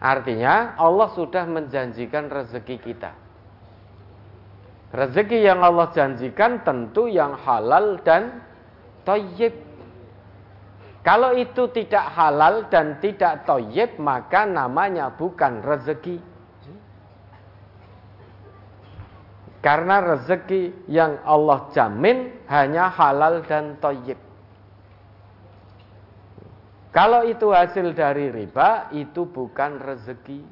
Artinya Allah sudah menjanjikan rezeki kita. Rezeki yang Allah janjikan tentu yang halal dan toyib. Kalau itu tidak halal dan tidak toyib, maka namanya bukan rezeki. Karena rezeki yang Allah jamin hanya halal dan toyib. Kalau itu hasil dari riba, itu bukan rezeki.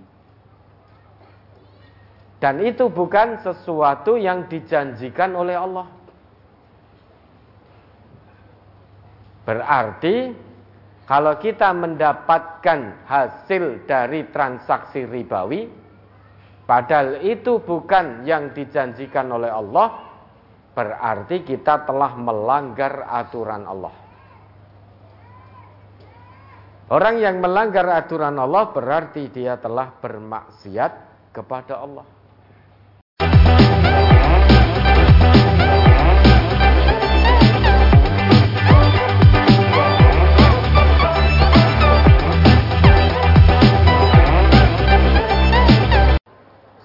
Dan itu bukan sesuatu yang dijanjikan oleh Allah. Berarti kalau kita mendapatkan hasil dari transaksi ribawi, Padahal itu bukan yang dijanjikan oleh Allah, berarti kita telah melanggar aturan Allah. Orang yang melanggar aturan Allah berarti dia telah bermaksiat kepada Allah.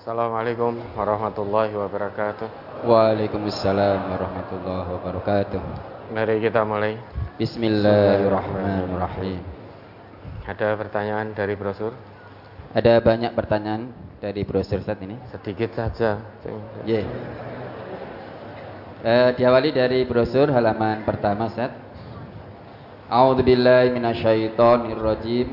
Assalamualaikum warahmatullahi wabarakatuh. Waalaikumsalam warahmatullahi wabarakatuh. Mari kita mulai. Bismillahirrahmanirrahim. Ada pertanyaan dari brosur? Ada banyak pertanyaan dari brosur saat ini. Sedikit saja. Yeah. Eh, uh, diawali dari brosur halaman pertama set. A'udzubillahi minasyaitonirrajim.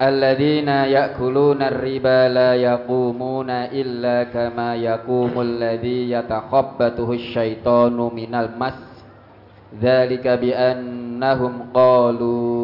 Alladzina ya'kuluna riba la yaqumuna illa kama yaqumul ladzi yatakhabbatuhu syaitanu minal mas. Dzalika bi qalu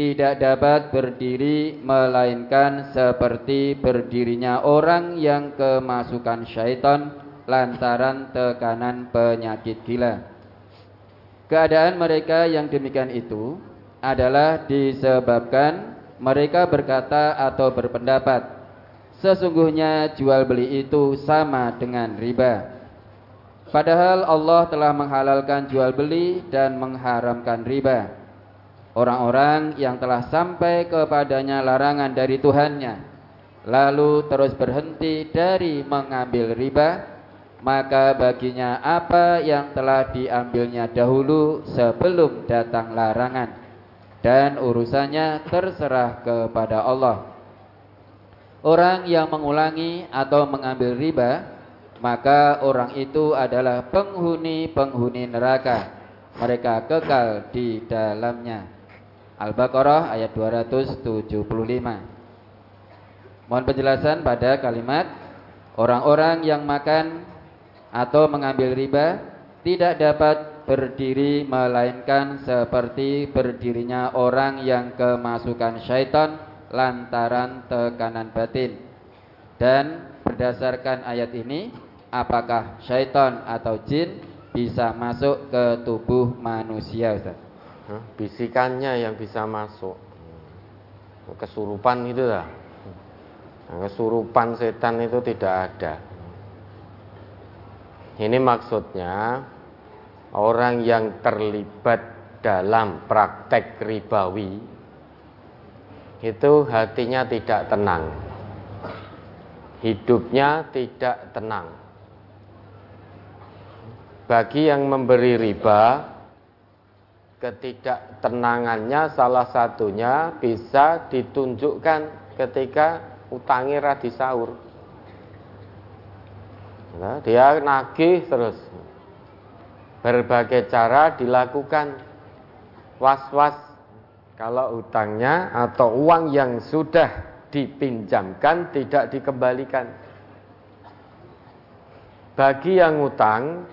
tidak dapat berdiri melainkan seperti berdirinya orang yang kemasukan syaitan lantaran tekanan penyakit gila. Keadaan mereka yang demikian itu adalah disebabkan mereka berkata atau berpendapat Sesungguhnya jual beli itu sama dengan riba. Padahal Allah telah menghalalkan jual beli dan mengharamkan riba. Orang-orang yang telah sampai kepadanya larangan dari Tuhannya, lalu terus berhenti dari mengambil riba, maka baginya apa yang telah diambilnya dahulu sebelum datang larangan, dan urusannya terserah kepada Allah. Orang yang mengulangi atau mengambil riba, maka orang itu adalah penghuni-penghuni neraka. Mereka kekal di dalamnya. Al-Baqarah ayat 275. Mohon penjelasan pada kalimat orang-orang yang makan atau mengambil riba tidak dapat berdiri melainkan seperti berdirinya orang yang kemasukan syaitan lantaran tekanan batin. Dan berdasarkan ayat ini, apakah syaitan atau jin bisa masuk ke tubuh manusia, Ustaz? Bisikannya yang bisa masuk. Kesurupan itu lah. Nah, kesurupan setan itu tidak ada. Ini maksudnya orang yang terlibat dalam praktek ribawi itu hatinya tidak tenang. Hidupnya tidak tenang. Bagi yang memberi riba, ketidaktenangannya salah satunya bisa ditunjukkan ketika utangi radi sahur. Nah, dia nagih terus. Berbagai cara dilakukan. Was-was kalau utangnya atau uang yang sudah dipinjamkan tidak dikembalikan. Bagi yang utang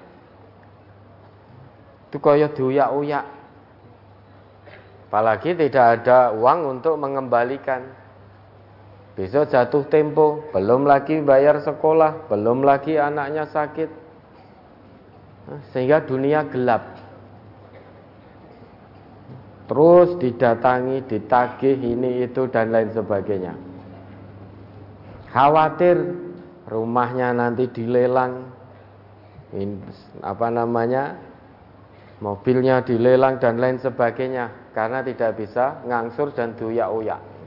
itu kaya diuyak-uyak. Apalagi tidak ada uang untuk mengembalikan. Besok jatuh tempo, belum lagi bayar sekolah, belum lagi anaknya sakit. Sehingga dunia gelap. Terus didatangi, ditagih ini itu dan lain sebagainya. Khawatir rumahnya nanti dilelang, apa namanya, mobilnya dilelang dan lain sebagainya karena tidak bisa ngangsur dan duyak-uyak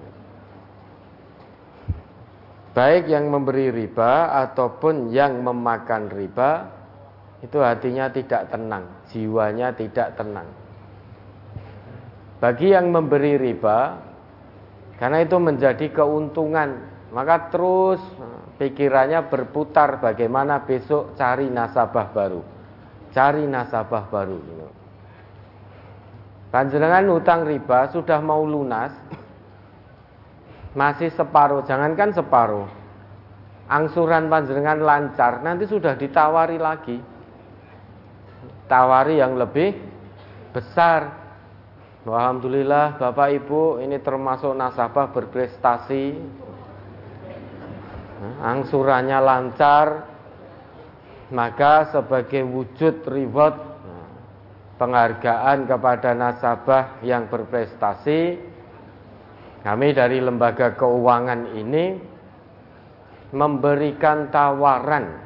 baik yang memberi riba ataupun yang memakan riba itu hatinya tidak tenang, jiwanya tidak tenang. Bagi yang memberi riba karena itu menjadi keuntungan, maka terus pikirannya berputar bagaimana besok cari nasabah baru. Cari nasabah baru. Panjenengan utang riba sudah mau lunas, masih separuh, jangankan separuh. Angsuran panjenengan lancar, nanti sudah ditawari lagi. Tawari yang lebih besar. Alhamdulillah Bapak Ibu ini termasuk nasabah berprestasi. Angsurannya lancar, maka sebagai wujud reward penghargaan kepada nasabah yang berprestasi kami dari lembaga keuangan ini memberikan tawaran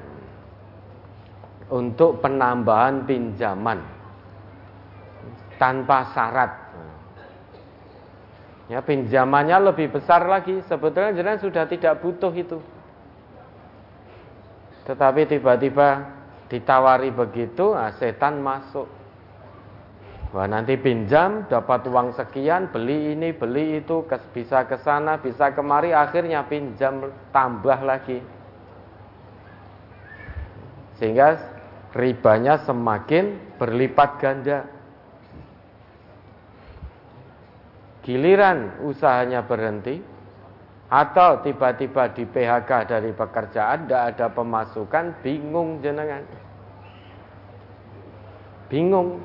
untuk penambahan pinjaman tanpa syarat. Ya, pinjamannya lebih besar lagi. Sebetulnya jenengan sudah tidak butuh itu. Tetapi tiba-tiba ditawari begitu, nah setan masuk. Wah nanti pinjam dapat uang sekian beli ini beli itu bisa ke sana bisa kemari akhirnya pinjam tambah lagi. Sehingga ribanya semakin berlipat ganda. Giliran usahanya berhenti atau tiba-tiba di PHK dari pekerjaan tidak ada pemasukan bingung jenengan. Bingung.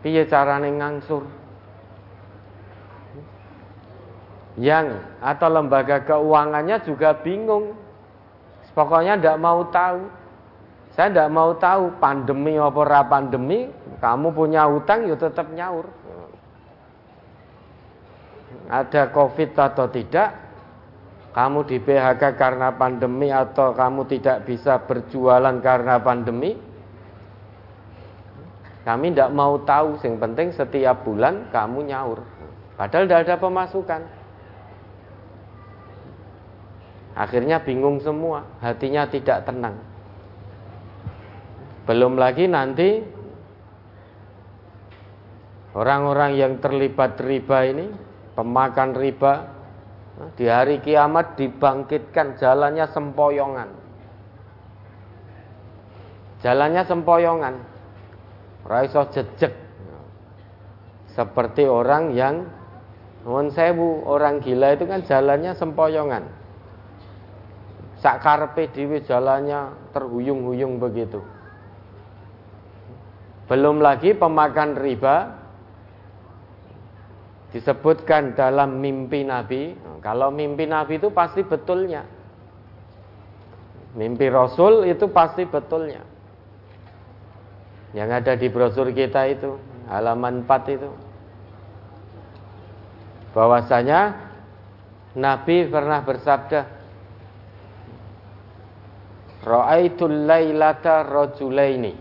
Piye carane ngangsur? Yang atau lembaga keuangannya juga bingung. Pokoknya tidak mau tahu. Saya tidak mau tahu pandemi apa pandemi kamu punya utang ya tetap nyaur ada covid atau tidak kamu di PHK karena pandemi atau kamu tidak bisa berjualan karena pandemi kami tidak mau tahu, yang penting setiap bulan kamu nyaur. Padahal tidak ada pemasukan. Akhirnya bingung semua, hatinya tidak tenang. Belum lagi nanti orang-orang yang terlibat riba ini, pemakan riba, di hari kiamat dibangkitkan jalannya sempoyongan. Jalannya sempoyongan. Raiso jejek seperti orang yang nuwun sewu orang gila itu kan jalannya sempoyongan. Sak karepe dhewe jalannya terhuyung-huyung begitu. Belum lagi pemakan riba disebutkan dalam mimpi Nabi. Kalau mimpi Nabi itu pasti betulnya. Mimpi Rasul itu pasti betulnya yang ada di brosur kita itu halaman 4 itu bahwasanya Nabi pernah bersabda Ra'aitul lailata rajulaini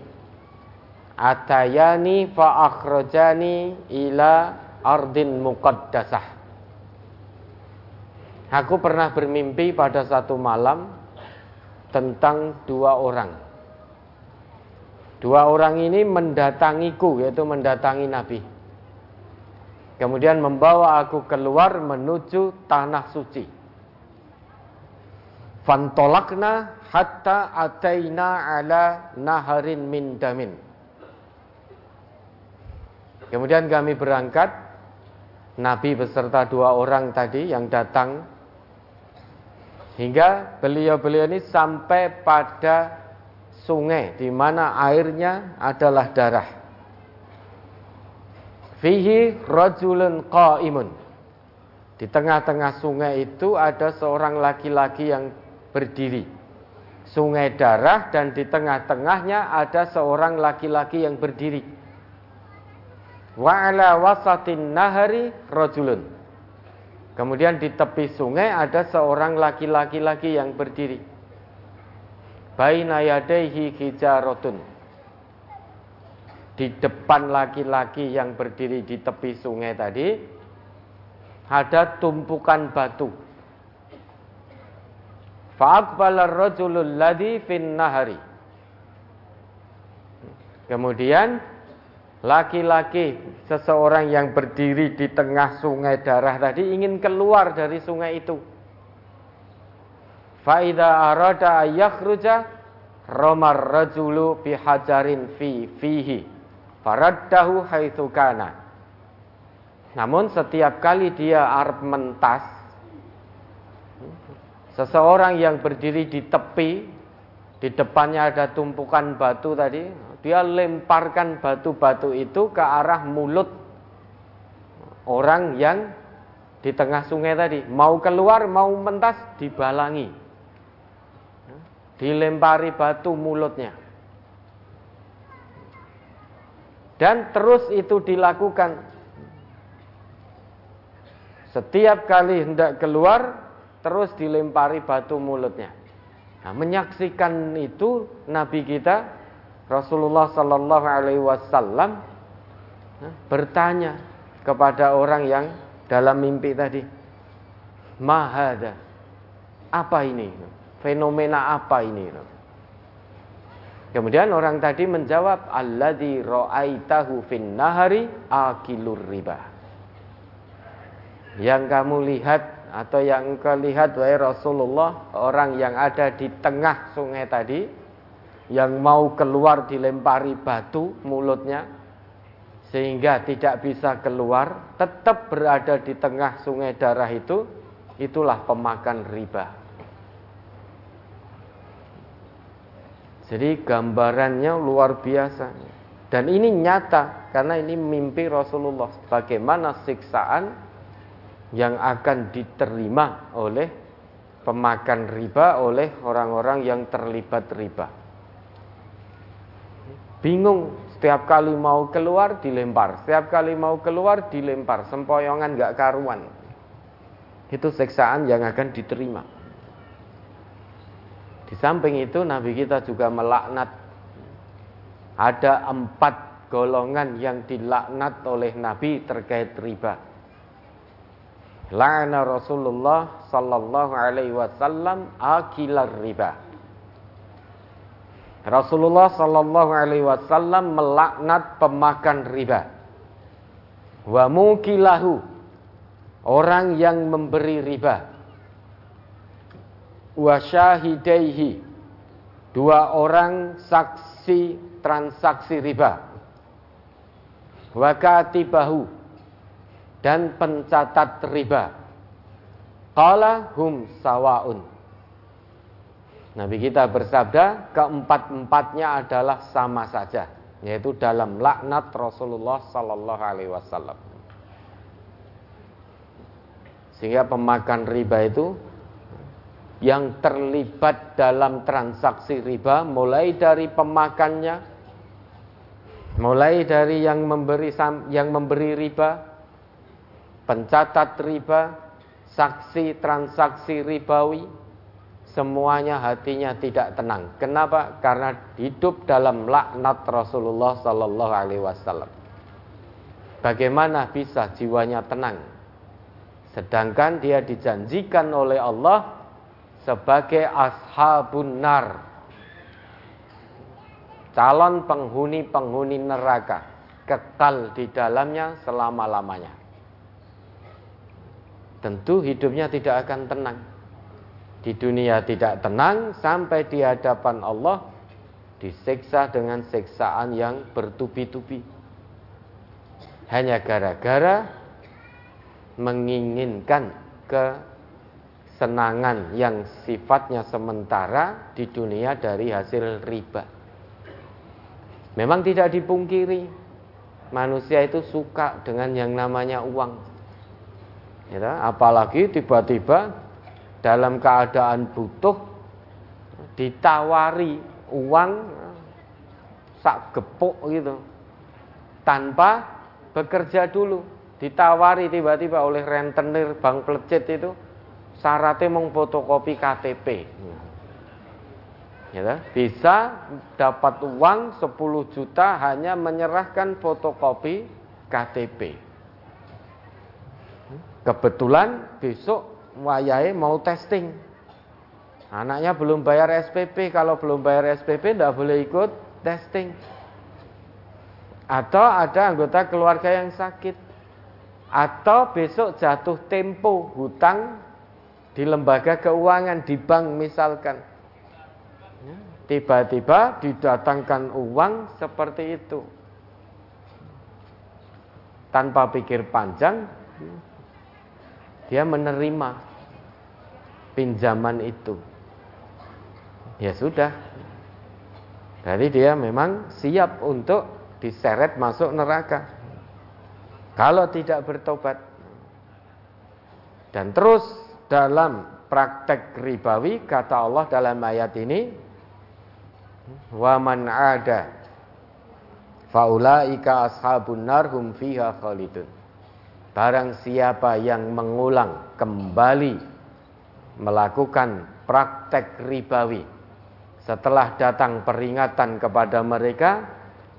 atayani fa akhrajani ila ardin muqaddasah Aku pernah bermimpi pada satu malam tentang dua orang Dua orang ini mendatangiku, yaitu mendatangi Nabi. Kemudian membawa aku keluar menuju tanah suci. Fantolakna hatta ataina ala naharin min damin. Kemudian kami berangkat, Nabi beserta dua orang tadi yang datang, hingga beliau-beliau ini sampai pada sungai di mana airnya adalah darah. Fihi rajulun qaimun. Di tengah-tengah sungai itu ada seorang laki-laki yang berdiri. Sungai darah dan di tengah-tengahnya ada seorang laki-laki yang berdiri. Wa ala wasatin nahari rojulun. Kemudian di tepi sungai ada seorang laki-laki laki yang berdiri. Baina yadaihi hijaratun. Di depan laki-laki yang berdiri di tepi sungai tadi ada tumpukan batu. Fa'aqbala ar-rajulul ladzi fin nahari. Kemudian laki-laki seseorang yang berdiri di tengah sungai darah tadi ingin keluar dari sungai itu. Faida arada yakhruja romar rajulu bihajarin fi fihi faraddahu haitsu kana. Namun setiap kali dia arep mentas, seseorang yang berdiri di tepi, di depannya ada tumpukan batu tadi, dia lemparkan batu-batu itu ke arah mulut orang yang di tengah sungai tadi. Mau keluar, mau mentas, dibalangi. Dilempari batu mulutnya. Dan terus itu dilakukan setiap kali hendak keluar, terus dilempari batu mulutnya. Nah, menyaksikan itu Nabi kita Rasulullah Sallallahu Alaihi Wasallam nah, bertanya kepada orang yang dalam mimpi tadi, Mahada, apa ini? Fenomena apa ini? Kemudian orang tadi menjawab, Alladhi ro'aitahu fin nahari akilur riba yang kamu lihat atau yang kau lihat wahai Rasulullah orang yang ada di tengah sungai tadi yang mau keluar dilempari batu mulutnya sehingga tidak bisa keluar tetap berada di tengah sungai darah itu itulah pemakan riba. Jadi gambarannya luar biasa. Dan ini nyata karena ini mimpi Rasulullah. Bagaimana siksaan yang akan diterima oleh pemakan riba oleh orang-orang yang terlibat riba. Bingung setiap kali mau keluar dilempar, setiap kali mau keluar dilempar, sempoyongan gak karuan. Itu seksaan yang akan diterima. Di samping itu Nabi kita juga melaknat ada empat golongan yang dilaknat oleh Nabi terkait riba. La'ana Rasulullah sallallahu alaihi wasallam akilar riba. Rasulullah sallallahu alaihi wasallam melaknat pemakan riba. Wa mukilahu orang yang memberi riba. Wa syahidaihi dua orang saksi transaksi riba. Wa katibahu dan pencatat riba. Qala hum sawaun. Nabi kita bersabda, keempat-empatnya adalah sama saja, yaitu dalam laknat Rasulullah sallallahu alaihi wasallam. Sehingga pemakan riba itu yang terlibat dalam transaksi riba mulai dari pemakannya mulai dari yang memberi yang memberi riba pencatat riba, saksi transaksi ribawi, semuanya hatinya tidak tenang. Kenapa? Karena hidup dalam laknat Rasulullah Sallallahu Alaihi Wasallam. Bagaimana bisa jiwanya tenang? Sedangkan dia dijanjikan oleh Allah sebagai ashabun nar, calon penghuni-penghuni neraka, kekal di dalamnya selama-lamanya tentu hidupnya tidak akan tenang. Di dunia tidak tenang sampai di hadapan Allah disiksa dengan siksaan yang bertubi-tubi. Hanya gara-gara menginginkan kesenangan yang sifatnya sementara di dunia dari hasil riba. Memang tidak dipungkiri manusia itu suka dengan yang namanya uang Ya, apalagi tiba-tiba dalam keadaan butuh ditawari uang sak gepuk gitu. Tanpa bekerja dulu. Ditawari tiba-tiba oleh rentenir bank plecet itu syaratnya mau fotokopi KTP ya, bisa dapat uang 10 juta hanya menyerahkan fotokopi KTP Kebetulan besok wayai mau testing. Anaknya belum bayar SPP, kalau belum bayar SPP tidak boleh ikut testing. Atau ada anggota keluarga yang sakit. Atau besok jatuh tempo hutang di lembaga keuangan di bank misalkan. Tiba-tiba didatangkan uang seperti itu. Tanpa pikir panjang, dia menerima pinjaman itu. Ya sudah. Berarti dia memang siap untuk diseret masuk neraka. Kalau tidak bertobat. Dan terus dalam praktek ribawi kata Allah dalam ayat ini wa man ada faulaika ashabun nar hum fiha khalidun Barang siapa yang mengulang kembali melakukan praktek ribawi setelah datang peringatan kepada mereka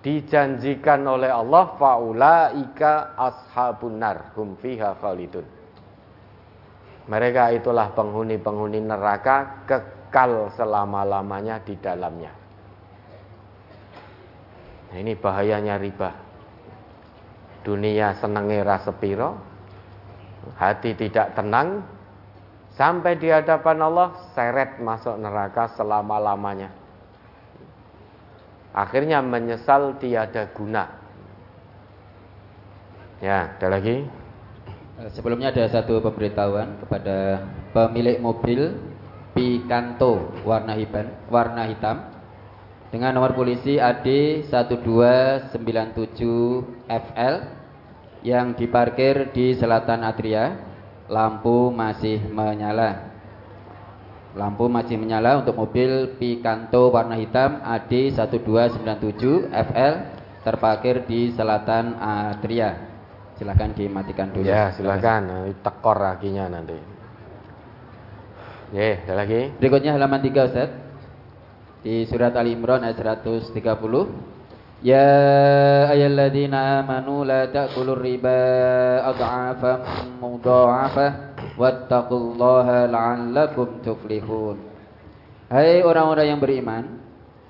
dijanjikan oleh Allah faulaika ashabun nar hum fiha khalidun. Mereka itulah penghuni-penghuni neraka kekal selama-lamanya di dalamnya. Nah, ini bahayanya riba dunia senenge rasa piro hati tidak tenang sampai di hadapan Allah seret masuk neraka selama-lamanya. Akhirnya menyesal tiada guna. Ya ada lagi? Eh, sebelumnya ada satu pemberitahuan kepada pemilik mobil Picanto warna hitam warna hitam. Dengan nomor polisi AD 1297 FL yang diparkir di selatan Adria, lampu masih menyala. Lampu masih menyala untuk mobil Picanto warna hitam AD 1297 FL terparkir di selatan Adria. Silahkan dimatikan dulu. Ya, silakan. Tekor rakinya nanti. Ya, ada lagi. Berikutnya halaman 3 Ustaz. Di surat Ali Imran ayat 130. يا أيها الذين آمنوا لا تأكلوا الربا أضعافا مضاعفة واتقوا الله لعلكم تفلحون Hai orang-orang yang beriman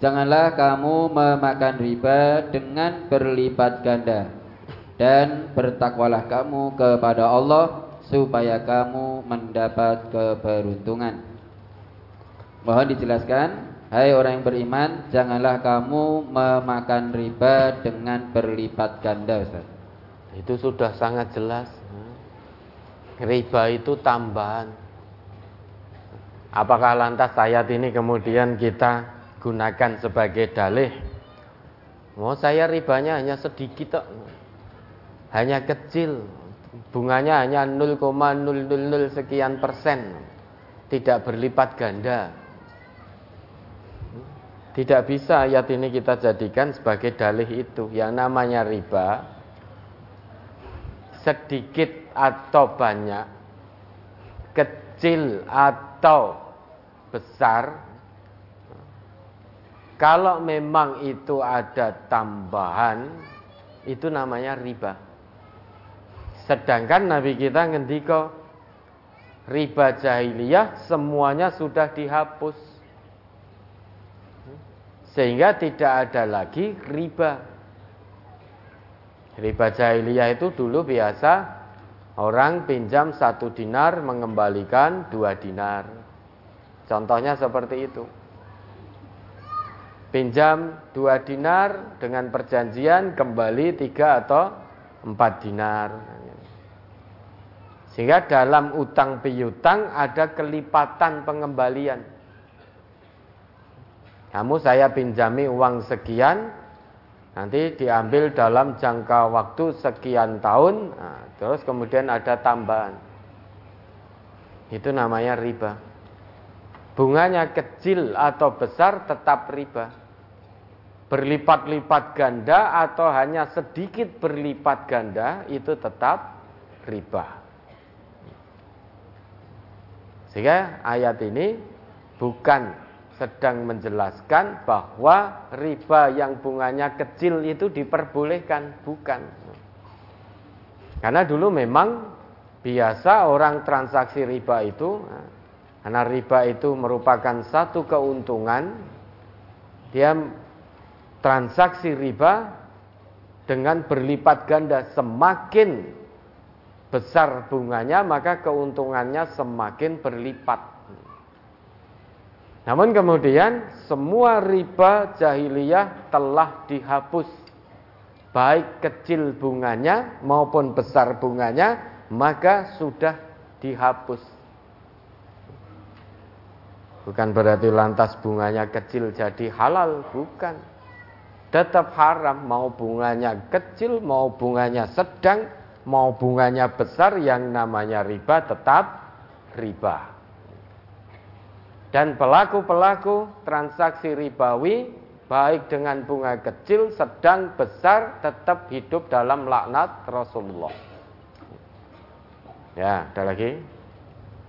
Janganlah kamu memakan riba dengan berlipat ganda Dan bertakwalah kamu kepada Allah Supaya kamu mendapat keberuntungan Mohon dijelaskan Hai orang yang beriman, janganlah kamu memakan riba dengan berlipat ganda, Ustaz. Itu sudah sangat jelas. Riba itu tambahan. Apakah lantas ayat ini kemudian kita gunakan sebagai dalih? Mau oh, saya ribanya hanya sedikit Hanya kecil. Bunganya hanya 0,000 sekian persen. Tidak berlipat ganda. Tidak bisa ayat ini kita jadikan sebagai dalih itu. Yang namanya riba sedikit atau banyak, kecil atau besar, kalau memang itu ada tambahan, itu namanya riba. Sedangkan Nabi kita ngendiko riba jahiliyah semuanya sudah dihapus. Sehingga tidak ada lagi riba. Riba jahiliyah itu dulu biasa orang pinjam satu dinar mengembalikan dua dinar. Contohnya seperti itu. Pinjam dua dinar dengan perjanjian kembali tiga atau empat dinar. Sehingga dalam utang piutang ada kelipatan pengembalian. Kamu saya pinjami uang sekian, nanti diambil dalam jangka waktu sekian tahun, nah, terus kemudian ada tambahan. Itu namanya riba. Bunganya kecil atau besar tetap riba. Berlipat-lipat ganda atau hanya sedikit berlipat ganda itu tetap riba. Sehingga ayat ini bukan sedang menjelaskan bahwa riba yang bunganya kecil itu diperbolehkan, bukan. Karena dulu memang biasa orang transaksi riba itu karena riba itu merupakan satu keuntungan dia transaksi riba dengan berlipat ganda semakin besar bunganya maka keuntungannya semakin berlipat. Namun kemudian semua riba jahiliyah telah dihapus. Baik kecil bunganya maupun besar bunganya maka sudah dihapus. Bukan berarti lantas bunganya kecil jadi halal, bukan. Tetap haram mau bunganya kecil mau bunganya sedang mau bunganya besar yang namanya riba tetap riba. Dan pelaku-pelaku transaksi ribawi baik dengan bunga kecil, sedang, besar tetap hidup dalam laknat Rasulullah. Ya, ada lagi.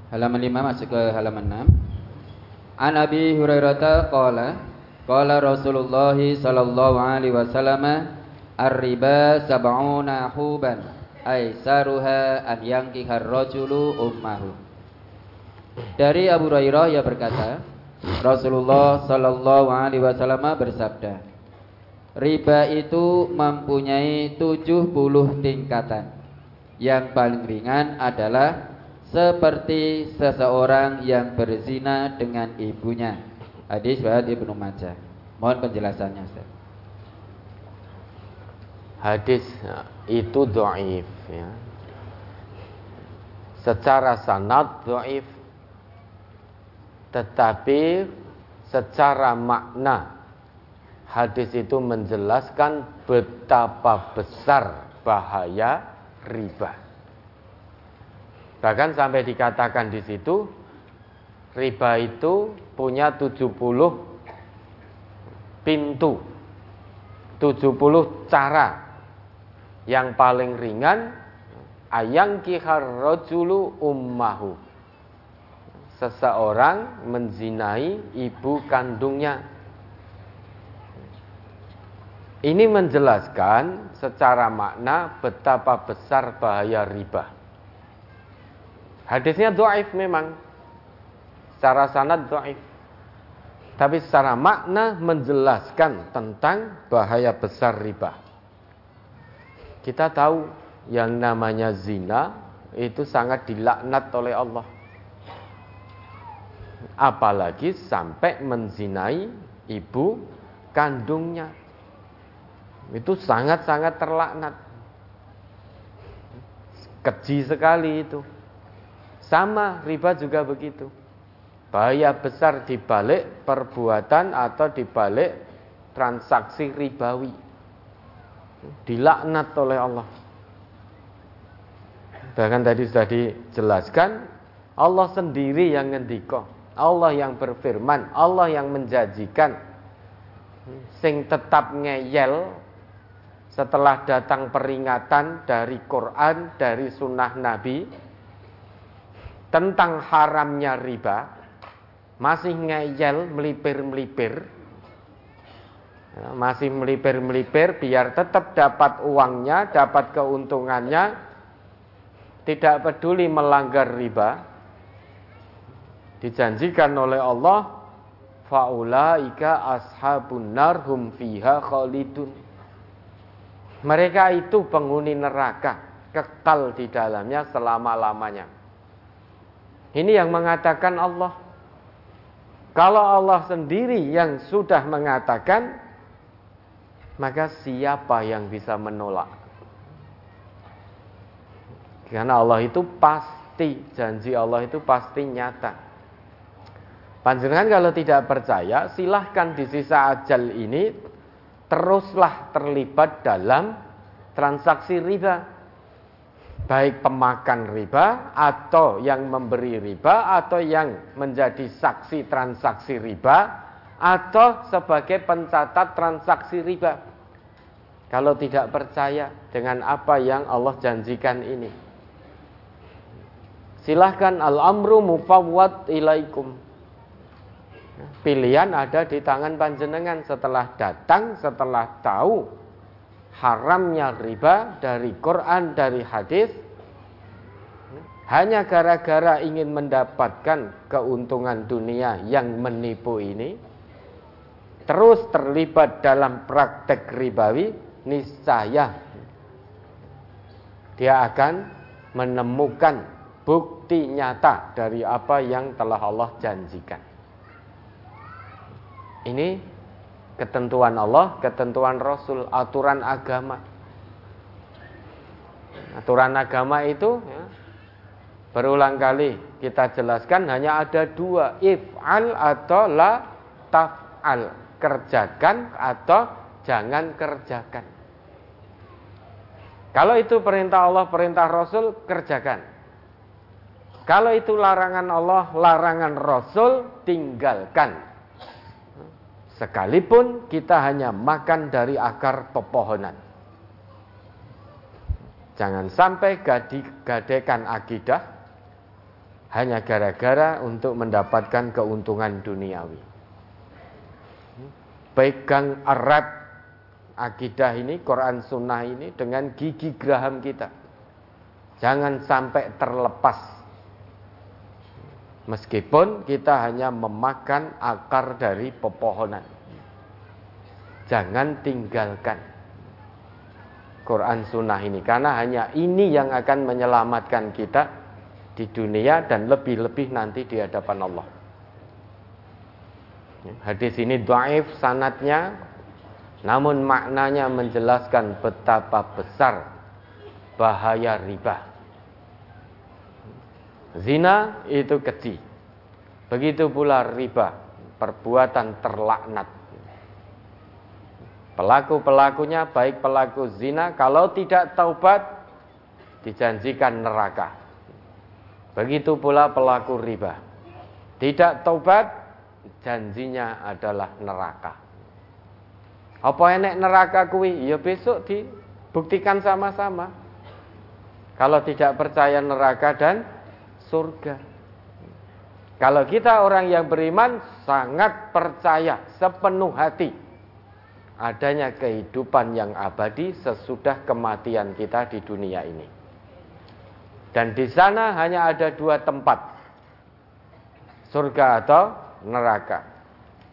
Halaman 5 masuk ke halaman 6. An Abi Hurairah qala qala Rasulullah sallallahu alaihi wasallam ar-riba sab'una huban aisaruha an yankihar rajulu ummahu. Dari Abu Hurairah ia berkata, Rasulullah sallallahu alaihi wasallam bersabda, riba itu mempunyai 70 tingkatan. Yang paling ringan adalah seperti seseorang yang berzina dengan ibunya. Hadis riwayat Ibnu Majah. Mohon penjelasannya, Ustaz. Hadis itu doif ya. Secara sanad doif Tetapi secara makna Hadis itu menjelaskan betapa besar bahaya riba. Bahkan sampai dikatakan di situ riba itu punya 70 pintu. 70 cara yang paling ringan ayang kihar rojulu ummahu. Seseorang menzinai ibu kandungnya. Ini menjelaskan secara makna betapa besar bahaya riba. Hadisnya doaif memang. Secara sanad doaif. Tapi secara makna menjelaskan tentang bahaya besar riba. Kita tahu yang namanya zina itu sangat dilaknat oleh Allah. Apalagi sampai menzinai ibu kandungnya. Itu sangat-sangat terlaknat. Keji sekali itu. Sama riba juga begitu. Bahaya besar dibalik perbuatan atau dibalik transaksi ribawi dilaknat oleh Allah. Bahkan tadi sudah dijelaskan Allah sendiri yang ngendiko, Allah yang berfirman, Allah yang menjanjikan sing tetap ngeyel setelah datang peringatan dari Quran, dari sunnah Nabi tentang haramnya riba, masih ngeyel melipir-melipir, Ya, masih melipir-melipir biar tetap dapat uangnya, dapat keuntungannya, tidak peduli melanggar riba. Dijanjikan oleh Allah, faulaika ashabun nar hum fiha khalidun. Mereka itu penghuni neraka, kekal di dalamnya selama-lamanya. Ini yang mengatakan Allah. Kalau Allah sendiri yang sudah mengatakan, maka siapa yang bisa menolak? Karena Allah itu pasti, janji Allah itu pasti nyata. Panjenengan kalau tidak percaya, silahkan di sisa ajal ini teruslah terlibat dalam transaksi riba. baik pemakan riba atau yang memberi riba atau yang menjadi saksi transaksi riba atau sebagai pencatat transaksi riba. Kalau tidak percaya dengan apa yang Allah janjikan ini. Silahkan al-amru mufawwad ilaikum. Pilihan ada di tangan panjenengan setelah datang, setelah tahu haramnya riba dari Quran, dari hadis, hanya gara-gara ingin mendapatkan keuntungan dunia yang menipu ini, terus terlibat dalam praktek ribawi, niscaya dia akan menemukan bukti nyata dari apa yang telah Allah janjikan. Ini ketentuan Allah, ketentuan Rasul, aturan agama. Aturan agama itu ya, berulang kali kita jelaskan hanya ada dua, if'al atau la taf'al, kerjakan atau jangan kerjakan. Kalau itu perintah Allah, perintah Rasul, kerjakan. Kalau itu larangan Allah, larangan Rasul, tinggalkan. Sekalipun kita hanya makan dari akar pepohonan. Jangan sampai gadekan akidah hanya gara-gara untuk mendapatkan keuntungan duniawi. Pegang erat akidah ini, Quran Sunnah ini dengan gigi geraham kita. Jangan sampai terlepas Meskipun kita hanya memakan akar dari pepohonan. Jangan tinggalkan Quran Sunnah ini. Karena hanya ini yang akan menyelamatkan kita di dunia dan lebih-lebih nanti di hadapan Allah. Hadis ini doaif sanatnya, namun maknanya menjelaskan betapa besar bahaya riba. Zina itu keji. Begitu pula riba, perbuatan terlaknat. Pelaku-pelakunya baik pelaku zina kalau tidak taubat dijanjikan neraka. Begitu pula pelaku riba. Tidak taubat janjinya adalah neraka. Apa enek neraka kuwi? Ya besok dibuktikan sama-sama. Kalau tidak percaya neraka dan surga. Kalau kita orang yang beriman sangat percaya sepenuh hati adanya kehidupan yang abadi sesudah kematian kita di dunia ini. Dan di sana hanya ada dua tempat. Surga atau neraka.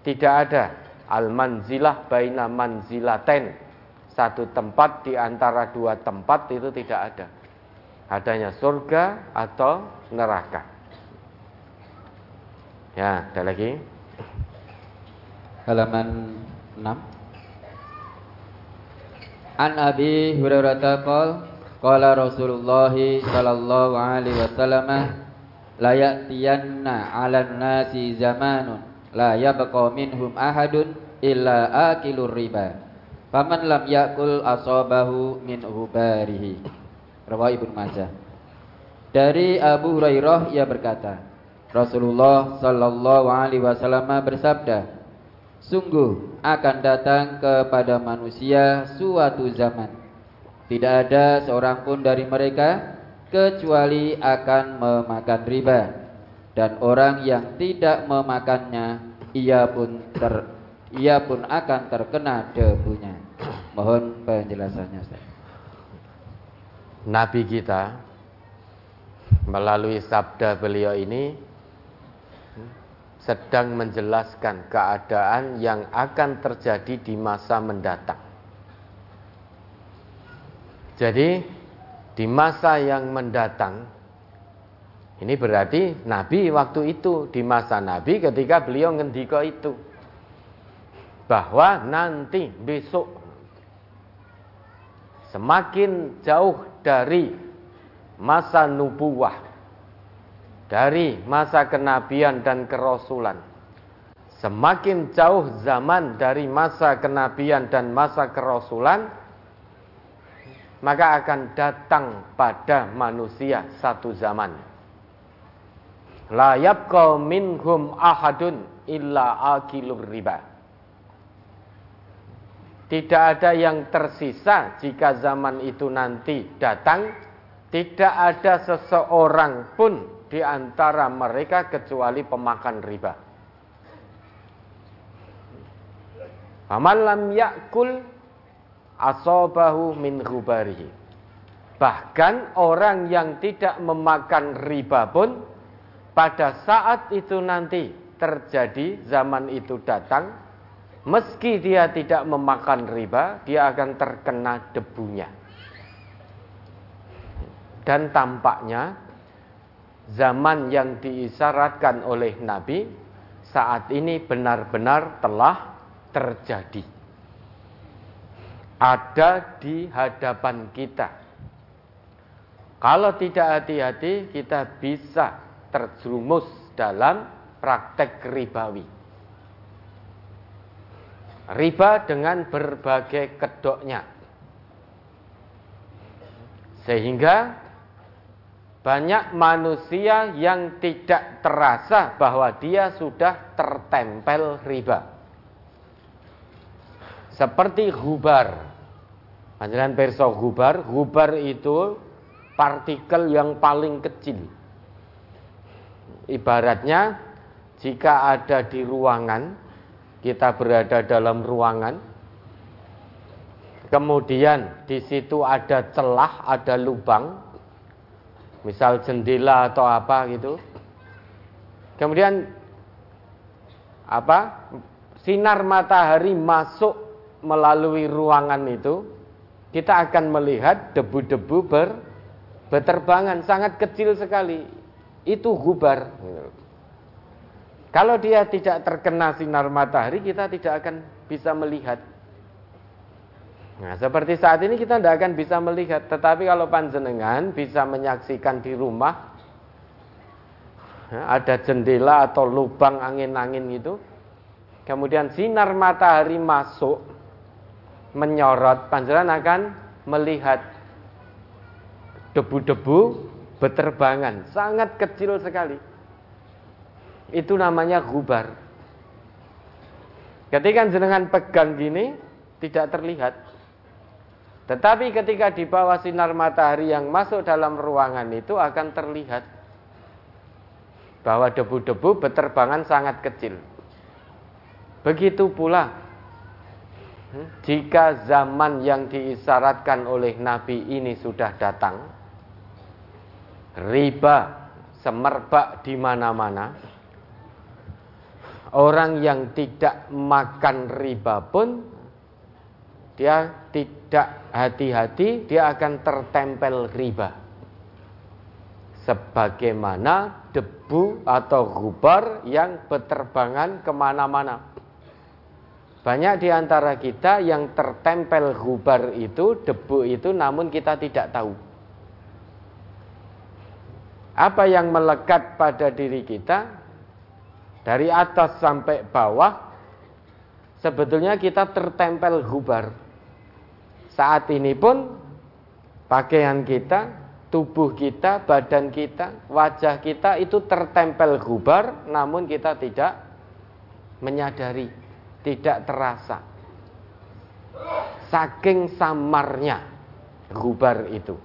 Tidak ada al-manzilah baina manzilaten. Satu tempat di antara dua tempat itu tidak ada adanya surga atau neraka. Ya, ada lagi. Halaman 6. An Abi Hurairah qol qala Rasulullah sallallahu alaihi wasallam la ya'tiyanna 'alan nasi zamanun la yabqa minhum ahadun illa akilur riba faman lam yakul asabahu min hubarihi Rawah Ibnu Majah. Dari Abu Hurairah ia berkata, Rasulullah Shallallahu alaihi wasallam bersabda, Sungguh akan datang kepada manusia suatu zaman Tidak ada seorang pun dari mereka Kecuali akan memakan riba Dan orang yang tidak memakannya Ia pun ter, ia pun akan terkena debunya Mohon penjelasannya Ustaz. Nabi kita melalui sabda beliau ini sedang menjelaskan keadaan yang akan terjadi di masa mendatang. Jadi di masa yang mendatang ini berarti Nabi waktu itu di masa Nabi ketika beliau ngendiko itu bahwa nanti besok semakin jauh dari masa nubuah, dari masa kenabian dan kerasulan. Semakin jauh zaman dari masa kenabian dan masa kerasulan, maka akan datang pada manusia satu zaman. La yabqa minhum ahadun illa akilur riba. Tidak ada yang tersisa jika zaman itu nanti datang, tidak ada seseorang pun di antara mereka kecuali pemakan riba. Faman lam yakul asobahu min ghubarihi. Bahkan orang yang tidak memakan riba pun pada saat itu nanti terjadi zaman itu datang meski dia tidak memakan riba dia akan terkena debunya dan tampaknya zaman yang diisyaratkan oleh Nabi saat ini benar-benar telah terjadi. Ada di hadapan kita. Kalau tidak hati-hati, kita bisa terjerumus dalam praktek ribawi. Riba dengan berbagai kedoknya. Sehingga banyak manusia yang tidak terasa bahwa dia sudah tertempel riba. Seperti gubar. Panjangan perso gubar, gubar itu partikel yang paling kecil. Ibaratnya jika ada di ruangan, kita berada dalam ruangan, kemudian di situ ada celah, ada lubang, misal jendela atau apa gitu. Kemudian apa? Sinar matahari masuk melalui ruangan itu, kita akan melihat debu-debu ber, berterbangan sangat kecil sekali. Itu gubar. Kalau dia tidak terkena sinar matahari, kita tidak akan bisa melihat. Nah, seperti saat ini kita tidak akan bisa melihat, tetapi kalau panjenengan bisa menyaksikan di rumah ada jendela atau lubang angin-angin itu, kemudian sinar matahari masuk menyorot, panjenengan akan melihat debu-debu berterbangan, sangat kecil sekali. Itu namanya gubar. Ketika jenengan pegang gini, tidak terlihat. Tetapi ketika di bawah sinar matahari yang masuk dalam ruangan itu akan terlihat bahwa debu-debu berterbangan sangat kecil. Begitu pula hmm, jika zaman yang diisyaratkan oleh Nabi ini sudah datang, riba semerbak di mana-mana. Orang yang tidak makan riba pun dia tidak hati-hati, dia akan tertempel riba. Sebagaimana debu atau gubar yang berterbangan ke mana-mana. Banyak di antara kita yang tertempel gubar itu, debu itu, namun kita tidak tahu. Apa yang melekat pada diri kita, dari atas sampai bawah, sebetulnya kita tertempel gubar. Saat ini pun pakaian kita, tubuh kita, badan kita, wajah kita itu tertempel gubar namun kita tidak menyadari, tidak terasa. Saking samarnya gubar itu.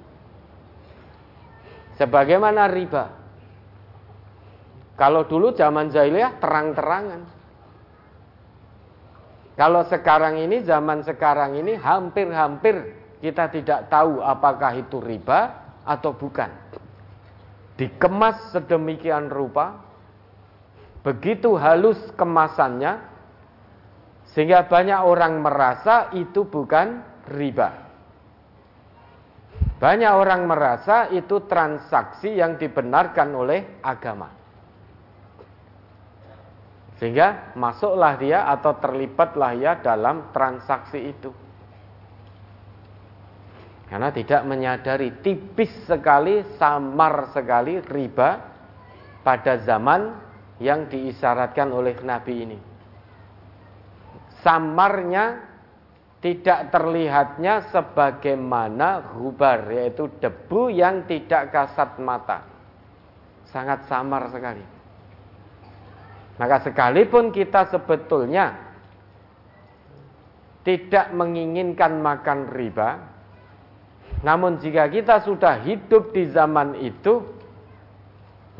Sebagaimana riba. Kalau dulu zaman jahiliyah terang-terangan. Kalau sekarang ini, zaman sekarang ini hampir-hampir kita tidak tahu apakah itu riba atau bukan. Dikemas sedemikian rupa, begitu halus kemasannya, sehingga banyak orang merasa itu bukan riba. Banyak orang merasa itu transaksi yang dibenarkan oleh agama. Sehingga masuklah dia atau terlibatlah dia dalam transaksi itu. Karena tidak menyadari tipis sekali, samar sekali riba pada zaman yang diisyaratkan oleh Nabi ini. Samarnya tidak terlihatnya sebagaimana gubar yaitu debu yang tidak kasat mata. Sangat samar sekali. Maka sekalipun kita sebetulnya tidak menginginkan makan riba, namun jika kita sudah hidup di zaman itu,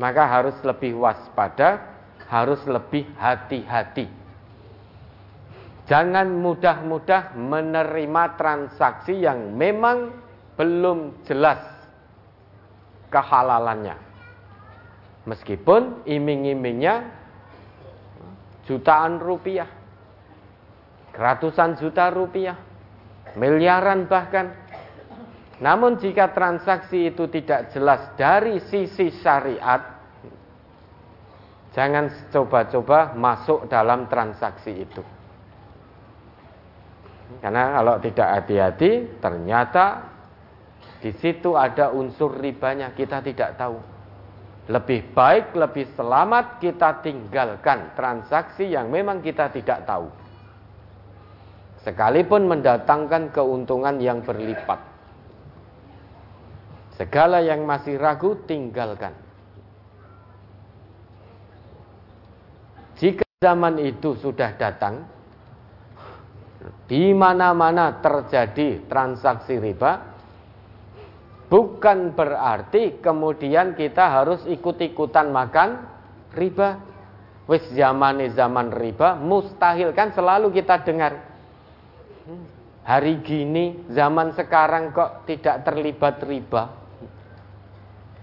maka harus lebih waspada, harus lebih hati-hati. Jangan mudah-mudah menerima transaksi yang memang belum jelas kehalalannya. Meskipun iming-imingnya jutaan rupiah, ratusan juta rupiah, miliaran bahkan. Namun jika transaksi itu tidak jelas dari sisi syariat, jangan coba-coba masuk dalam transaksi itu. Karena kalau tidak hati-hati, ternyata di situ ada unsur ribanya, kita tidak tahu. Lebih baik, lebih selamat kita tinggalkan transaksi yang memang kita tidak tahu. Sekalipun mendatangkan keuntungan yang berlipat. Segala yang masih ragu tinggalkan. Jika zaman itu sudah datang, di mana-mana terjadi transaksi riba, bukan berarti kemudian kita harus ikut-ikutan makan riba. Wis zaman zaman riba, mustahil kan selalu kita dengar. Hari gini, zaman sekarang kok tidak terlibat riba.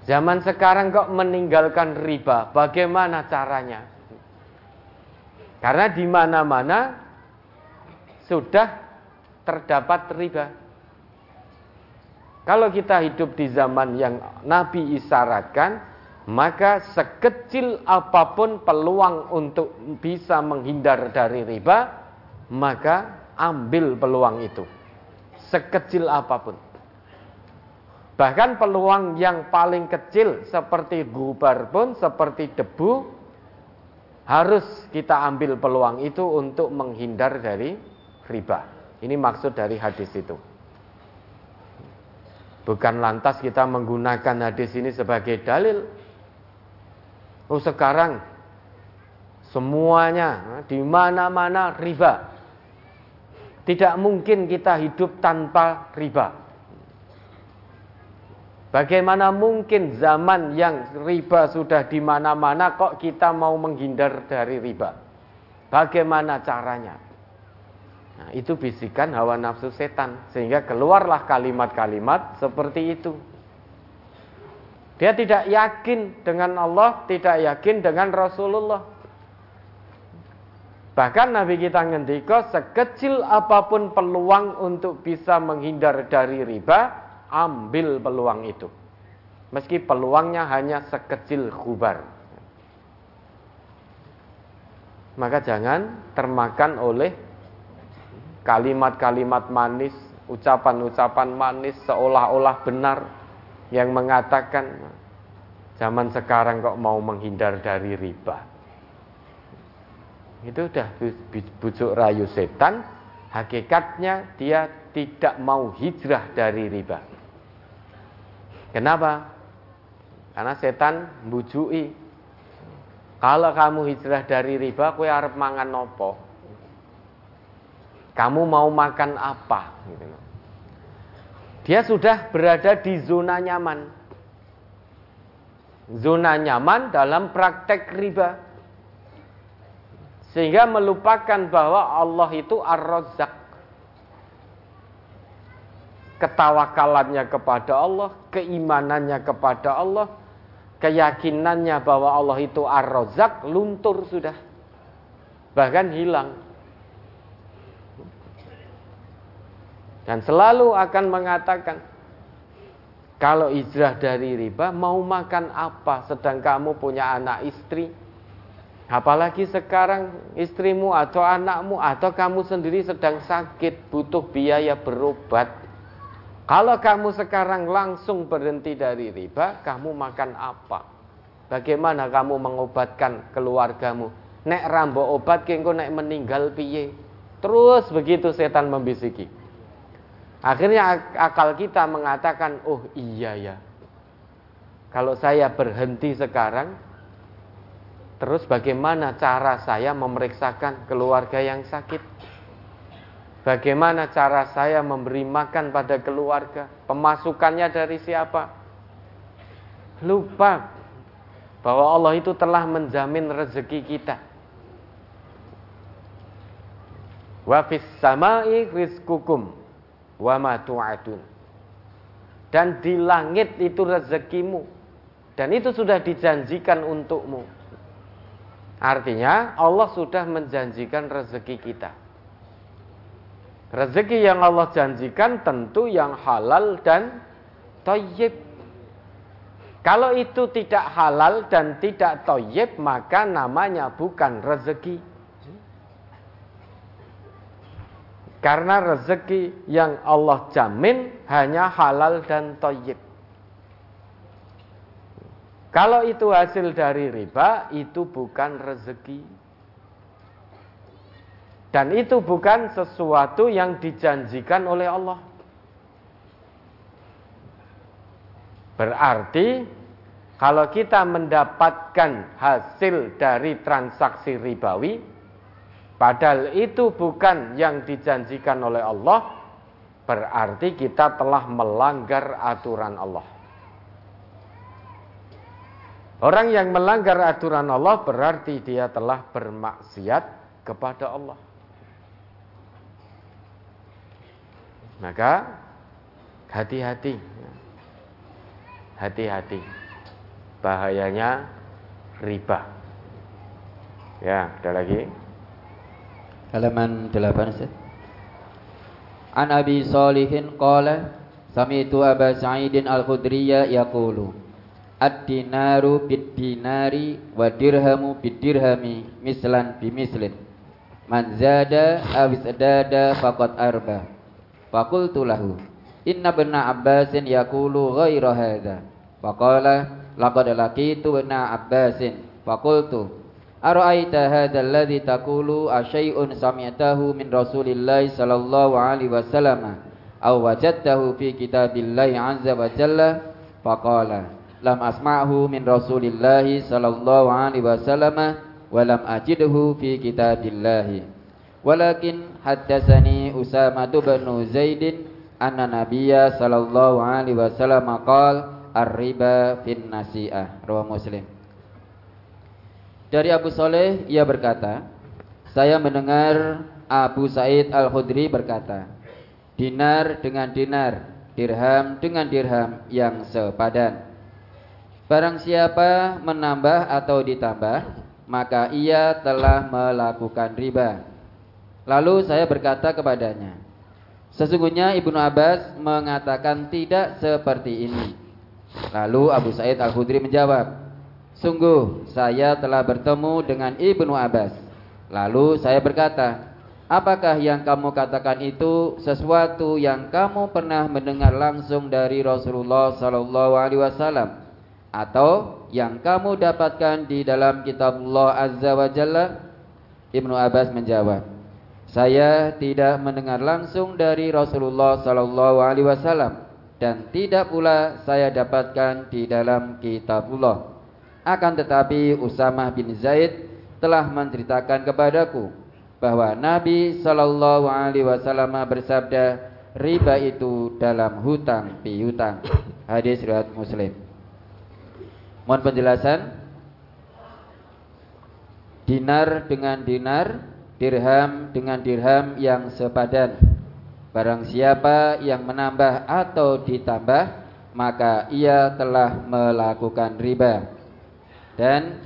Zaman sekarang kok meninggalkan riba, bagaimana caranya? Karena di mana-mana sudah terdapat riba. Kalau kita hidup di zaman yang Nabi isyaratkan, maka sekecil apa pun peluang untuk bisa menghindar dari riba, maka ambil peluang itu. Sekecil apa pun. Bahkan peluang yang paling kecil seperti gubar pun, seperti debu, harus kita ambil peluang itu untuk menghindar dari riba. Ini maksud dari hadis itu. Bukan lantas kita menggunakan hadis ini sebagai dalil. Oh sekarang semuanya di mana-mana riba. Tidak mungkin kita hidup tanpa riba. Bagaimana mungkin zaman yang riba sudah di mana-mana kok kita mau menghindar dari riba? Bagaimana caranya? Nah, itu bisikan hawa nafsu setan sehingga keluarlah kalimat-kalimat seperti itu. Dia tidak yakin dengan Allah, tidak yakin dengan Rasulullah. Bahkan Nabi kita ngendiko sekecil apa pun peluang untuk bisa menghindar dari riba, ambil peluang itu. Meski peluangnya hanya sekecil gubar. Maka jangan termakan oleh kalimat-kalimat manis, ucapan-ucapan manis seolah-olah benar yang mengatakan zaman sekarang kok mau menghindar dari riba. Itu udah bujuk rayu setan, hakikatnya dia tidak mau hijrah dari riba. Kenapa? Karena setan bujui. Kalau kamu hijrah dari riba, kue arep mangan nopo. Kamu mau makan apa? Gitu Dia sudah berada di zona nyaman. Zona nyaman dalam praktek riba. Sehingga melupakan bahwa Allah itu ar-razzaq ketawakalannya kepada Allah, keimanannya kepada Allah, keyakinannya bahwa Allah itu ar-razak luntur sudah. Bahkan hilang. Dan selalu akan mengatakan, kalau hijrah dari riba, mau makan apa sedang kamu punya anak istri? Apalagi sekarang istrimu atau anakmu atau kamu sendiri sedang sakit, butuh biaya berobat kalau kamu sekarang langsung berhenti dari riba, kamu makan apa? Bagaimana kamu mengobatkan keluargamu? Nek rambo obat kengko nek meninggal piye? Terus begitu setan membisiki. Akhirnya akal kita mengatakan, oh iya ya. Kalau saya berhenti sekarang, terus bagaimana cara saya memeriksakan keluarga yang sakit? Bagaimana cara saya memberi makan pada keluarga? Pemasukannya dari siapa? Lupa bahwa Allah itu telah menjamin rezeki kita. Wa fis samai rizqukum wa ma tu'adun. Dan di langit itu rezekimu dan itu sudah dijanjikan untukmu. Artinya Allah sudah menjanjikan rezeki kita. Rezeki yang Allah janjikan tentu yang halal dan toyib. Kalau itu tidak halal dan tidak toyib, maka namanya bukan rezeki. Karena rezeki yang Allah jamin hanya halal dan toyib. Kalau itu hasil dari riba, itu bukan rezeki. Dan itu bukan sesuatu yang dijanjikan oleh Allah. Berarti kalau kita mendapatkan hasil dari transaksi ribawi, Padahal itu bukan yang dijanjikan oleh Allah, berarti kita telah melanggar aturan Allah. Orang yang melanggar aturan Allah berarti dia telah bermaksiat kepada Allah. Maka hati-hati. Hati-hati. Bahayanya riba. Ya, ada lagi halaman 8 Ustaz. An Abi Salihin qala sami'tu Aba Sa'idin Al-Khudriyya yaqulu Ad-dinaru bid-dinari wa dirhamu bid-dirhami mislan bimislin. Man zada aw isdada faqad arba. Faqultu lahu Inna ibn Abbasin yaqulu ghaira hadha. Faqala laqad laqitu ibn Abbasin. Faqultu Ara'aita hadha alladhi taqulu asyai'un sami'tahu min Rasulillah sallallahu alaihi wasallam aw wajadtahu fi kitabillahi azza wa jalla faqala lam asma'hu min Rasulillah sallallahu alaihi wasallam wa lam ajidhu fi kitabillahi. Walakin haddatsani Usama bin Zaid anna nabiyya sallallahu alaihi wasallam qala ar-riba fin nasi'ah. Rawahu Muslim dari Abu Soleh ia berkata, saya mendengar Abu Said Al-Khudri berkata, dinar dengan dinar, dirham dengan dirham yang sepadan. Barang siapa menambah atau ditambah, maka ia telah melakukan riba. Lalu saya berkata kepadanya, sesungguhnya Ibnu Abbas mengatakan tidak seperti ini. Lalu Abu Said Al-Khudri menjawab, Sungguh saya telah bertemu dengan Ibnu Abbas. Lalu saya berkata, apakah yang kamu katakan itu sesuatu yang kamu pernah mendengar langsung dari Rasulullah sallallahu alaihi wasallam atau yang kamu dapatkan di dalam kitab Allah Azza wa Jalla? Ibnu Abbas menjawab, saya tidak mendengar langsung dari Rasulullah sallallahu alaihi wasallam dan tidak pula saya dapatkan di dalam kitabullah. Akan tetapi Usamah bin Zaid telah menceritakan kepadaku bahwa Nabi Shallallahu Alaihi Wasallam bersabda riba itu dalam hutang piutang. Hadis riwayat Muslim. Mohon penjelasan. Dinar dengan dinar, dirham dengan dirham yang sepadan. Barang siapa yang menambah atau ditambah, maka ia telah melakukan riba. Dan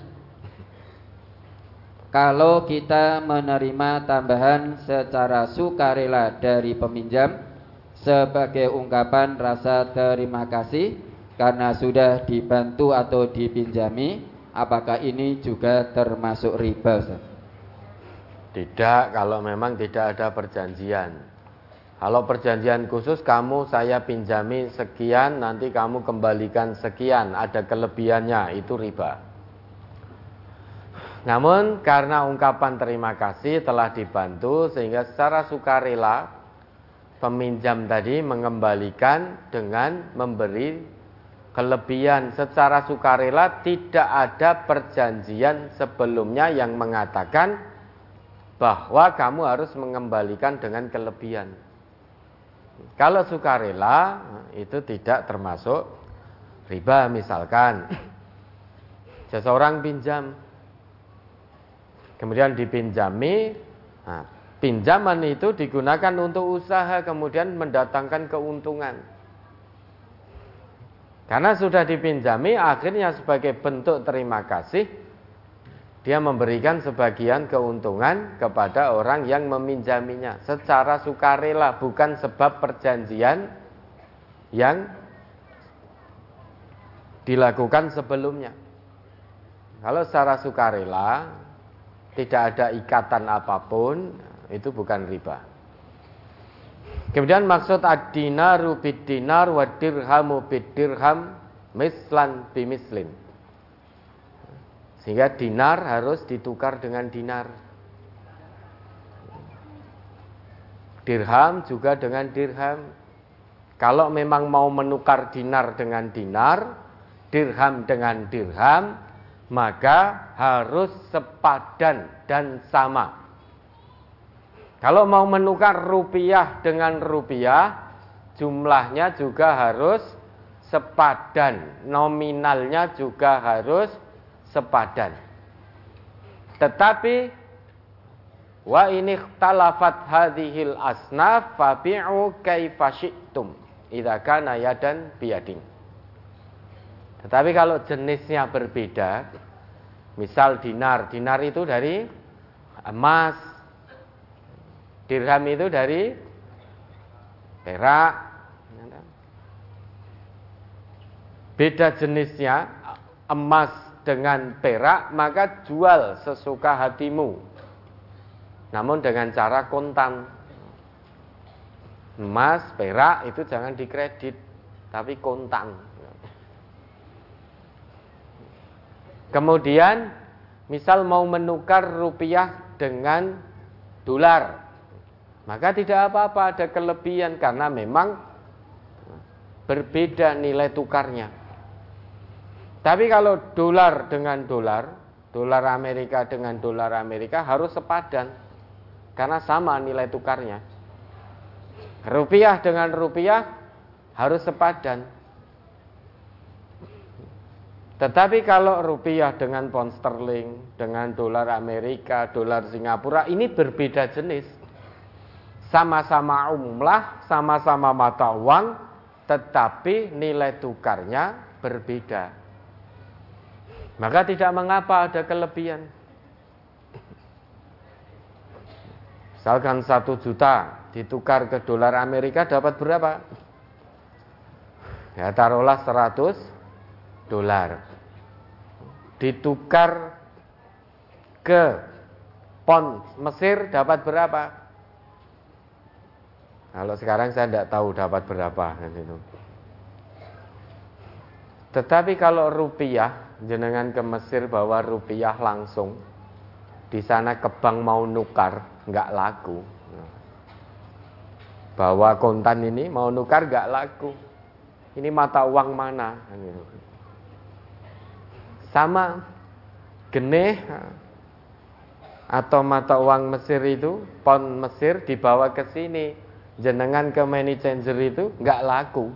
kalau kita menerima tambahan secara sukarela dari peminjam sebagai ungkapan rasa terima kasih karena sudah dibantu atau dipinjami, apakah ini juga termasuk riba? Tidak, kalau memang tidak ada perjanjian. Kalau perjanjian khusus kamu saya pinjami sekian, nanti kamu kembalikan sekian, ada kelebihannya, itu riba. Namun karena ungkapan terima kasih telah dibantu sehingga secara sukarela peminjam tadi mengembalikan dengan memberi kelebihan secara sukarela tidak ada perjanjian sebelumnya yang mengatakan bahwa kamu harus mengembalikan dengan kelebihan. Kalau sukarela itu tidak termasuk riba misalkan seseorang pinjam kemudian dipinjami nah, pinjaman itu digunakan untuk usaha kemudian mendatangkan keuntungan karena sudah dipinjami akhirnya sebagai bentuk terima kasih dia memberikan sebagian keuntungan kepada orang yang meminjaminya secara sukarela bukan sebab perjanjian yang dilakukan sebelumnya. Kalau secara sukarela tidak ada ikatan apa pun, itu bukan riba. Kemudian maksud ad-dinaru bid-dinar wa dirhamu bid-dirham mislan bimislin. Sehingga dinar harus ditukar dengan dinar. Dirham juga dengan dirham. Kalau memang mau menukar dinar dengan dinar, dirham dengan dirham, maka harus sepadan dan sama. Kalau mau menukar rupiah dengan rupiah, jumlahnya juga harus sepadan, nominalnya juga harus sepadan. Tetapi wa ini talafat hadhil asnaf fabi'u kaifa syi'tum idza kana yadan. Tetapi kalau jenisnya berbeda, misal dinar, dinar itu dari emas, dirham itu dari perak, beda jenisnya emas dengan perak, maka jual sesuka hatimu. Namun dengan cara kontan. Emas, perak itu jangan dikredit, tapi kontan. Kemudian misal mau menukar rupiah dengan dolar, maka tidak apa-apa ada kelebihan karena memang berbeda nilai tukarnya. Tapi kalau dolar dengan dolar, dolar Amerika dengan dolar Amerika harus sepadan karena sama nilai tukarnya. Rupiah dengan rupiah harus sepadan. Tetapi kalau rupiah dengan pound sterling, dengan dolar Amerika, dolar Singapura, ini berbeda jenis. Sama-sama umlah, sama-sama mata uang, tetapi nilai tukarnya berbeda. Maka tidak mengapa ada kelebihan. Misalkan satu juta ditukar ke dolar Amerika dapat berapa? Ya taruhlah 100 dolar ditukar ke pon Mesir dapat berapa? Kalau sekarang saya tidak tahu dapat berapa kan itu. Tetapi kalau rupiah, jenengan ke Mesir bawa rupiah langsung, di sana ke bank mau nukar, nggak laku. Bawa kontan ini mau nukar nggak laku. Ini mata uang mana? Kan sama geneh atau mata uang Mesir itu pon Mesir dibawa ke sini. Jenengan ke money changer itu nggak laku.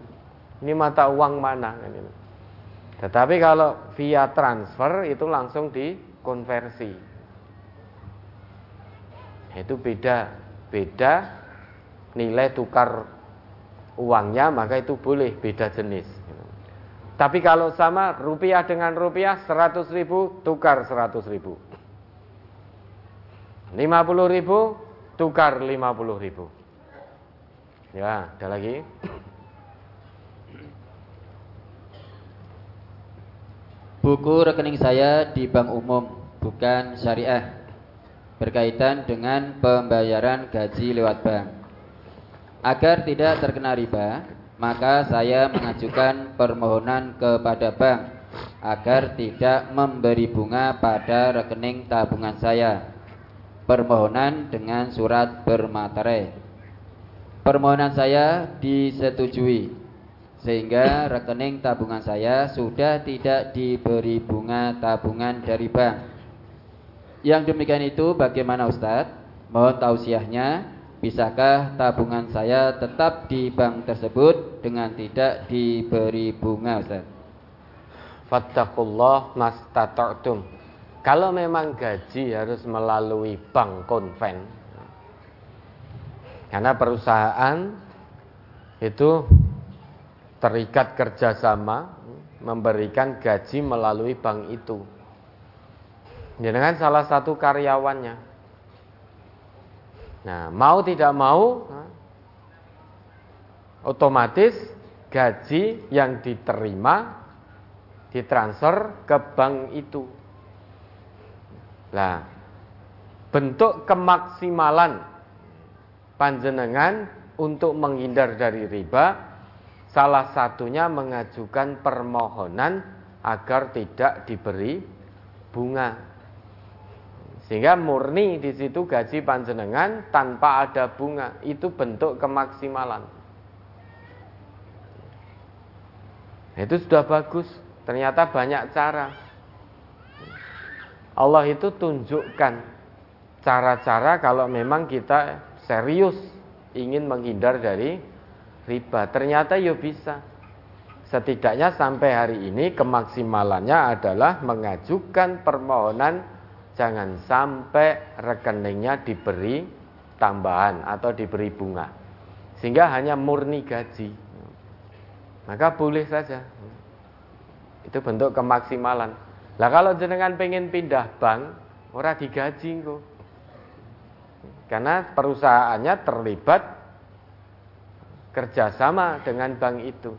Ini mata uang mana tetapi kalau via transfer itu langsung dikonversi. Itu beda beda nilai tukar uangnya maka itu boleh beda jenis tapi kalau sama rupiah dengan rupiah 100 ribu tukar 100 ribu. 50 ribu tukar 50 ribu. Ya ada lagi? Buku rekening saya di bank umum bukan syariah berkaitan dengan pembayaran gaji lewat bank. Agar tidak terkena riba, maka saya mengajukan permohonan kepada bank agar tidak memberi bunga pada rekening tabungan saya. Permohonan dengan surat bermaterai. Permohonan saya disetujui sehingga rekening tabungan saya sudah tidak diberi bunga tabungan dari bank. Yang demikian itu bagaimana Ustadz? Mohon tausiahnya Bisakah tabungan saya tetap di bank tersebut dengan tidak diberi bunga Ustaz? Fattakullah mastata'tum. Kalau memang gaji harus melalui bank konven. Karena perusahaan itu terikat kerjasama memberikan gaji melalui bank itu. Dengan salah satu karyawannya. Nah, mau tidak mau otomatis gaji yang diterima ditransfer ke bank itu. Nah, bentuk kemaksimalan panjenengan untuk menghindar dari riba salah satunya mengajukan permohonan agar tidak diberi bunga. Sehingga murni di situ gaji panjenengan tanpa ada bunga. Itu bentuk kemaksimalan. Itu sudah bagus. Ternyata banyak cara. Allah itu tunjukkan cara-cara kalau memang kita serius ingin menghindar dari riba. Ternyata ya bisa. Setidaknya sampai hari ini kemaksimalannya adalah mengajukan permohonan jangan sampai rekeningnya diberi tambahan atau diberi bunga sehingga hanya murni gaji. Maka boleh saja. Itu bentuk kemaksimalan. Lah kalau jenengan pengen pindah bank ora digaji kok karena perusahaannya terlibat kerjasama dengan bank itu.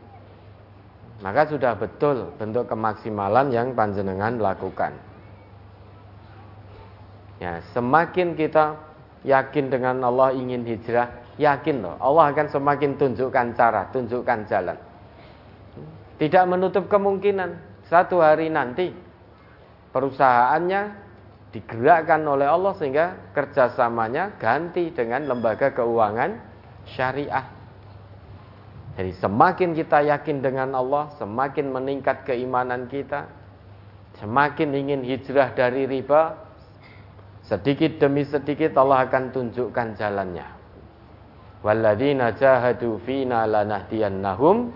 Maka sudah betul bentuk kemaksimalan yang panjenengan lakukan Ya, semakin kita yakin dengan Allah ingin hijrah, yakin loh, Allah akan semakin tunjukkan cara, tunjukkan jalan. Tidak menutup kemungkinan satu hari nanti perusahaannya digerakkan oleh Allah sehingga kerjasamanya ganti dengan lembaga keuangan syariah. Jadi semakin kita yakin dengan Allah, semakin meningkat keimanan kita, semakin ingin hijrah dari riba, Sedikit demi sedikit Allah akan tunjukkan jalannya. Walladzina jahadu fina lanahdiyannahum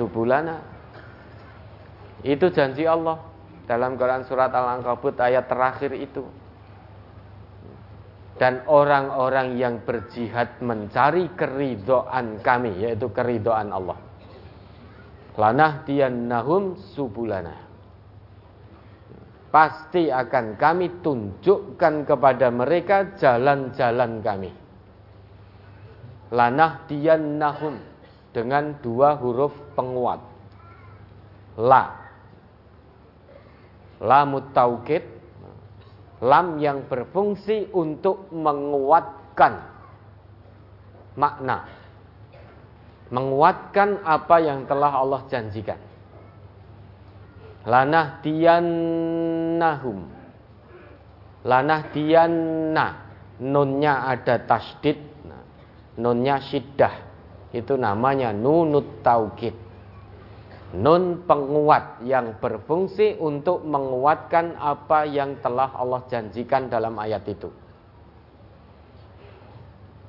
subulana. Itu janji Allah dalam Quran surat Al-Ankabut ayat terakhir itu. Dan orang-orang yang berjihad mencari keridoan kami, yaitu keridoan Allah. Lanahdiyannahum subulana pasti akan kami tunjukkan kepada mereka jalan-jalan kami. Lanah nahum dengan dua huruf penguat. La. Lamut taukid. Lam yang berfungsi untuk menguatkan makna. Menguatkan apa yang telah Allah janjikan lanah diannahum lanah dianna nunnya ada tasdid. Nah, nunnya syiddah. Itu namanya nunut taukid. Nun penguat yang berfungsi untuk menguatkan apa yang telah Allah janjikan dalam ayat itu.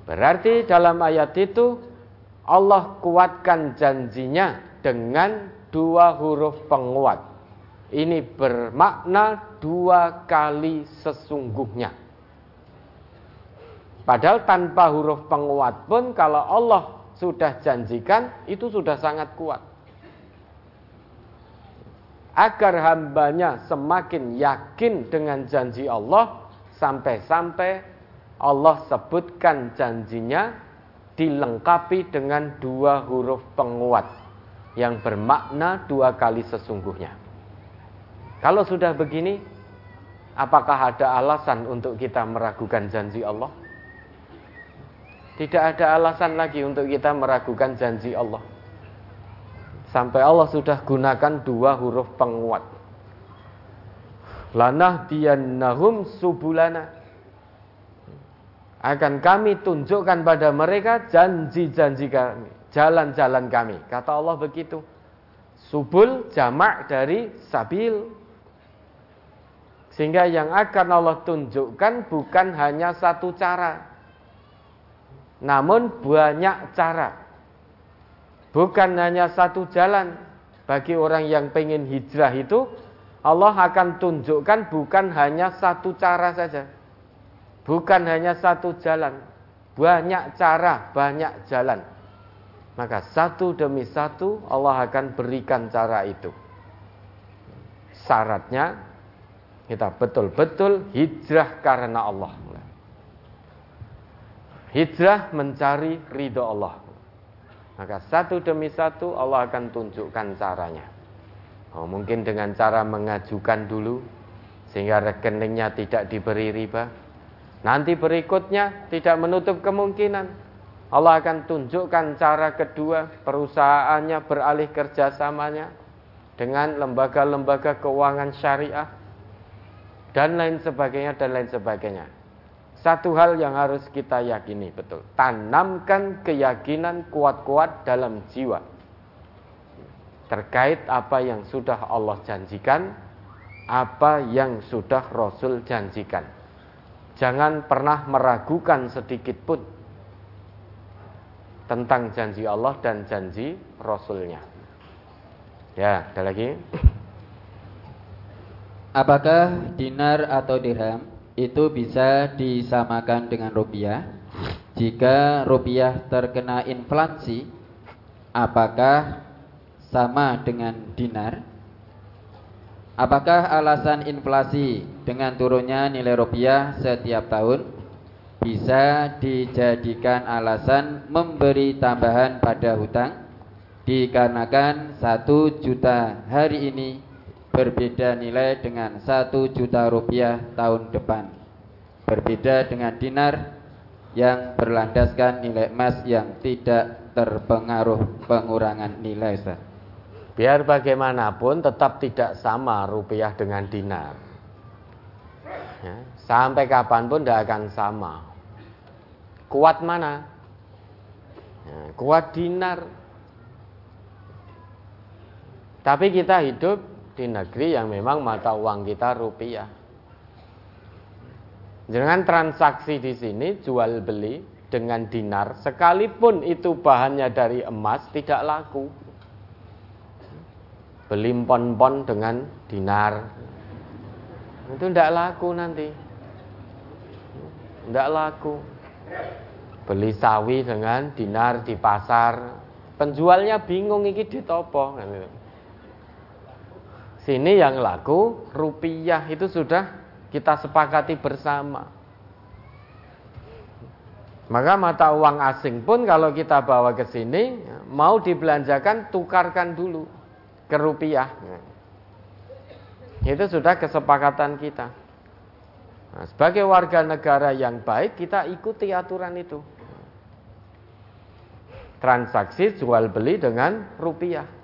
Berarti dalam ayat itu Allah kuatkan janjinya dengan dua huruf penguat ini bermakna dua kali sesungguhnya. Padahal tanpa huruf penguat pun kalau Allah sudah janjikan itu sudah sangat kuat. Agar hambanya semakin yakin dengan janji Allah sampai-sampai Allah sebutkan janjinya dilengkapi dengan dua huruf penguat yang bermakna dua kali sesungguhnya. Kalau sudah begini, apakah ada alasan untuk kita meragukan janji Allah? Tidak ada alasan lagi untuk kita meragukan janji Allah. Sampai Allah sudah gunakan dua huruf penguat. Lanah diyannahum subulana. Akan kami tunjukkan pada mereka janji-janji kami, jalan-jalan kami. Kata Allah begitu. Subul jamak dari sabil. Sehingga yang akan Allah tunjukkan bukan hanya satu cara. Namun banyak cara. Bukan hanya satu jalan. Bagi orang yang pengen hijrah itu, Allah akan tunjukkan bukan hanya satu cara saja. Bukan hanya satu jalan. Banyak cara, banyak jalan. Maka satu demi satu Allah akan berikan cara itu. Syaratnya kita betul-betul hijrah karena Allah. Hijrah mencari ridho Allah. Maka satu demi satu Allah akan tunjukkan caranya. Oh, mungkin dengan cara mengajukan dulu sehingga rekeningnya tidak diberi riba. Nanti berikutnya tidak menutup kemungkinan Allah akan tunjukkan cara kedua perusahaannya beralih kerjasamanya dengan lembaga-lembaga keuangan syariah dan lain sebagainya dan lain sebagainya. Satu hal yang harus kita yakini betul. Tanamkan keyakinan kuat-kuat dalam jiwa. Terkait apa yang sudah Allah janjikan, apa yang sudah Rasul janjikan. Jangan pernah meragukan sedikit pun tentang janji Allah dan janji Rasulnya. Ya, ada lagi. Apakah dinar atau dirham itu bisa disamakan dengan rupiah. Jika rupiah terkena inflasi, apakah sama dengan dinar? Apakah alasan inflasi dengan turunnya nilai rupiah setiap tahun bisa dijadikan alasan memberi tambahan pada hutang dikarenakan satu juta hari ini berbeda nilai dengan satu juta rupiah tahun depan. Berbeda dengan dinar yang berlandaskan nilai emas yang tidak terpengaruh pengurangan nilai. Ustaz. Biar bagaimanapun tetap tidak sama rupiah dengan dinar. Ya, sampai kapan pun tidak akan sama. Kuat mana? Ya, kuat dinar. Tapi kita hidup di negeri yang memang mata uang kita rupiah. Jangan transaksi di sini jual beli dengan dinar, sekalipun itu bahannya dari emas tidak laku. Beli pon-pon dengan dinar, itu tidak laku nanti. Tidak laku. Beli sawi dengan dinar di pasar, penjualnya bingung iki ditopo. Kan Sini yang laku rupiah itu sudah kita sepakati bersama. Maka mata uang asing pun kalau kita bawa ke sini mau dibelanjakan tukarkan dulu ke rupiah. Itu sudah kesepakatan kita. Nah, sebagai warga negara yang baik kita ikuti aturan itu. Transaksi jual beli dengan rupiah.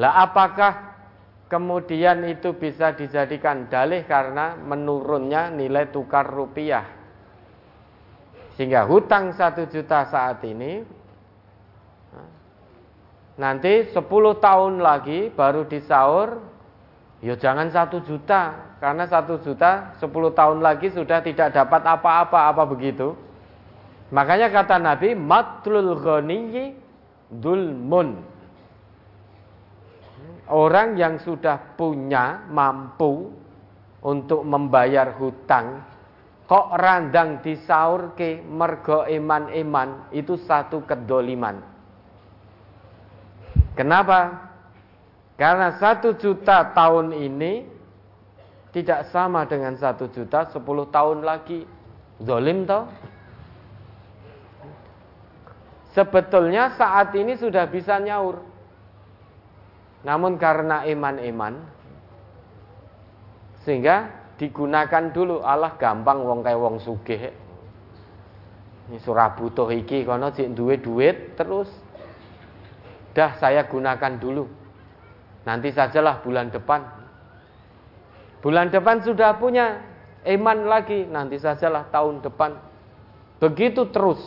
Lah apakah kemudian itu bisa dijadikan dalih karena menurunnya nilai tukar rupiah? Sehingga hutang satu juta saat ini nanti 10 tahun lagi baru disaur ya jangan satu juta karena satu juta 10 tahun lagi sudah tidak dapat apa-apa apa begitu makanya kata Nabi matlul ghaniyyi dulmun Orang yang sudah punya mampu untuk membayar hutang kok randang disaur ke mergo iman-iman itu satu kedoliman. Kenapa? Karena satu juta tahun ini tidak sama dengan satu juta sepuluh tahun lagi. Zolim toh? Sebetulnya saat ini sudah bisa nyaur. Namun karena iman-iman sehingga digunakan dulu Allah gampang wong kayak wong sugih. Ini surah butuh iki kono cek duwe duit terus dah saya gunakan dulu. Nanti sajalah bulan depan. Bulan depan sudah punya eman lagi, nanti sajalah tahun depan. Begitu terus.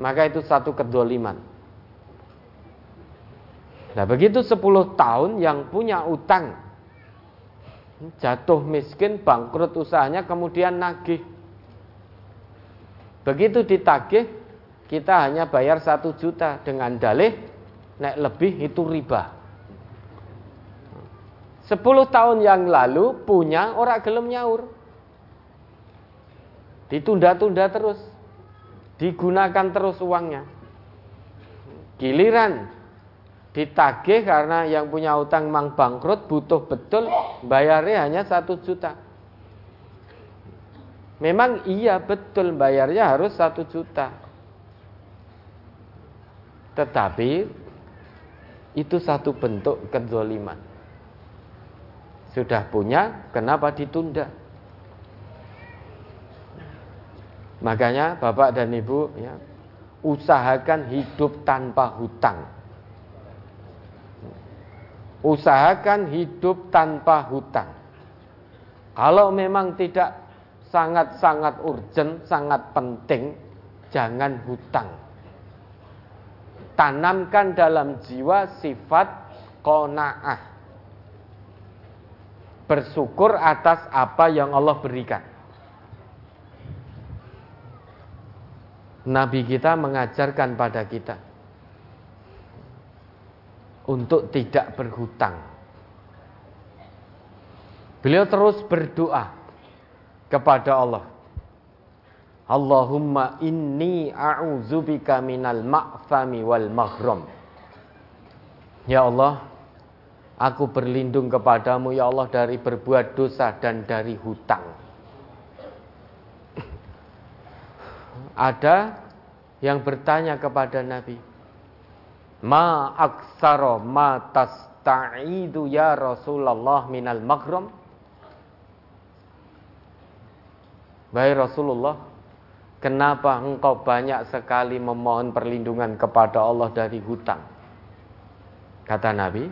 Maka itu satu kedoliman. Nah begitu 10 tahun yang punya utang Jatuh miskin, bangkrut usahanya, kemudian nagih. Begitu ditagih Kita hanya bayar satu juta. Dengan dalih Naik lebih itu riba. 10 tahun yang lalu punya orang gelem nyaur. Ditunda-tunda terus. Digunakan terus uangnya. Giliran ditagih karena yang punya utang mang bangkrut butuh betul bayarnya hanya satu juta. Memang iya betul bayarnya harus satu juta. Tetapi itu satu bentuk kezoliman. Sudah punya kenapa ditunda? Makanya bapak dan ibu ya usahakan hidup tanpa hutang Usahakan hidup tanpa hutang. Kalau memang tidak sangat-sangat urgent, sangat penting, jangan hutang. Tanamkan dalam jiwa sifat kona'ah. Bersyukur atas apa yang Allah berikan. Nabi kita mengajarkan pada kita untuk tidak berhutang. Beliau terus berdoa kepada Allah. Allahumma inni a'udzubika minal ma'fami wal maghram. Ya Allah, aku berlindung kepadamu ya Allah dari berbuat dosa dan dari hutang. Ada yang bertanya kepada Nabi, Ma aksaro ma tasta'idu ya Rasulullah minal maghram Baik Rasulullah Kenapa engkau banyak sekali memohon perlindungan kepada Allah dari hutang? Kata Nabi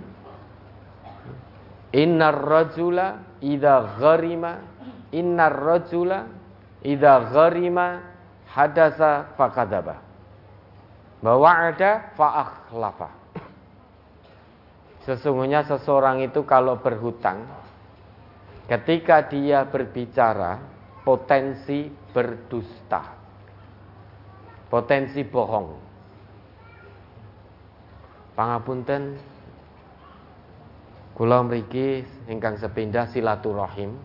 Innar rajula idha gharima Innar rajula idha gharima hadasa fakadabah bahwa ada fa'akhlafa. Sesungguhnya seseorang itu kalau berhutang, ketika dia berbicara, potensi berdusta. Potensi bohong. Pangapunten, kula mriki ingkang sepindah silaturahim.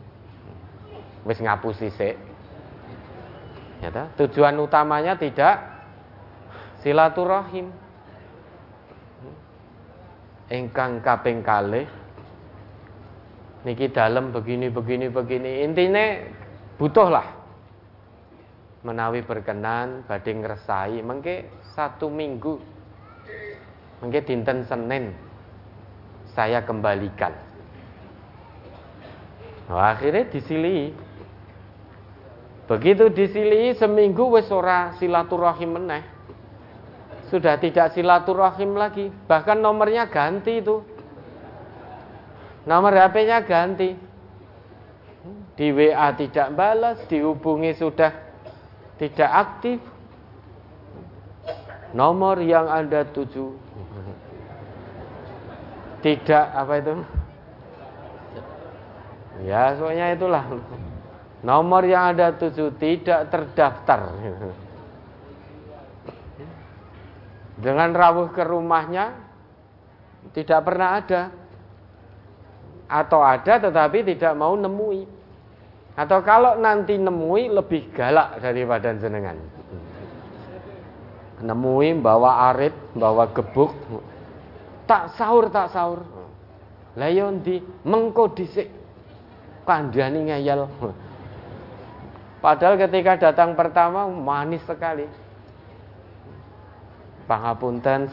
Wis ngapusi sik. Ya Tujuan utamanya tidak silaturahim. Engkang kaping kalih niki dalam begini begini begini. Intinya butuhlah menawi berkenan badhe ngresai. Mengke satu minggu mengke dinten Senin saya kembalikan. Nah, akhirnya disili begitu disili seminggu wis ora silaturahim meneh sudah tidak silaturahim lagi. Bahkan nomornya ganti itu. Nomor HP-nya ganti. Di WA tidak balas, dihubungi sudah tidak aktif. Nomor yang Anda tuju tidak apa itu? Ya, soalnya itulah. Nomor yang Anda tuju tidak terdaftar. Dengan rawuh ke rumahnya tidak pernah ada. Atau ada tetapi tidak mau nemui. Atau kalau nanti nemui lebih galak daripada jenengan. Nemui bawa arit, bawa gebuk. Tak sahur, tak sahur. Layon di mengko dhisik kandhani ngeyel. Padahal ketika datang pertama manis sekali. Pangapunten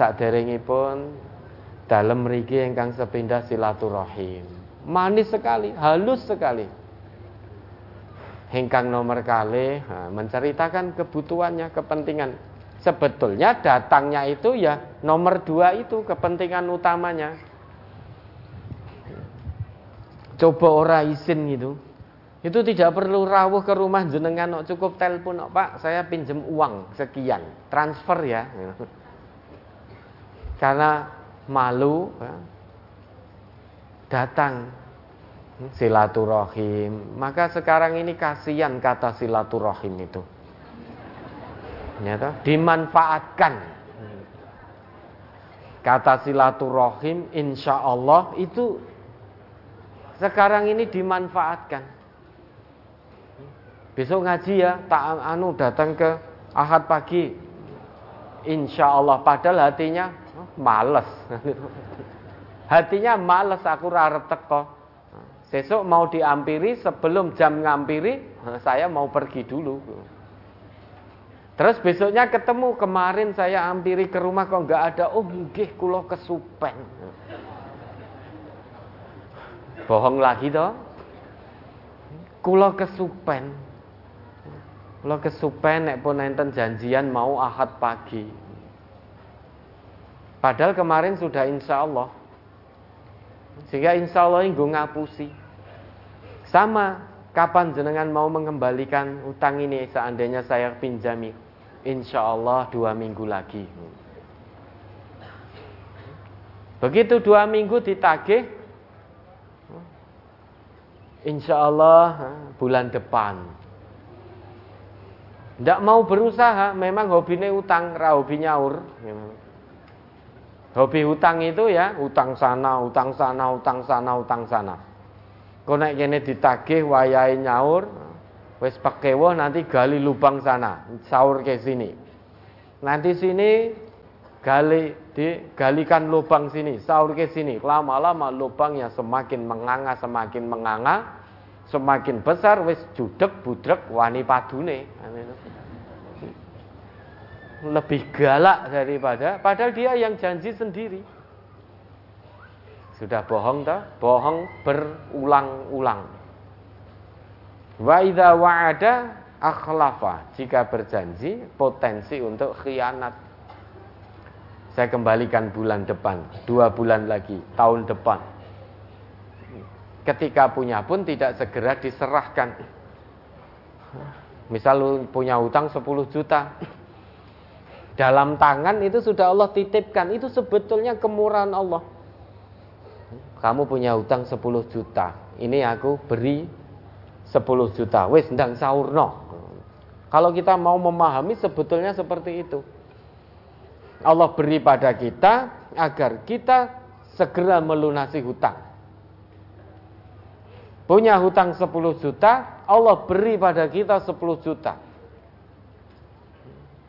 dalam mriki ingkang sepindah silaturahim. Manis sekali, halus sekali. Ingkang nomor kali menceritakan kebutuhannya, kepentingan. sebetulnya datangnya itu ya nomor dua itu kepentingan utamanya. Coba ora izin gitu. Itu tidak perlu rawuh ke rumah jenengan cukup telepon Pak, saya pinjem uang sekian, transfer ya. Karena malu ya, datang silaturahim. Maka sekarang ini kasihan kata silaturahim itu. Nyata dimanfaatkan. Kata silaturahim insya Allah itu sekarang ini dimanfaatkan. Besok ngaji ya, tak anu datang ke Ahad pagi. Insya Allah padahal hatinya males. hatinya males aku rarep teko. Besok mau diampiri sebelum jam ngampiri saya mau pergi dulu. Terus besoknya ketemu kemarin saya ampiri ke rumah kok nggak ada. Oh nggih kula kesupen. Bohong lagi toh. Kula kesupen. Kula kesupen nek pun enten janjian mau ahad pagi. Padahal kemarin sudah insya Allah. Sehingga insya Allah ini ngapusi. Sama kapan jenengan mau mengembalikan utang ini seandainya saya pinjami. Insya Allah dua minggu lagi. Begitu dua minggu ditagih. Insya Allah bulan depan tidak mau berusaha, memang hobinya utang, ra hobi nyaur. Hobi utang itu ya, utang sana, utang sana, utang sana, utang sana. Naik kene ditagih wayai nyaur, wes pakewo nanti gali lubang sana, sahur ke sini. Nanti sini gali digalikan lubang sini, sahur ke sini. Lama-lama lubangnya semakin menganga, semakin menganga, semakin besar wis judek budrek wani padune lebih galak daripada padahal dia yang janji sendiri. Sudah bohong tak bohong berulang-ulang. Wa idza wa'ada akhlafa. Jika berjanji potensi untuk khianat. Saya kembalikan bulan depan dua bulan lagi tahun depan. Ketika punya pun tidak segera diserahkan. Misal punya utang 10 juta. Dalam tangan itu sudah Allah titipkan. Itu sebetulnya kemurahan Allah. Kamu punya utang 10 juta. Ini aku beri 10 juta. Wes ndang saurno. Kalau kita mau memahami sebetulnya seperti itu. Allah beri pada kita agar kita segera melunasi hutang. Punya hutang 10 juta, Allah beri pada kita 10 juta.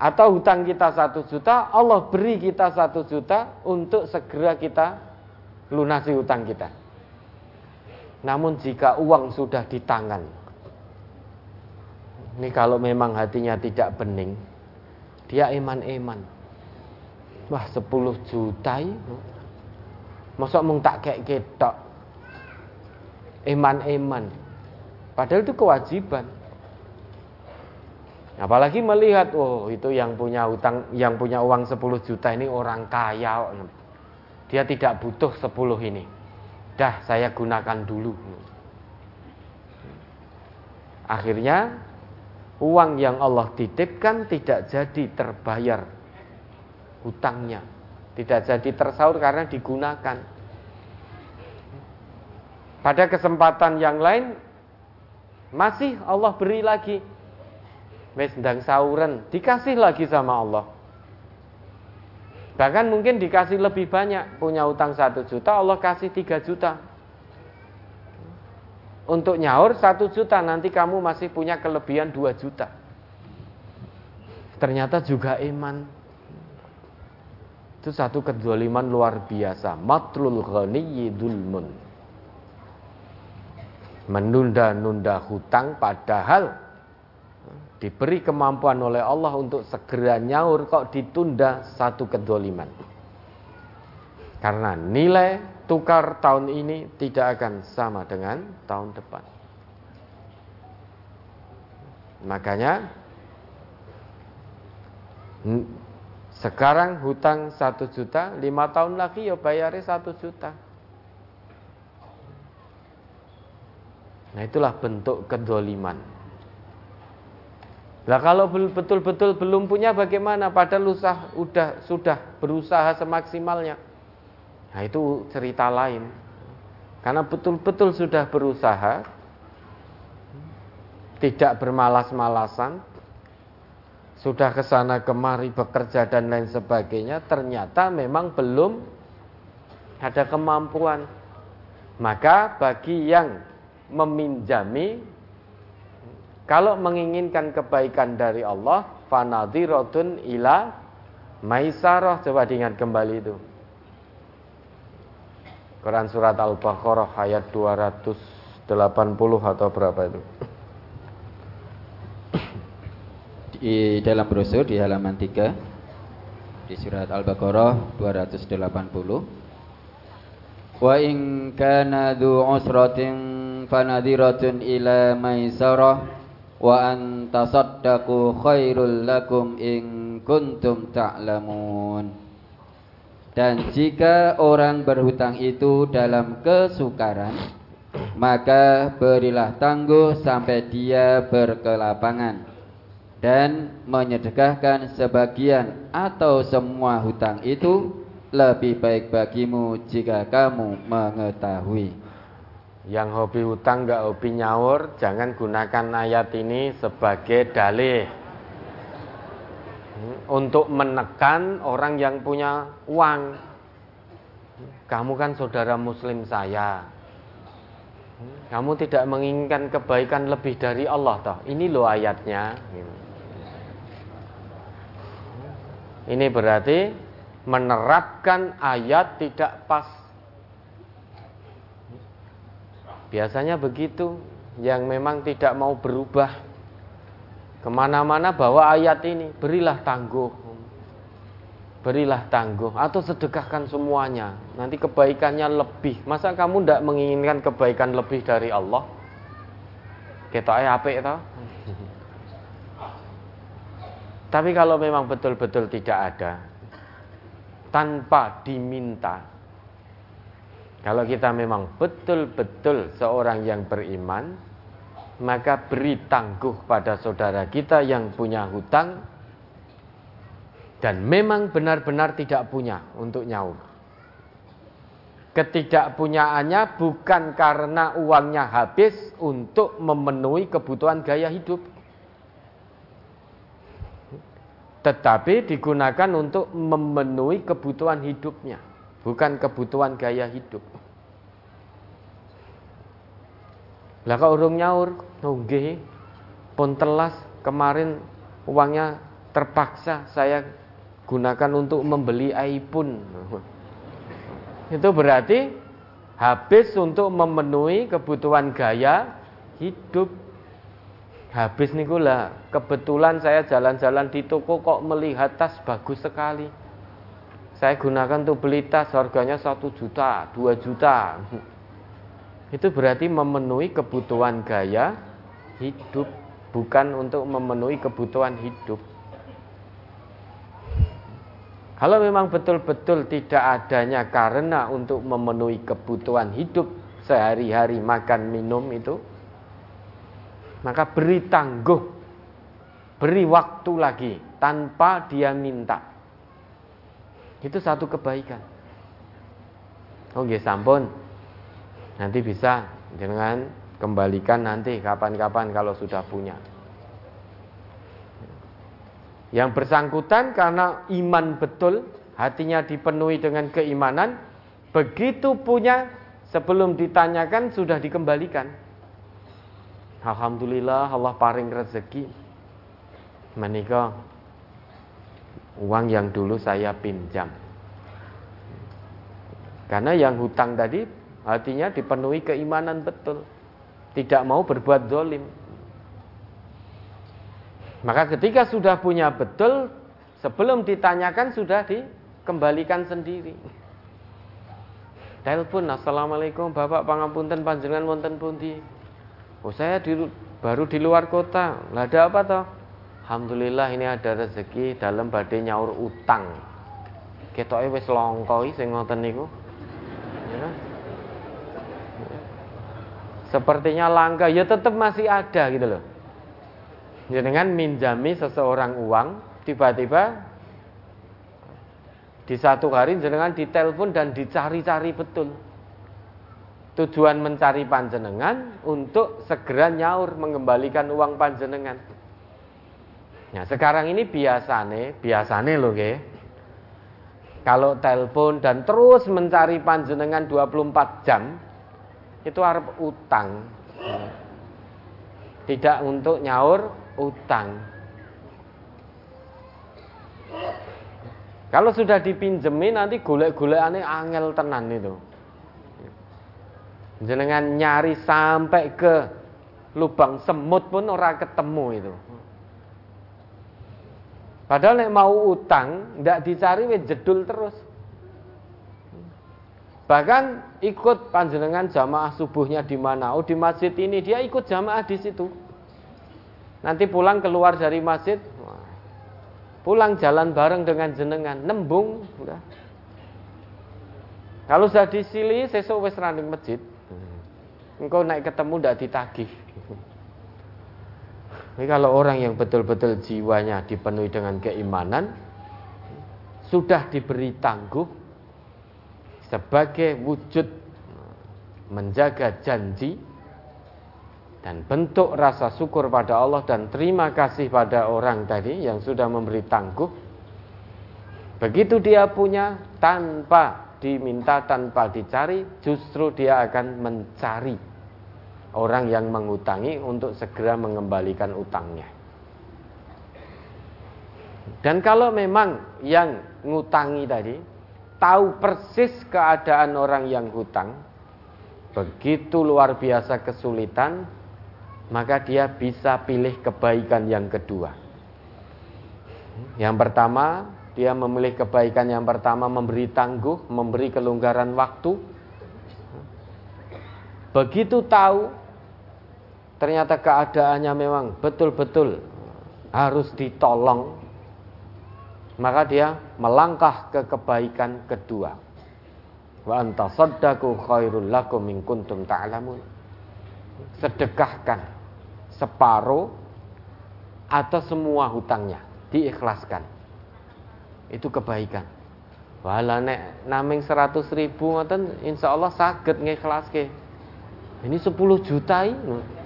Atau hutang kita 1 juta, Allah beri kita 1 juta untuk segera kita lunasi hutang kita. Namun jika uang sudah di tangan, ini kalau memang hatinya tidak bening, dia eman-eman. Wah 10 juta itu, masa mung tak kayak ketok eman-eman. Padahal itu kewajiban. Apalagi melihat, oh itu yang punya utang, yang punya uang 10 juta ini orang kaya. Dia tidak butuh 10 ini. Dah saya gunakan dulu. Akhirnya uang yang Allah titipkan tidak jadi terbayar hutangnya. Tidak jadi tersaur karena digunakan. Pada kesempatan yang lain masih Allah beri lagi. Wes ndang sauren, dikasih lagi sama Allah. Bahkan mungkin dikasih lebih banyak, punya utang satu juta, Allah kasih tiga juta. Untuk nyaur satu juta, nanti kamu masih punya kelebihan dua juta. Ternyata juga iman. Itu satu kedoliman luar biasa. Matrul ghaniyyi dulmun menunda-nunda hutang padahal diberi kemampuan oleh Allah untuk segera nyaur kok ditunda satu kedoliman. Karena nilai tukar tahun ini tidak akan sama dengan tahun depan. Makanya Sekarang hutang satu juta, lima tahun lagi ya bayarnya satu juta. Nah itulah bentuk kedoliman. Nah kalau betul-betul belum punya bagaimana? Padahal usah, udah, sudah berusaha semaksimalnya. Nah itu cerita lain. Karena betul-betul sudah berusaha, tidak bermalas-malasan, sudah ke sana kemari bekerja dan lain sebagainya, ternyata memang belum ada kemampuan. Maka bagi yang meminjami kalau menginginkan kebaikan dari Allah, fanadhiratun ila maisarah. Coba diingat kembali itu. Quran surat Al-Baqarah ayat 280 atau berapa itu? di dalam brosur di halaman 3 di surat Al-Baqarah 280 Wa in kana dzu usratin fanadhiratun ila maisarah wa an khairul lakum in kuntum ta'lamun Dan jika orang berhutang itu dalam kesukaran maka berilah tangguh sampai dia berkelapangan dan menyedekahkan sebagian atau semua hutang itu lebih baik bagimu jika kamu mengetahui. Yang hobi hutang nggak hobi nyaur, jangan gunakan ayat ini sebagai dalih hmm, untuk menekan orang yang punya uang. Kamu kan saudara Muslim saya. Hmm, kamu tidak menginginkan kebaikan lebih dari Allah, toh. Ini loh ayatnya. Ini berarti menerapkan ayat tidak pas. Biasanya begitu, yang memang tidak mau berubah. Ke mana-mana bawa ayat ini, berilah tangguh. Berilah tangguh, atau sedekahkan semuanya. Nanti kebaikannya lebih. Masa kamu tidak menginginkan kebaikan lebih dari Allah? Kita apik tau? Tapi kalau memang betul-betul tidak ada, tanpa diminta, kalau kita memang betul-betul seorang yang beriman, maka beri tangguh pada saudara kita yang punya hutang dan memang benar-benar tidak punya untuk nyaur. Ketidakpunyaannya bukan karena uangnya habis untuk memenuhi kebutuhan gaya hidup tetapi digunakan untuk memenuhi kebutuhan hidupnya, bukan kebutuhan gaya hidup. Lah kok urung nyaur, nggih. Pun telas kemarin uangnya terpaksa saya gunakan untuk membeli iPhone. Itu berarti habis untuk memenuhi kebutuhan gaya hidup. Habis nih lah, kebetulan saya jalan-jalan di toko kok melihat tas bagus sekali. Saya gunakan untuk beli tas harganya satu juta, dua juta. Itu berarti memenuhi kebutuhan gaya hidup, bukan untuk memenuhi kebutuhan hidup. Kalau memang betul-betul tidak adanya karena untuk memenuhi kebutuhan hidup sehari-hari makan minum itu, maka beri tangguh, beri waktu lagi tanpa dia minta. Itu satu kebaikan. Oh nggih sampun. Nanti bisa dengan kembalikan nanti kapan-kapan kalau sudah punya. Yang bersangkutan karena iman betul, hatinya dipenuhi dengan keimanan, begitu punya sebelum ditanyakan sudah dikembalikan. Alhamdulillah Allah paring rezeki. Menikah uang yang dulu saya pinjam. Karena yang hutang tadi artinya dipenuhi keimanan betul. Tidak mau berbuat dolim. Maka ketika sudah punya betul, sebelum ditanyakan sudah dikembalikan sendiri. Telepon, Assalamualaikum Bapak Pangapunten Panjenengan wonten pundi? Oh saya di, baru di luar kota. Lah ada apa toh? Alhamdulillah ini ada rezeki dalam badai nyaur utang. Ketoke wis longkoi sing ngoten niku. Ya. Sepertinya langka, ya tetap masih ada gitu loh. Dengan minjami seseorang uang, tiba-tiba di satu hari jenengan ditelepon dan dicari-cari betul. Tujuan mencari panjenengan untuk segera nyaur mengembalikan uang panjenengan. Nah, sekarang ini biasane, biasane loh ke. Kalau telepon dan terus mencari panjenengan 24 jam, itu harap utang. Tidak untuk nyaur utang. Kalau sudah dipinjemi nanti golek aneh angel tenan itu. Jenengan nyari sampai ke lubang semut pun orang ketemu itu. Padahal nek mau utang, ndak dicari we jedul terus. Bahkan ikut panjenengan jamaah subuhnya di mana? Oh di masjid ini dia ikut jamaah di situ. Nanti pulang keluar dari masjid, pulang jalan bareng dengan jenengan, nembung, udah. Kalau sudah disili, wes running masjid. Engkau naik ketemu ndak ditagih. Jadi kalau orang yang betul-betul jiwanya dipenuhi dengan keimanan sudah diberi tangguh sebagai wujud menjaga janji dan bentuk rasa syukur pada Allah dan terima kasih pada orang tadi yang sudah memberi tangguh. Begitu dia punya tanpa diminta, tanpa dicari, justru dia akan mencari orang yang mengutangi untuk segera mengembalikan utangnya. Dan kalau memang yang ngutangi tadi tahu persis keadaan orang yang hutang, begitu luar biasa kesulitan, maka dia bisa pilih kebaikan yang kedua. Yang pertama, dia memilih kebaikan yang pertama memberi tangguh, memberi kelonggaran waktu. Begitu tahu ternyata keadaannya memang betul-betul harus ditolong, maka dia melangkah ke kebaikan kedua. Wa anta saddaku khairul lakum in kuntum ta'lamun. Sedekahkan separuh atau semua hutangnya diikhlaskan. Itu kebaikan. Wala nek naming 100 ribu ngoten insyaallah saged ngikhlaske. Ini 10 juta ini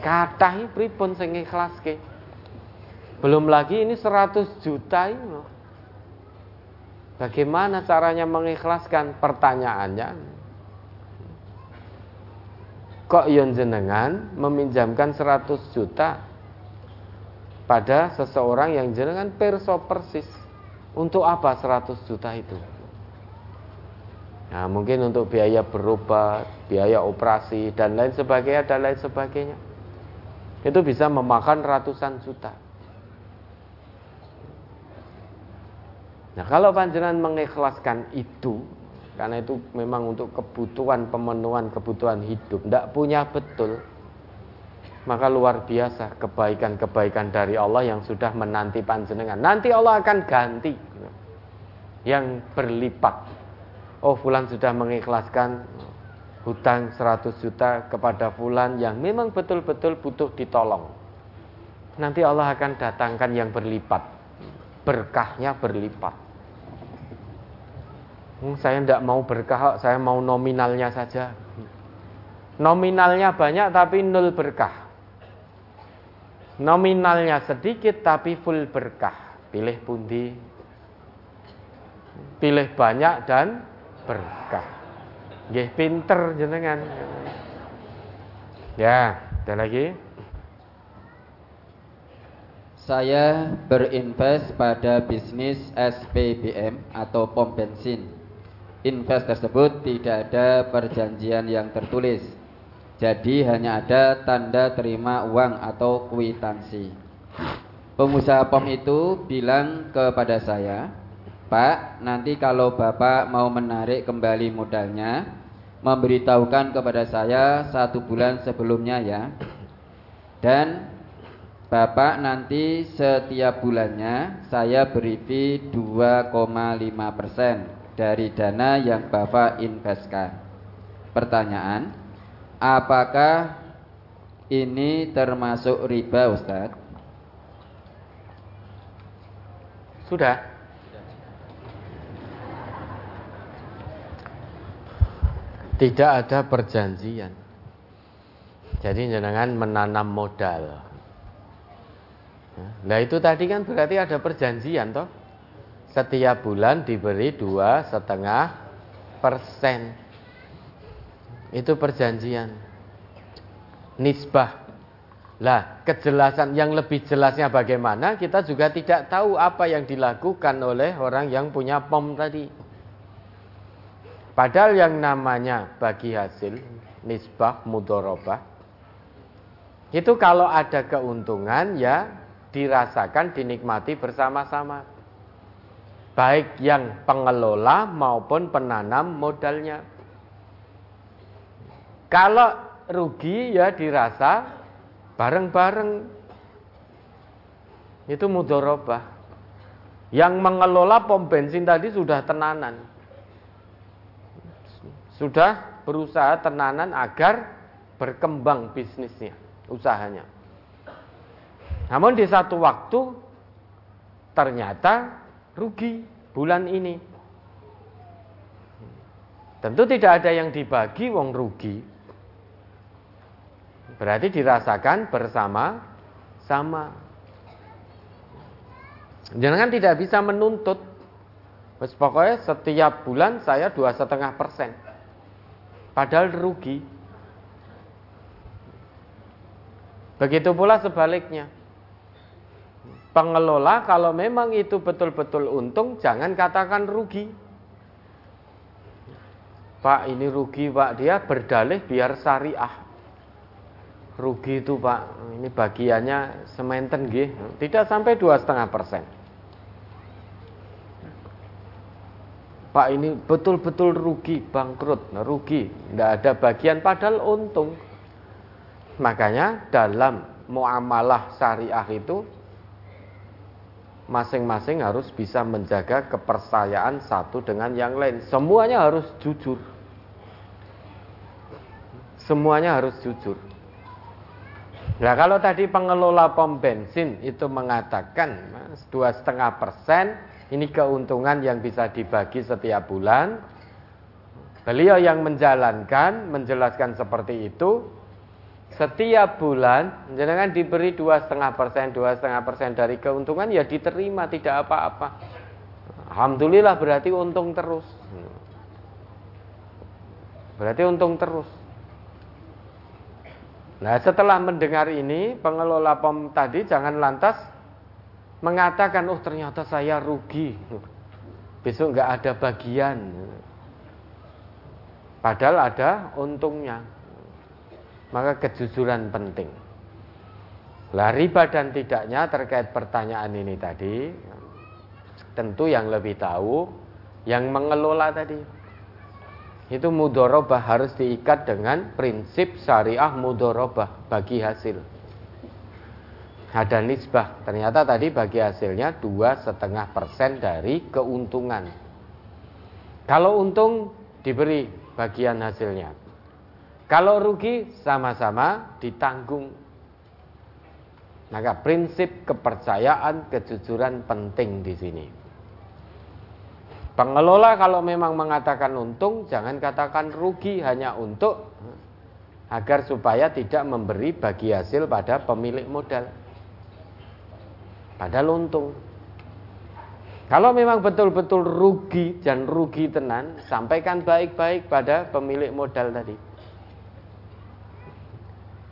Kathah pripun sing ikhlaske? Belum lagi ini 100 juta ini. Bagaimana caranya mengikhlaskan? Pertanyaannya, kok yon jenengan meminjamkan 100 juta pada seseorang yang jenengan perso persis? Untuk apa 100 juta itu? Nah, mungkin untuk biaya berobat, biaya operasi dan lain sebagainya dan lain sebagainya itu bisa memakan ratusan juta. Nah, kalau panjenengan mengikhlaskan itu, karena itu memang untuk kebutuhan pemenuhan kebutuhan hidup, tidak punya betul, maka luar biasa kebaikan-kebaikan dari Allah yang sudah menanti panjenengan. Nanti Allah akan ganti yang berlipat. Oh, fulan sudah mengikhlaskan hutang 100 juta kepada fulan yang memang betul-betul butuh ditolong. Nanti Allah akan datangkan yang berlipat. Berkahnya berlipat. Hmm, saya tidak mau berkah, saya mau nominalnya saja. Nominalnya banyak tapi nol berkah. Nominalnya sedikit tapi full berkah. Pilih pundi. Pilih banyak dan berkah. Nggih pinter jenengan. Ya, ada lagi? Saya berinvest pada bisnis SPBM atau pom bensin. Invest tersebut tidak ada perjanjian yang tertulis. Jadi hanya ada tanda terima uang atau kwitansi. Pengusaha pom itu bilang kepada saya, "Pak, nanti kalau Bapak mau menarik kembali modalnya, memberitahukan kepada saya satu bulan sebelumnya ya. Dan Bapak nanti setiap bulannya saya beri fee 2,5% dari dana yang Bapak investkan. Pertanyaan, apakah ini termasuk riba Ustadz? Sudah. Tidak ada perjanjian. Jadi jangan menanam modal. Nah itu tadi kan berarti ada perjanjian toh. Setiap bulan diberi dua setengah persen. Itu perjanjian. Nisbah. Lah, kejelasan yang lebih jelasnya bagaimana kita juga tidak tahu apa yang dilakukan oleh orang yang punya pom tadi. Padahal yang namanya bagi hasil nisbah mudorobah itu kalau ada keuntungan ya dirasakan, dinikmati bersama-sama. Baik yang pengelola maupun penanam modalnya. Kalau rugi ya dirasa bareng-bareng. Itu mudorobah. Yang mengelola pom bensin tadi sudah tenanan. Sudah berusaha tenanan agar berkembang bisnisnya, usahanya. Namun di satu waktu ternyata rugi bulan ini. Tentu tidak ada yang dibagi wong rugi. Berarti dirasakan bersama sama. Jangan tidak bisa menuntut. Pokoknya setiap bulan saya dua setengah persen. Padahal rugi. Begitu pula sebaliknya pengelola kalau memang itu betul-betul untung jangan katakan rugi. Pak ini rugi pak dia berdalih biar syariah. Rugi itu pak ini bagiannya sementen gih tidak sampai dua setengah persen. Pak ini betul-betul rugi bangkrut, nah, rugi, tidak ada bagian padahal untung. Makanya dalam muamalah syariah itu masing-masing harus bisa menjaga kepercayaan satu dengan yang lain. Semuanya harus jujur. Semuanya harus jujur. Nah kalau tadi pengelola pom bensin itu mengatakan dua setengah persen ini keuntungan yang bisa dibagi setiap bulan. Beliau yang menjalankan, menjelaskan seperti itu, setiap bulan jenengan diberi dua setengah persen dua setengah persen dari keuntungan ya diterima tidak apa-apa. Alhamdulillah berarti untung terus. Berarti untung terus. Nah setelah mendengar ini pengelola pom tadi jangan lantas mengatakan oh ternyata saya rugi besok nggak ada bagian padahal ada untungnya maka kejujuran penting. Lah riba dan tidaknya terkait pertanyaan ini tadi tentu yang lebih tahu yang mengelola tadi. Itu mudorobah harus diikat dengan prinsip syariah mudorobah bagi hasil. Ada nisbah, ternyata tadi bagi hasilnya dua setengah persen dari keuntungan. Kalau untung diberi bagian hasilnya, kalau rugi sama-sama ditanggung. Maka prinsip kepercayaan, kejujuran penting di sini. Pengelola kalau memang mengatakan untung, jangan katakan rugi hanya untuk agar supaya tidak memberi bagi hasil pada pemilik modal. Padahal untung. Kalau memang betul-betul rugi dan rugi tenan, sampaikan baik-baik pada pemilik modal tadi.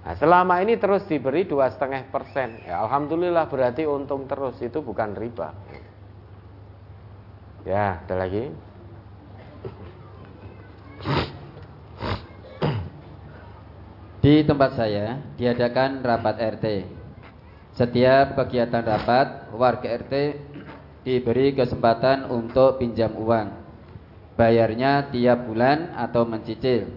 Nah, selama ini terus diberi dua setengah persen, ya alhamdulillah berarti untung terus itu bukan riba. Ya, ada lagi. Di tempat saya diadakan rapat RT. Setiap kegiatan rapat, warga RT diberi kesempatan untuk pinjam uang. Bayarnya tiap bulan atau mencicil.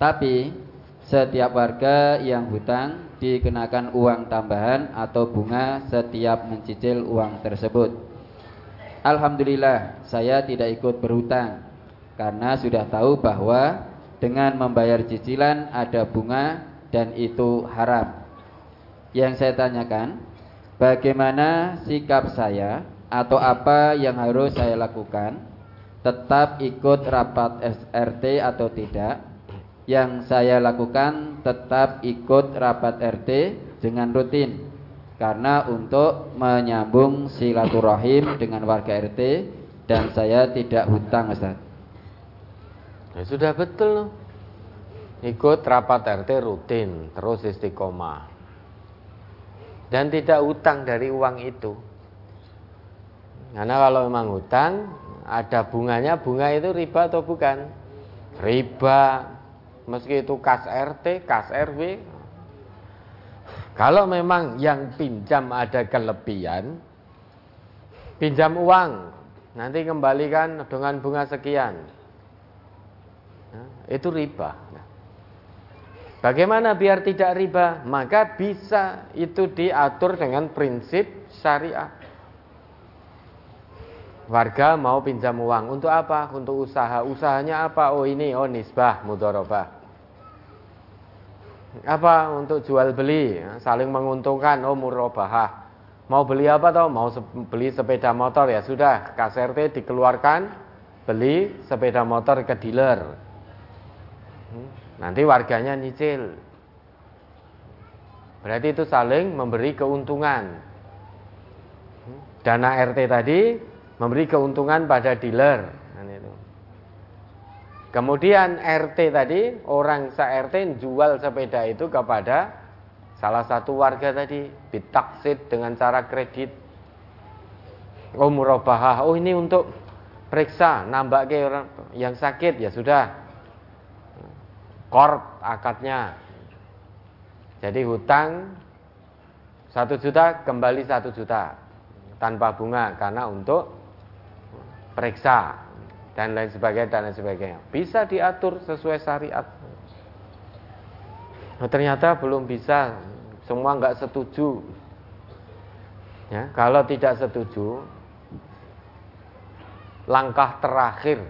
Tapi setiap warga yang hutang dikenakan uang tambahan atau bunga setiap mencicil uang tersebut. Alhamdulillah, saya tidak ikut berhutang karena sudah tahu bahwa dengan membayar cicilan ada bunga dan itu haram. Yang saya tanyakan, bagaimana sikap saya atau apa yang harus saya lakukan? Tetap ikut rapat SRT atau tidak? yang saya lakukan tetap ikut rapat RT dengan rutin karena untuk menyambung silaturahim dengan warga RT dan saya tidak hutang Ustaz. Ya sudah betul Ikut rapat RT rutin terus istiqomah. Dan tidak hutang dari uang itu. Karena kalau memang hutang ada bunganya, bunga itu riba atau bukan? Riba, meski itu kas RT, kas RW. Kalau memang yang pinjam ada kelebihan, pinjam uang, nanti kembalikan dengan bunga sekian. Nah, itu riba. Bagaimana biar tidak riba? Maka bisa itu diatur dengan prinsip syariat. Warga mau pinjam uang untuk apa? Untuk usaha. Usahanya apa? Oh ini, oh nisbah, mudorobah. Apa untuk jual beli, saling menguntungkan, oh murabahah. Mau beli apa toh? Mau beli sepeda motor ya sudah, KSRT dikeluarkan, beli sepeda motor ke dealer. Hmm, nanti warganya nyicil. Berarti itu saling memberi keuntungan. Dana RT tadi memberi keuntungan pada dealer. Kemudian RT tadi, orang se-RT jual sepeda itu kepada salah satu warga tadi, bitaksid dengan cara kredit. Oh murabahah, oh ini untuk periksa, nambah ke orang yang sakit, ya sudah. Korp akadnya. Jadi hutang satu juta kembali satu juta tanpa bunga karena untuk periksa dan lain sebagainya dan lain sebagainya. Bisa diatur sesuai syariat. Nah, ternyata belum bisa, semua nggak setuju. Ya, kalau tidak setuju, langkah terakhir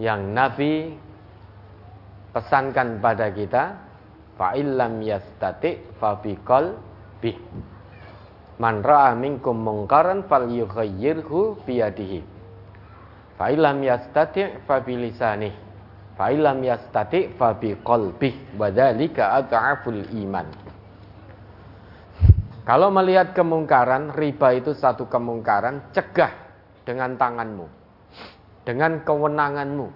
yang Nabi pesankan pada kita, fa'illam yastati fabiqal bih. Man ra'a minkum mungkaran falyughayyirhu biyadihi. Fa'ilam yastati' fa bilisani. Fa'ilam yastati' fa biqalbih. Wadhalika adha'aful iman. Kalau melihat kemungkaran, riba itu satu kemungkaran, cegah dengan tanganmu. Dengan kewenanganmu.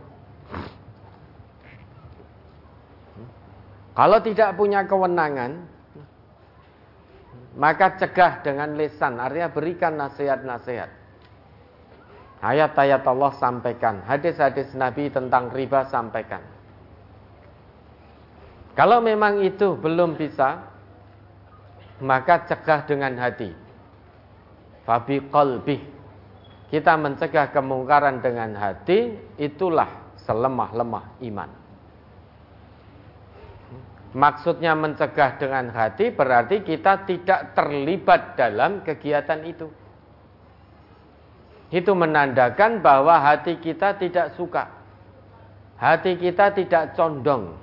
Kalau tidak punya kewenangan, maka cegah dengan lisan, artinya berikan nasihat-nasihat. Ayat-ayat Allah sampaikan, hadis-hadis Nabi tentang riba sampaikan. Kalau memang itu belum bisa, maka cegah dengan hati. Fabi qalbi. Kita mencegah kemungkaran dengan hati, itulah selemah-lemah iman. Maksudnya mencegah dengan hati berarti kita tidak terlibat dalam kegiatan itu. Itu menandakan bahwa hati kita tidak suka. Hati kita tidak condong.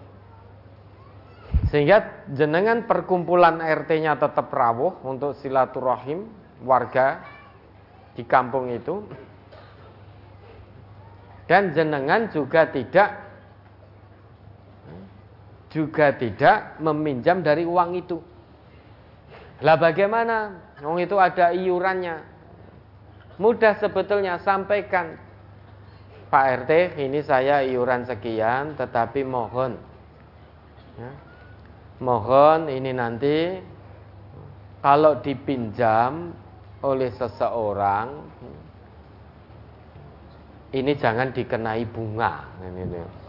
Sehingga jenengan perkumpulan RT-nya tetap rawuh untuk silaturahim warga di kampung itu. Dan jenengan juga tidak juga tidak meminjam dari uang itu. Lah bagaimana? Uang itu ada iurannya. Mudah sebetulnya sampaikan Pak RT ini saya iuran sekian tetapi mohon ya, Mohon ini nanti Kalau dipinjam oleh seseorang Ini jangan dikenai bunga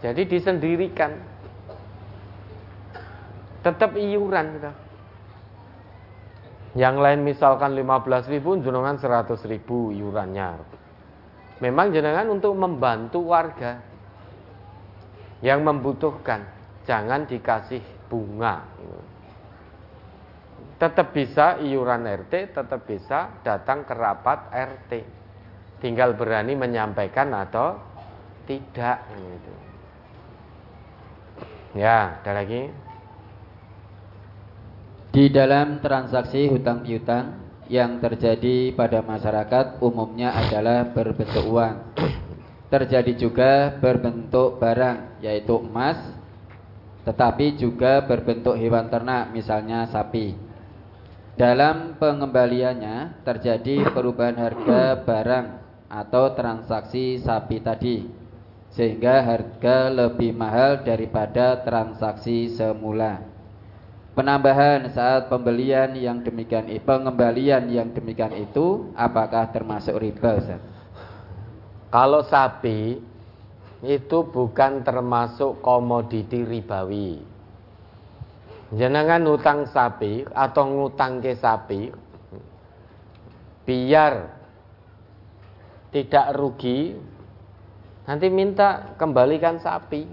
Jadi disendirikan Tetap iuran yang lain misalkan 15 ribu, jenengan 100 ribu iurannya. Memang jenengan untuk membantu warga yang membutuhkan. jangan dikasih bunga. Tetap bisa iuran RT, tetap bisa datang ke rapat RT. Tinggal berani menyampaikan atau tidak. Gitu. Ya, ada lagi. Di dalam transaksi hutang piutang yang terjadi pada masyarakat umumnya adalah berbentuk uang. Terjadi juga berbentuk barang, yaitu emas, tetapi juga berbentuk hewan ternak, misalnya sapi. Dalam pengembaliannya terjadi perubahan harga barang atau transaksi sapi tadi, sehingga harga lebih mahal daripada transaksi semula. Penambahan saat pembelian yang demikian pengembalian yang demikian itu apakah termasuk riba Ustaz? Kalau sapi itu bukan termasuk komoditi ribawi. Jenengan utang sapi atau ngutang ke sapi biar tidak rugi nanti minta kembalikan sapi.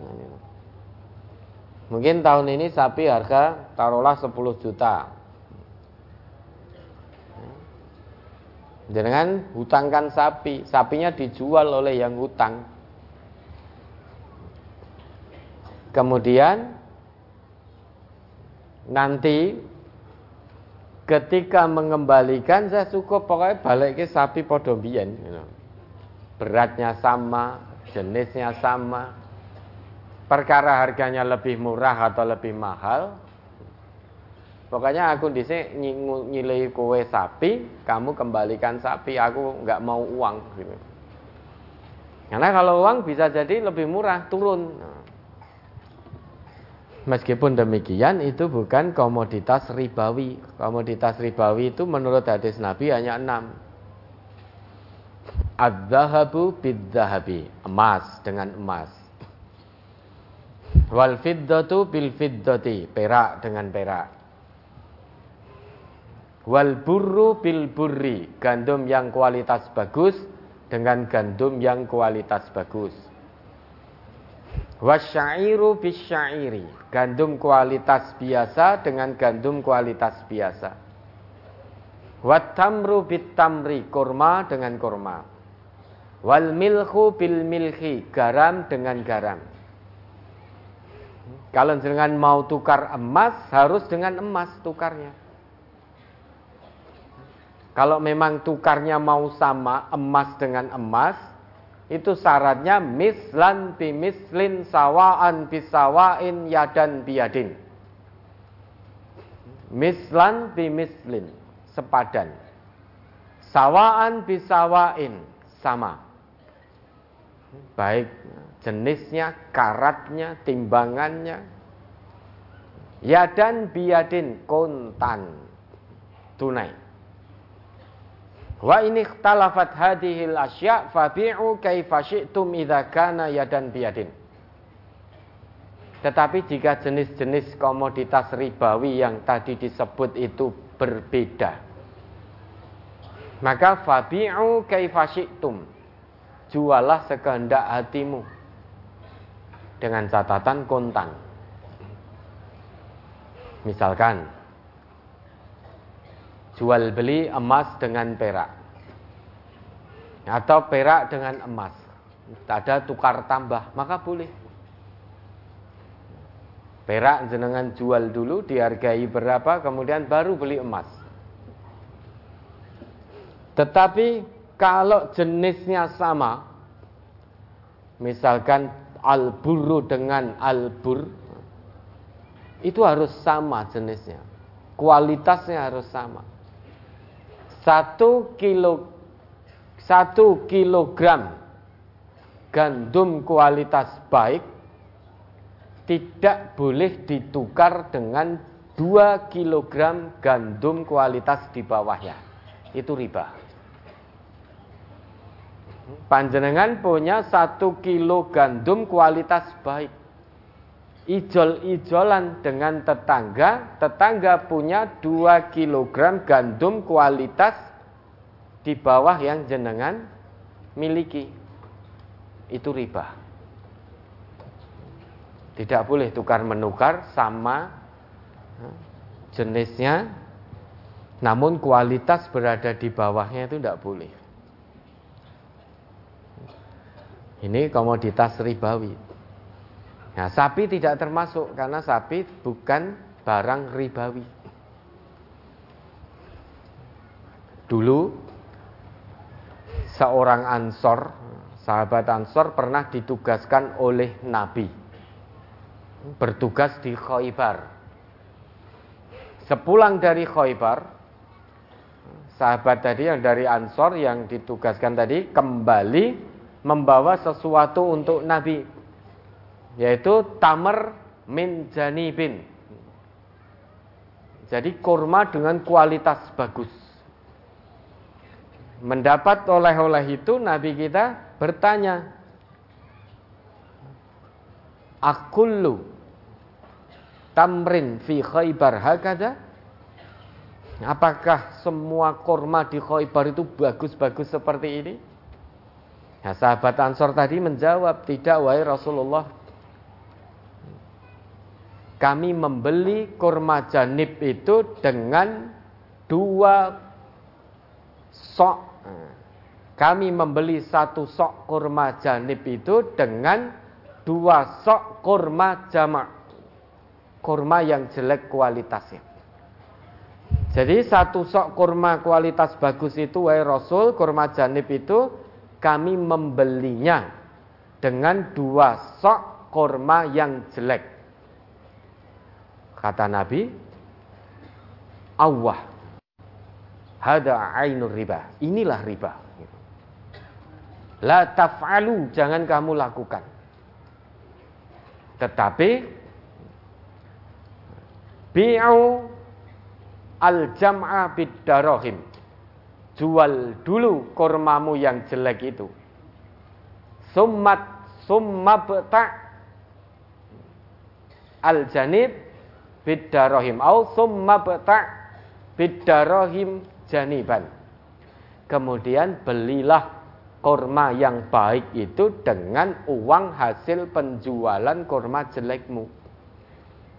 Mungkin tahun ini sapi harga taruhlah 10 juta. Jangan hutangkan sapi, sapinya dijual oleh yang hutang. Kemudian nanti ketika mengembalikan saya cukup pokoknya balik ke sapi podombian. Beratnya sama, jenisnya sama. Perkara harganya lebih murah atau lebih mahal, Pokoknya aku di sini nyilai kue sapi, kamu kembalikan sapi, aku nggak mau uang. Gitu. Karena kalau uang bisa jadi lebih murah, turun. Meskipun demikian itu bukan komoditas ribawi. Komoditas ribawi itu menurut hadis Nabi hanya enam. Ad-zahabu bid-zahabi. Emas dengan emas. Wal fiddatu bil fiddati. Perak dengan perak. Wal burru bil burri, gandum yang kualitas bagus dengan gandum yang kualitas bagus. Wasyairu bisyairi, gandum kualitas biasa dengan gandum kualitas biasa. Watamru bitamri, kurma dengan kurma. Wal milhu bil milhi, garam dengan garam. Kalau dengan mau tukar emas, harus dengan emas tukarnya. Kalau memang tukarnya mau sama emas dengan emas, itu syaratnya mislan mislin sawaan bisawain yadan biadin. Mislan mislin sepadan. Sawaan bisawain sama. Baik jenisnya, karatnya, timbangannya. Yadan biadin kontan tunai. Wa ini ikhtalafat hadhil asya' fabi'u kaifa syi'tum idza yadan biyadin. Tetapi jika jenis-jenis komoditas ribawi yang tadi disebut itu berbeda, maka fabi'u kaifa syi'tum. Jualah sekehendak hatimu dengan catatan kontan. Misalkan jual beli emas dengan perak. Atau perak dengan emas. Ada tukar tambah maka boleh. Perak jenengan jual dulu dihargai berapa kemudian baru beli emas. Tetapi kalau jenisnya sama misalkan alburu dengan albur itu harus sama jenisnya kualitasnya harus sama satu kilo satu kilogram gandum kualitas baik tidak boleh ditukar dengan dua kilogram gandum kualitas di bawahnya. Itu riba. Panjenengan punya satu kilo gandum kualitas baik. Ijol-ijolan dengan tetangga, tetangga punya 2 kg gandum kualitas di bawah yang jenengan miliki. Itu riba. Tidak boleh tukar menukar sama jenisnya, namun kualitas berada di bawahnya itu tidak boleh. Ini komoditas ribawi. Nah, sapi tidak termasuk karena sapi bukan barang ribawi. Dulu seorang ansor, sahabat ansor pernah ditugaskan oleh Nabi bertugas di Khaybar. Sepulang dari Khaybar, sahabat tadi yang dari Ansor yang ditugaskan tadi kembali membawa sesuatu untuk Nabi, yaitu tamer min janibin. Jadi kurma dengan kualitas bagus. Mendapat oleh-oleh itu Nabi kita bertanya, Akullu tamrin fi khaybar hakada? Apakah semua kurma di khaybar itu bagus-bagus seperti ini? Nah, sahabat Ansor tadi menjawab, tidak wahai Rasulullah. Kami membeli kurma janib itu dengan dua sok. Kami membeli satu sok kurma janib itu dengan dua sok kurma jamak kurma yang jelek kualitasnya. Jadi satu sok kurma kualitas bagus itu wahai Rasul, kurma janib itu kami membelinya dengan dua sok kurma yang jelek. Kata Nabi, Allah hada ainur riba. Inilah riba. La taf'alu, jangan kamu lakukan. Tetapi bi'u al-jam'a bid-darahim. Jual dulu kurmamu yang jelek itu. Summat summabta al-janib bid-darahim au summabta bid-darahim janiban. Kemudian belilah kurma yang baik itu dengan uang hasil penjualan kurma jelekmu.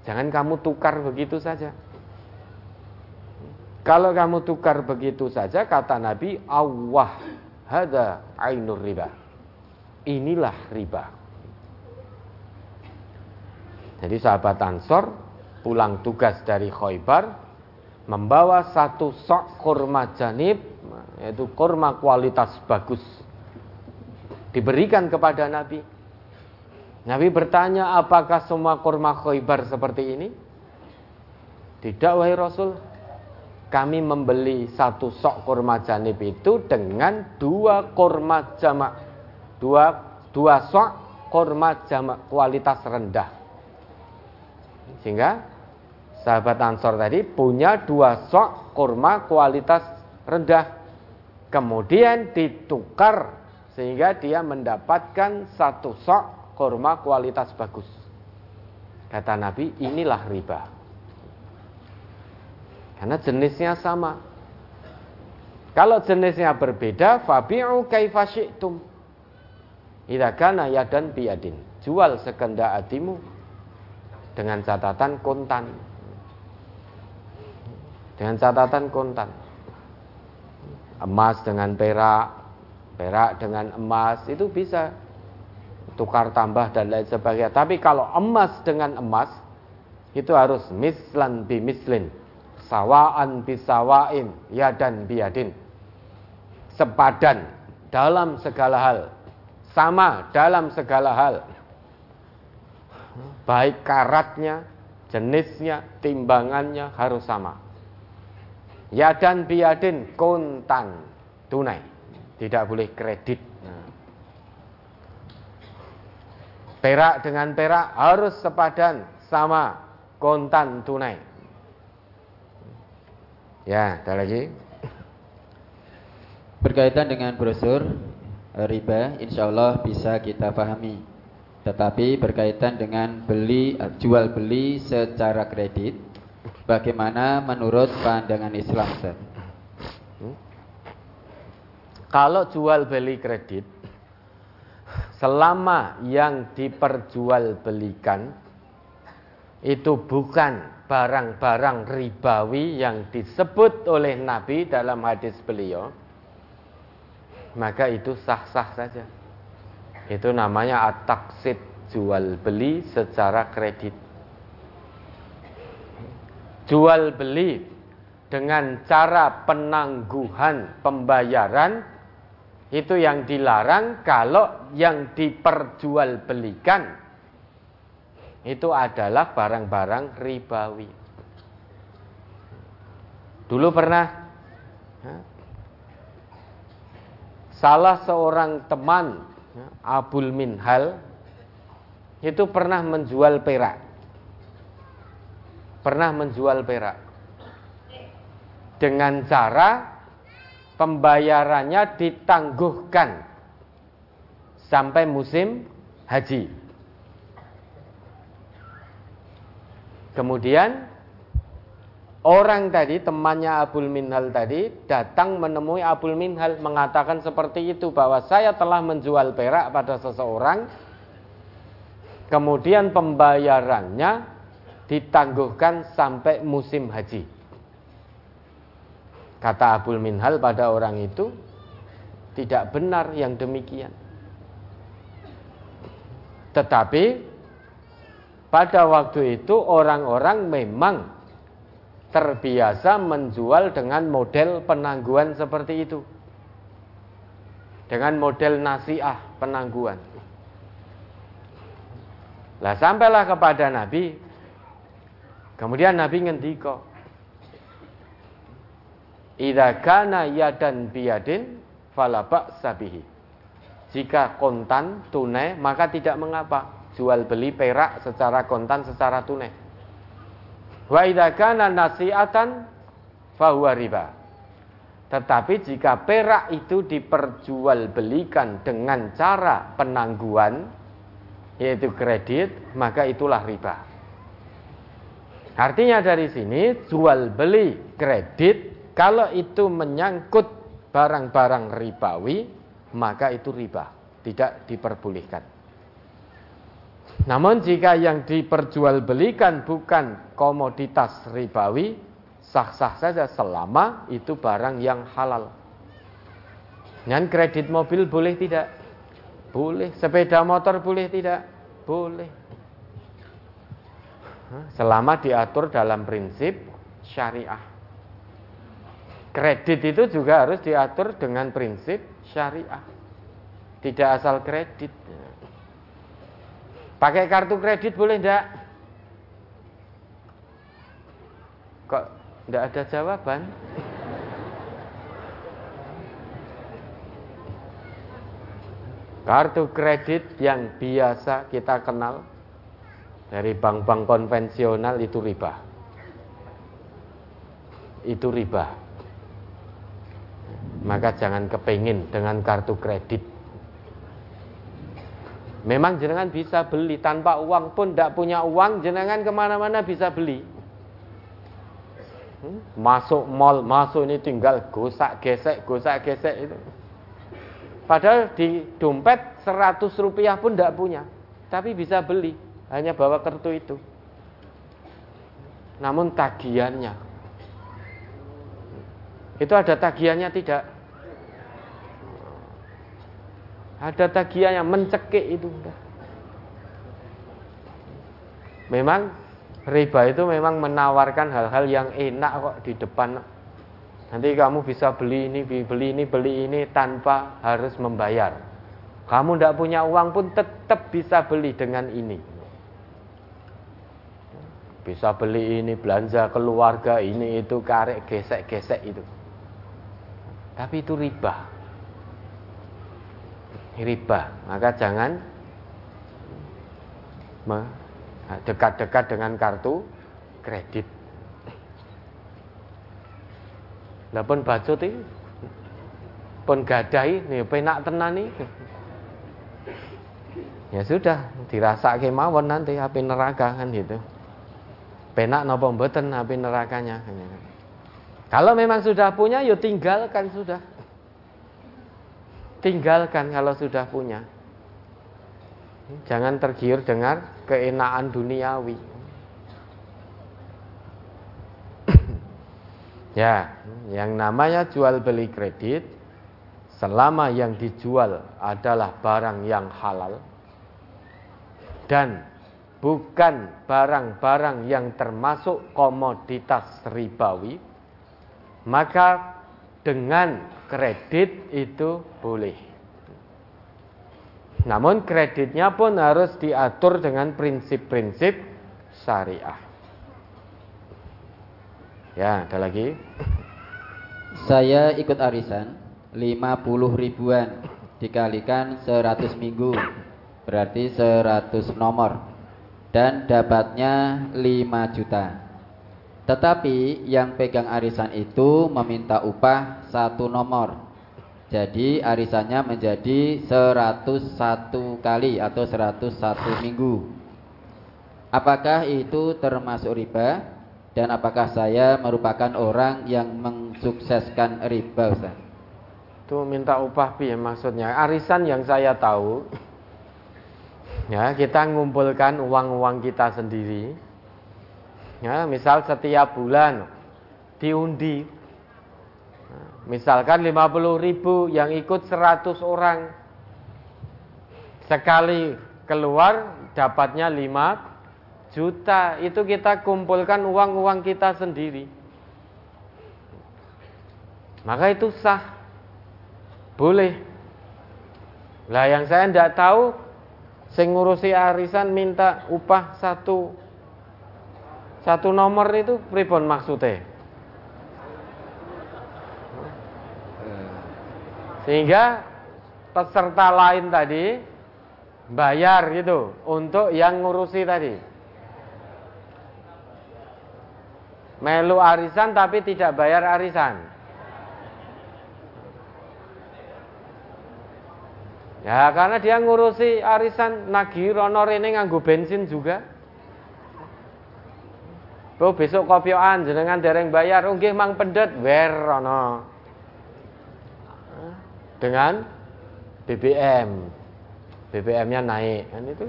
Jangan kamu tukar begitu saja. Kalau kamu tukar begitu saja, kata Nabi, Allah hada ainur riba. Inilah riba. Jadi sahabat Ansor pulang tugas dari Khoibar membawa satu sok kurma janib yaitu kurma kualitas bagus diberikan kepada Nabi Nabi bertanya, apakah semua kurma khoibar seperti ini? Tidak, wahai Rasul. Kami membeli satu sok kurma janib itu dengan dua kurma jamak. Dua, dua sok kurma jamak kualitas rendah. Sehingga sahabat Ansor tadi punya dua sok kurma kualitas rendah. Kemudian ditukar sehingga dia mendapatkan satu sok kurma kualitas bagus. Kata Nabi, inilah riba. Karena jenisnya sama. Kalau jenisnya berbeda, fabi'u kaifa syi'tum. Idza kana yadan biyadin. Jual sekendak hatimu dengan catatan kontan. Dengan catatan kontan. Emas dengan perak, perak dengan emas itu bisa tukar tambah dan lain sebagainya. Tapi kalau emas dengan emas itu harus mislan bi mislin, sawaan bi sawain, yadan biadin. Sepadan dalam segala hal, sama dalam segala hal. Baik karatnya, jenisnya, timbangannya harus sama. Yadan biadin kontan tunai, tidak boleh kredit. Perak dengan perak harus sepadan sama kontan tunai. Ya, ada lagi. Berkaitan dengan brosur riba, insya Allah bisa kita pahami. Tetapi berkaitan dengan beli jual beli secara kredit, bagaimana menurut pandangan Islam, Ustaz? Hmm? Kalau jual beli kredit, selama yang diperjualbelikan itu bukan barang-barang ribawi yang disebut oleh Nabi dalam hadis beliau, maka itu sah-sah saja. Itu namanya ataksid jual beli secara kredit. Jual beli dengan cara penangguhan pembayaran itu yang dilarang kalau yang diperjualbelikan itu adalah barang-barang ribawi. Dulu pernah ya, salah seorang teman ya, Abul Minhal itu pernah menjual perak. Pernah menjual perak. Dengan cara pembayarannya ditangguhkan sampai musim haji. Kemudian orang tadi temannya Abul Minhal tadi datang menemui Abul Minhal mengatakan seperti itu bahwa saya telah menjual perak pada seseorang kemudian pembayarannya ditangguhkan sampai musim haji. Kata Abul Minhal pada orang itu, tidak benar yang demikian. Tetapi pada waktu itu orang-orang memang terbiasa menjual dengan model penangguhan seperti itu. Dengan model nasiah penangguhan. Lah sampailah kepada Nabi. Kemudian Nabi ngendiko, Idza kana yadan biyadin fala sabihi. Jika kontan tunai maka tidak mengapa jual beli perak secara kontan secara tunai. Wa idza nasi'atan fahuwa riba. Tetapi jika perak itu diperjualbelikan dengan cara penangguhan yaitu kredit, maka itulah riba. Artinya dari sini jual beli kredit kalau itu menyangkut barang-barang ribawi, maka itu riba, tidak diperbolehkan. Namun jika yang diperjualbelikan bukan komoditas ribawi, sah-sah saja selama itu barang yang halal. Dan kredit mobil boleh tidak? Boleh. Sepeda motor boleh tidak? Boleh. Selama diatur dalam prinsip syariah. Kredit itu juga harus diatur dengan prinsip syariah. Tidak asal kredit. Pakai kartu kredit boleh enggak? Kok enggak ada jawaban? Kartu kredit yang biasa kita kenal dari bank-bank konvensional itu riba. Itu riba maka jangan kepingin dengan kartu kredit. Memang jenengan bisa beli tanpa uang pun tidak punya uang, jenengan ke mana-mana bisa beli. Hmm? Masuk mall, masuk ini tinggal gosak gesek, gosak gesek itu. Padahal di dompet 100 rupiah pun tidak punya, tapi bisa beli, hanya bawa kartu itu. Namun tagihannya, itu ada tagihannya tidak? Ada tagihan yang mencekik itu. Memang riba itu memang menawarkan hal-hal yang enak kok di depan. Nanti kamu bisa beli ini, beli ini, beli ini tanpa harus membayar. Kamu tidak punya uang pun tetap bisa beli dengan ini. Bisa beli ini, belanja keluarga, ini itu, karek, gesek-gesek itu. Tapi itu riba riba. Maka jangan dekat-dekat dengan kartu kredit. Lah pun bacut pun gadai nih penak tenan nih. Ya sudah, dirasake mawon nanti api neraka kan gitu. Penak napa mboten api nerakanya. Kalau memang sudah punya, yuk ya tinggalkan sudah tinggalkan kalau sudah punya. Jangan tergiur dengar keenaan duniawi. ya, yang namanya jual beli kredit selama yang dijual adalah barang yang halal dan bukan barang-barang yang termasuk komoditas ribawi, maka dengan kredit itu boleh. Namun kreditnya pun harus diatur dengan prinsip-prinsip syariah. Ya, ada lagi. Saya ikut arisan 50 ribuan dikalikan 100 minggu berarti 100 nomor dan dapatnya 5 juta. Tetapi yang pegang arisan itu meminta upah satu nomor jadi arisannya menjadi 101 kali atau 101 minggu. Apakah itu termasuk riba dan apakah saya merupakan orang yang mensukseskan riba Ustaz? Itu minta upah ya maksudnya. Arisan yang saya tahu ya kita ngumpulkan uang-uang kita sendiri. Ya, misal setiap bulan diundi Misalkan 50 ribu yang ikut 100 orang. Sekali keluar dapatnya 5 juta. Itu kita kumpulkan uang-uang kita sendiri. Maka itu sah. Boleh. Lah yang saya tidak tahu, ngurusi arisan minta upah satu satu nomor itu pribon maksudnya. Sehingga peserta lain tadi bayar gitu untuk yang ngurusi tadi. Melu arisan tapi tidak bayar arisan. Ya karena dia ngurusi arisan nagi rono rene nganggo bensin juga. Bro besok kopioan jenengan dereng bayar, oh nggih mang pendet wer rono dengan BBM. BBM-nya naik kan itu.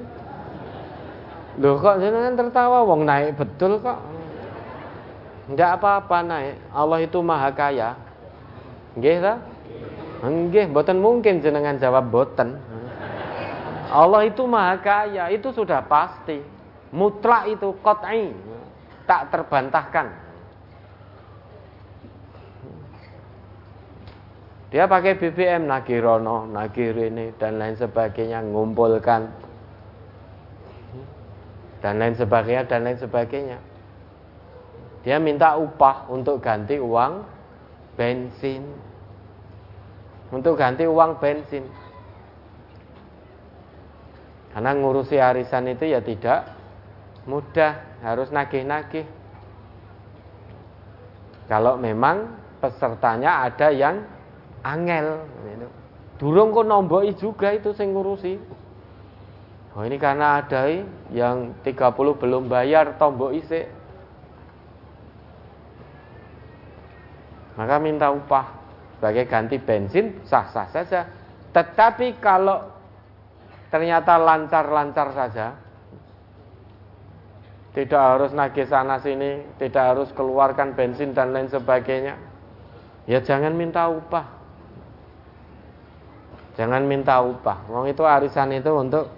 Loh kok jenengan tertawa wong naik betul kok. Enggak apa-apa naik. Allah itu maha kaya. Nggih ta? Nggih, mboten mungkin jenengan jawab boten. Allah itu maha kaya, itu sudah pasti. Mutlak itu qat'i. Tak terbantahkan. Dia pakai BBM Nagirono, Nagirini dan lain sebagainya, ngumpulkan dan lain sebagainya dan lain sebagainya. Dia minta upah untuk ganti uang bensin. Untuk ganti uang bensin. Karena ngurusi arisan itu ya tidak mudah, harus nagih-nagih. Kalau memang pesertanya ada yang angel gitu. Durung kok nomboi juga itu sing ngurusi. Oh ini karena ada yang 30 belum bayar tombok isi. Maka minta upah sebagai ganti bensin sah-sah saja. Tetapi kalau ternyata lancar-lancar saja, tidak harus nagih sana sini, tidak harus keluarkan bensin dan lain sebagainya. Ya jangan minta upah. Jangan minta upah. Wong itu arisan itu untuk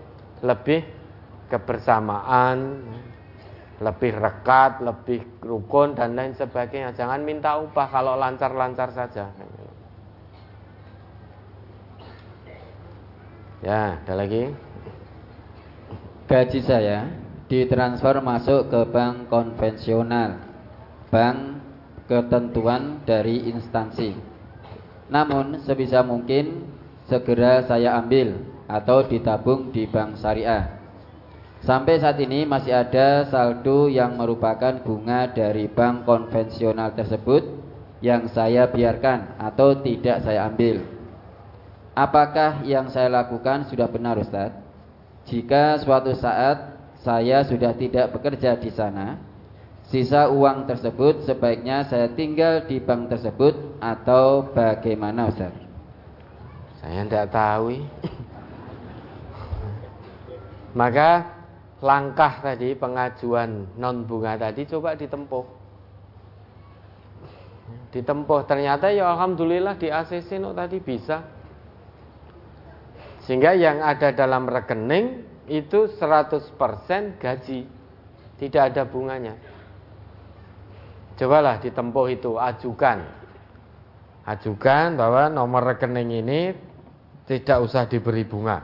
lebih kebersamaan, lebih rekat, lebih rukun dan lain sebagainya. Jangan minta upah kalau lancar-lancar saja. Ya, ada lagi. Gaji saya ditransfer masuk ke bank konvensional, bank ketentuan dari instansi. Namun sebisa mungkin segera saya ambil atau ditabung di bank syariah. Sampai saat ini masih ada saldo yang merupakan bunga dari bank konvensional tersebut yang saya biarkan atau tidak saya ambil. Apakah yang saya lakukan sudah benar Ustaz? Jika suatu saat saya sudah tidak bekerja di sana, sisa uang tersebut sebaiknya saya tinggal di bank tersebut atau bagaimana Ustaz? Saya tidak tahu. Maka langkah tadi pengajuan non bunga tadi coba ditempuh. ditempuh ternyata ya alhamdulillah di ACC no tadi bisa sehingga yang ada dalam rekening itu 100% gaji. Tidak ada bunganya. Cobalah ditempuh itu ajukan. Ajukan bahwa nomor rekening ini tidak usah diberi bunga.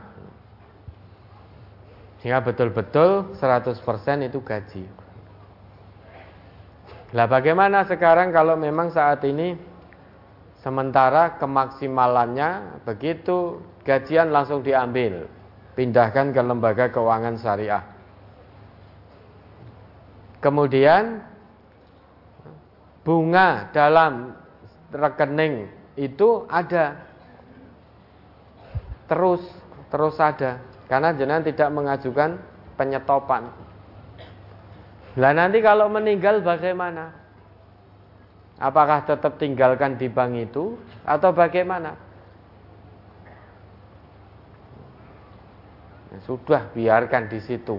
Sehingga betul-betul 100% itu gaji. Lah bagaimana sekarang kalau memang saat ini sementara kemaksimalannya begitu gajian langsung diambil, pindahkan ke lembaga keuangan syariah. Kemudian bunga dalam rekening itu ada terus terus ada karena jenengan tidak mengajukan penyetopan. Lah nanti kalau meninggal bagaimana? Apakah tetap tinggalkan di bank itu atau bagaimana? Sudah biarkan di situ.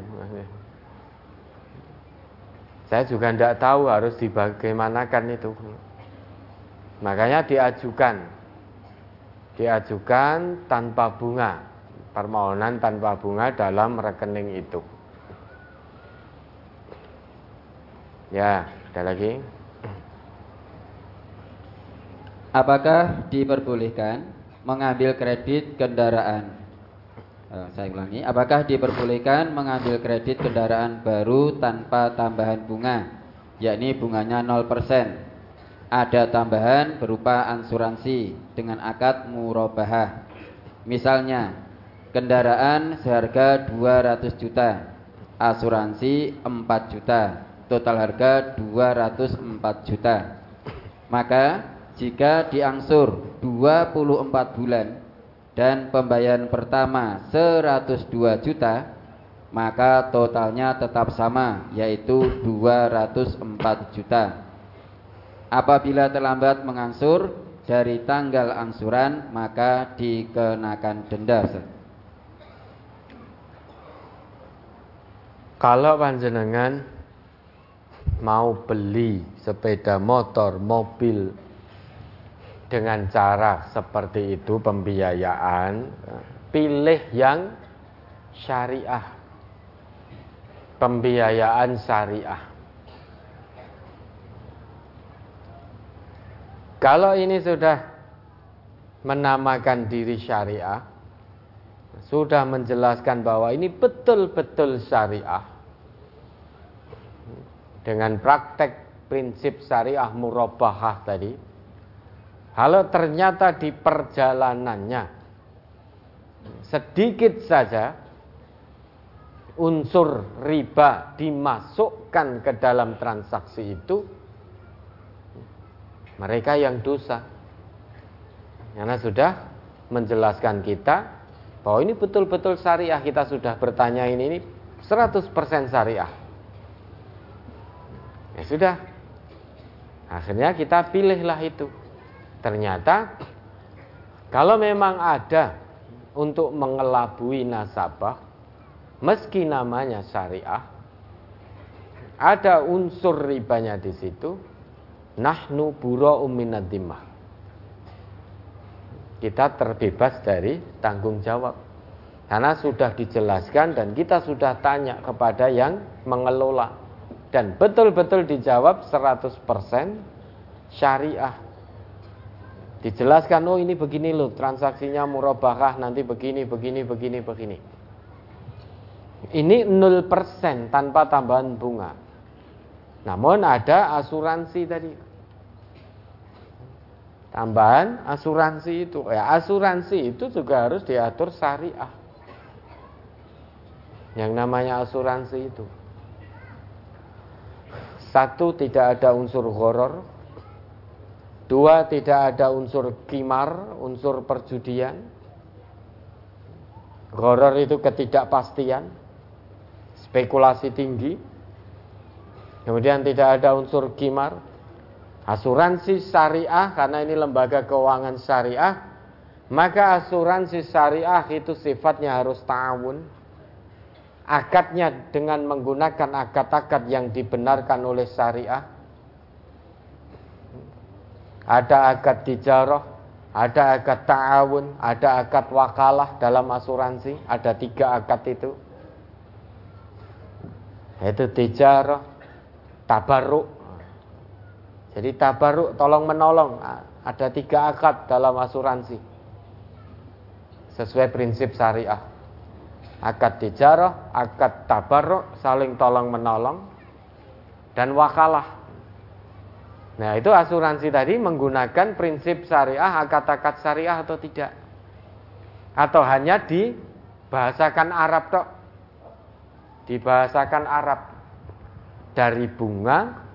Saya juga tidak tahu harus dibagaimanakan itu. Makanya diajukan. Diajukan tanpa bunga. Permohonan tanpa bunga dalam rekening itu. Ya, ada lagi. Apakah diperbolehkan mengambil kredit kendaraan? Eh, saya ulangi, apakah diperbolehkan mengambil kredit kendaraan baru tanpa tambahan bunga, yakni bunganya 0%? Ada tambahan berupa ansuransi dengan akad murabahah. Misalnya, kendaraan seharga 200 juta, asuransi 4 juta, total harga 204 juta. Maka jika diangsur 24 bulan dan pembayaran pertama 102 juta, maka totalnya tetap sama yaitu 204 juta. Apabila terlambat mengangsur dari tanggal angsuran maka dikenakan denda. Kalau panjenengan mau beli sepeda motor, mobil dengan cara seperti itu pembiayaan, pilih yang syariah. Pembiayaan syariah. Kalau ini sudah menamakan diri syariah, sudah menjelaskan bahwa ini betul-betul syariah, dengan praktek prinsip syariah murabahah tadi. Kalau ternyata di perjalanannya sedikit saja unsur riba dimasukkan ke dalam transaksi itu, mereka yang dosa. Karena sudah menjelaskan kita bahwa ini betul-betul syariah. Kita sudah bertanya ini, ini 100% syariah. Ya sudah. Akhirnya kita pilihlah itu. Ternyata kalau memang ada untuk mengelabui nasabah meski namanya syariah ada unsur ribanya di situ nahnu buro uminadimah kita terbebas dari tanggung jawab. Karena sudah dijelaskan dan kita sudah tanya kepada yang mengelola. Dan betul-betul dijawab 100% syariah. Dijelaskan oh ini begini loh transaksinya murabahah nanti begini begini begini begini. Ini 0% tanpa tambahan bunga. Namun ada asuransi tadi. Tambahan asuransi itu. Ya, asuransi itu juga harus diatur syariah. Yang namanya asuransi itu. Satu, tidak ada unsur horor. Dua, tidak ada unsur kimar, unsur perjudian. Horor itu ketidakpastian, spekulasi tinggi. Kemudian tidak ada unsur kimar. Asuransi syariah, karena ini lembaga keuangan syariah, maka asuransi syariah itu sifatnya harus ta'awun akadnya dengan menggunakan akad-akad yang dibenarkan oleh syariah. Ada akad tijarah, ada akad ta'awun, ada akad wakalah dalam asuransi, ada tiga akad itu. Itu tijarah, tabaruk. Jadi tabaruk tolong menolong, ada tiga akad dalam asuransi. Sesuai prinsip syariah. Akad tijarah, akad tabaruk, saling tolong menolong, dan wakalah. Nah itu asuransi tadi menggunakan prinsip syariah, akad-akad syariah atau tidak? Atau hanya dibahasakan Arab tok? Dibahasakan Arab dari bunga,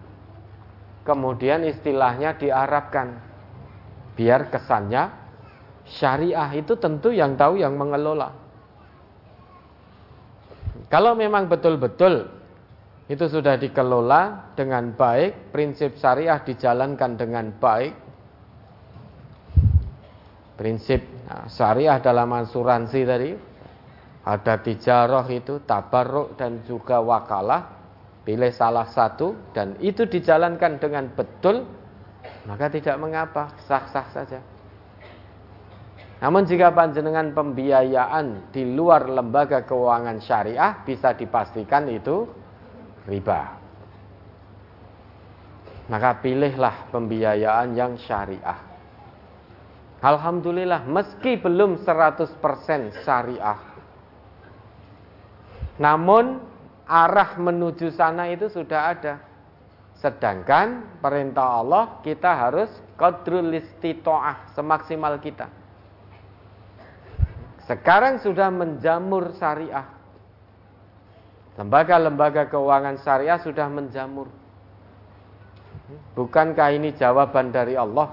kemudian istilahnya diarabkan, biar kesannya syariah itu tentu yang tahu yang mengelola. Kalau memang betul-betul itu sudah dikelola dengan baik, prinsip syariah dijalankan dengan baik. Prinsip nah, syariah dalam asuransi tadi ada tijarah itu, tabarruk dan juga wakalah. Pilih salah satu dan itu dijalankan dengan betul, maka tidak mengapa, sah-sah saja. Namun jika panjenengan pembiayaan di luar lembaga keuangan syariah bisa dipastikan itu riba. Maka pilihlah pembiayaan yang syariah. Alhamdulillah meski belum 100% syariah. Namun arah menuju sana itu sudah ada. Sedangkan perintah Allah kita harus qadrul istitoah semaksimal kita. Sekarang sudah menjamur syariah. Lembaga-lembaga keuangan syariah sudah menjamur. Bukankah ini jawaban dari Allah?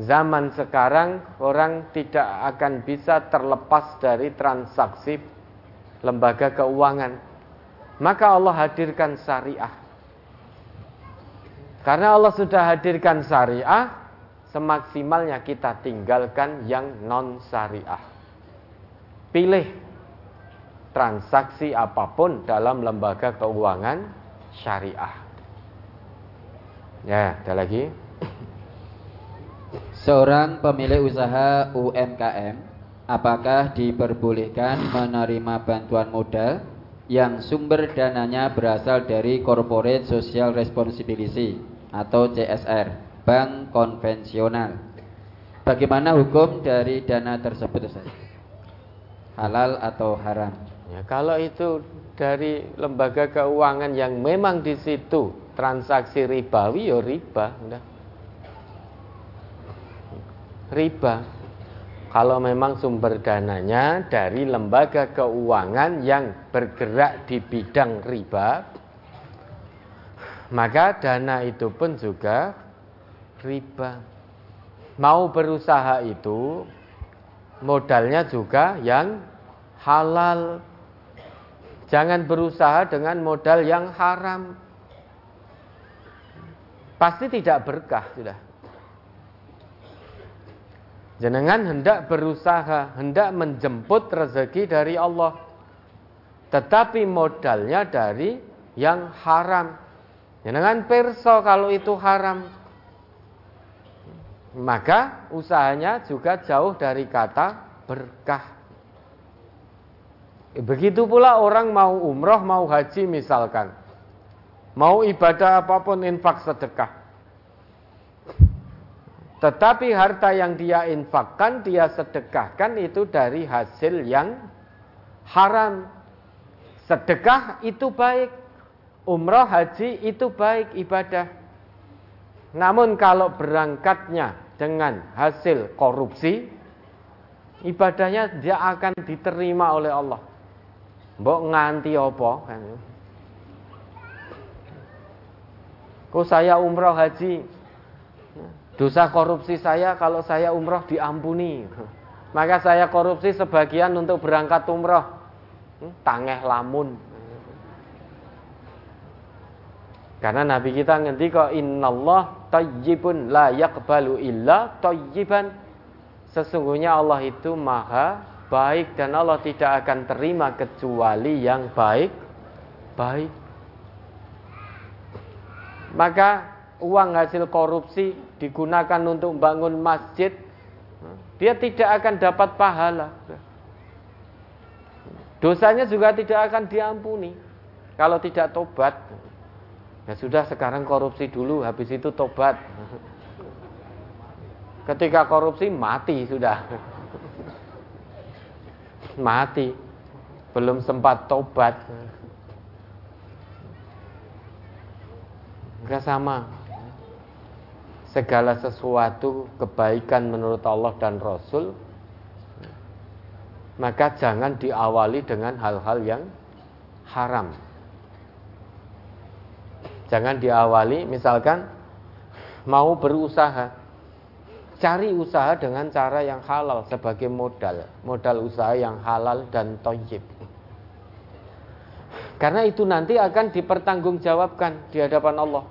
Zaman sekarang orang tidak akan bisa terlepas dari transaksi lembaga keuangan. Maka Allah hadirkan syariah. Karena Allah sudah hadirkan syariah, semaksimalnya kita tinggalkan yang non syariah. Pilih transaksi apa pun dalam lembaga keuangan syariah. Ya, ada lagi. Seorang pemilik usaha UMKM apakah diperbolehkan menerima bantuan modal yang sumber dananya berasal dari Corporate Social Responsibility atau CSR, bank konvensional. Bagaimana hukum dari dana tersebut Ustaz? Halal atau haram? Ya, kalau itu dari lembaga keuangan yang memang di situ transaksi ribawi ya riba, udah. Riba. Kalau memang sumber dananya dari lembaga keuangan yang bergerak di bidang riba, maka dana itu pun juga riba. Mau berusaha itu modalnya juga yang halal Jangan berusaha dengan modal yang haram. Pasti tidak berkah sudah. Jenengan hendak berusaha, hendak menjemput rezeki dari Allah. Tetapi modalnya dari yang haram. Jenengan perso kalau itu haram. Maka usahanya juga jauh dari kata berkah. Begitu pula orang mau umroh, mau haji misalkan. Mau ibadah apa pun infak sedekah. Tetapi harta yang dia infakkan, dia sedekahkan itu dari hasil yang haram. Sedekah itu baik. Umroh, haji itu baik ibadah. Namun kalau berangkatnya dengan hasil korupsi, ibadahnya dia akan diterima oleh Allah. Mbok nganti apa? Kok saya umroh haji. Dosa korupsi saya kalau saya umroh diampuni. Maka saya korupsi sebagian untuk berangkat umroh. Tangeh lamun. Karena Nabi kita ngerti kok Innallah tayyibun la yakbalu illa tayyiban. Sesungguhnya Allah itu maha baik dan Allah tidak akan terima kecuali yang baik baik maka uang hasil korupsi digunakan untuk bangun masjid, dia tidak akan dapat pahala. Dosanya juga tidak akan diampuni kalau tidak tobat. Ya sudah sekarang korupsi dulu, habis itu tobat. Ketika korupsi mati sudah. Mati. Belum sempat tobat. Enggak sama. Segala sesuatu kebaikan menurut Allah dan Rasul maka jangan diawali dengan hal-hal yang haram. Jangan diawali misalkan mau berusaha. Cari usaha dengan cara yang halal sebagai modal. Modal usaha yang halal dan toyib. Karena itu nanti akan dipertanggungjawabkan di hadapan Allah.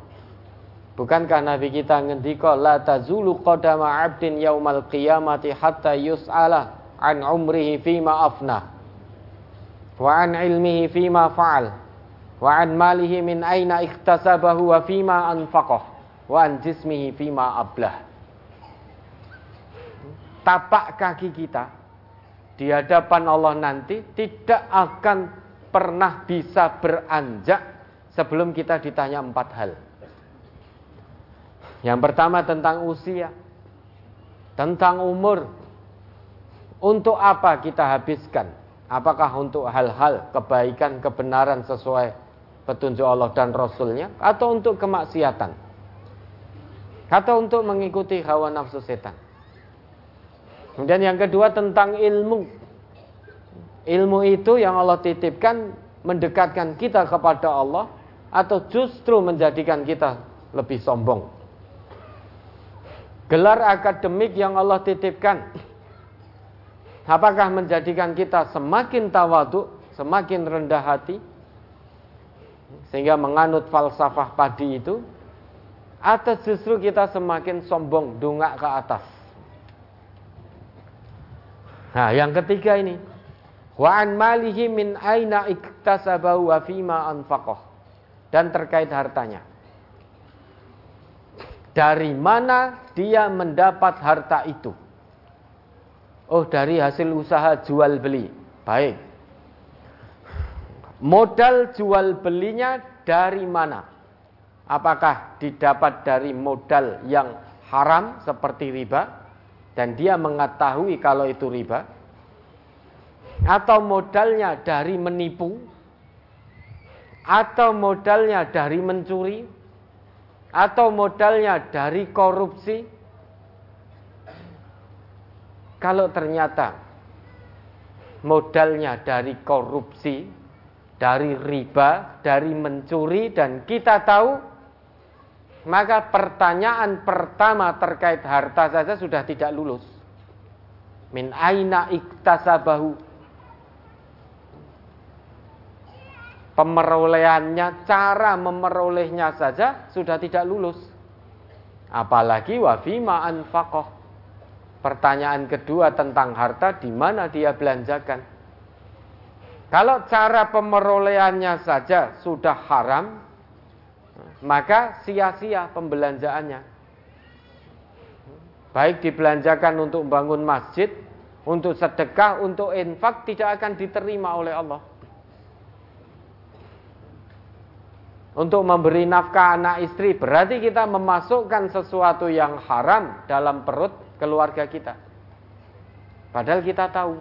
Bukankah Nabi kita ngendika la tazulu qadama 'abdin yaumal qiyamati hatta yus'ala an umrihi fima afna wa an ilmihi fima fa'al wa an malihi min aina iktasabahu wa fima anfaqah wa an jismihi fima ablah tapak kaki kita di hadapan Allah nanti tidak akan pernah bisa beranjak sebelum kita ditanya empat hal. Yang pertama tentang usia, tentang umur, untuk apa kita habiskan? Apakah untuk hal-hal kebaikan, kebenaran sesuai petunjuk Allah dan Rasulnya atau untuk kemaksiatan atau untuk mengikuti hawa nafsu setan. Kemudian yang kedua tentang ilmu. Ilmu itu yang Allah titipkan mendekatkan kita kepada Allah atau justru menjadikan kita lebih sombong. Gelar akademik yang Allah titipkan apakah menjadikan kita semakin tawadu, semakin rendah hati sehingga menganut falsafah padi itu atau justru kita semakin sombong dungak ke atas nah yang ketiga ini. Wa an malihi min aina iktasabahu wa fima anfaqah. Dan terkait hartanya. Dari mana dia mendapat harta itu? Oh dari hasil usaha jual beli. Baik. Modal jual belinya dari mana? Apakah didapat dari modal yang haram seperti riba dan dia mengetahui kalau itu riba? Atau modalnya dari menipu? Atau modalnya dari mencuri? Atau modalnya dari korupsi? Kalau ternyata modalnya dari korupsi, dari riba, dari mencuri dan kita tahu maka pertanyaan pertama terkait harta saja sudah tidak lulus. Min aina iktasabahu. Pemerolehannya, cara memerolehnya saja sudah tidak lulus. Apalagi wafima anfaqoh. Pertanyaan kedua tentang harta di mana dia belanjakan. Kalau cara pemerolehannya saja sudah haram, maka sia-sia pembelanjaannya. Baik dibelanjakan untuk membangun masjid, untuk sedekah, untuk infak tidak akan diterima oleh Allah. Untuk memberi nafkah anak istri berarti kita memasukkan sesuatu yang haram dalam perut keluarga kita. Padahal kita tahu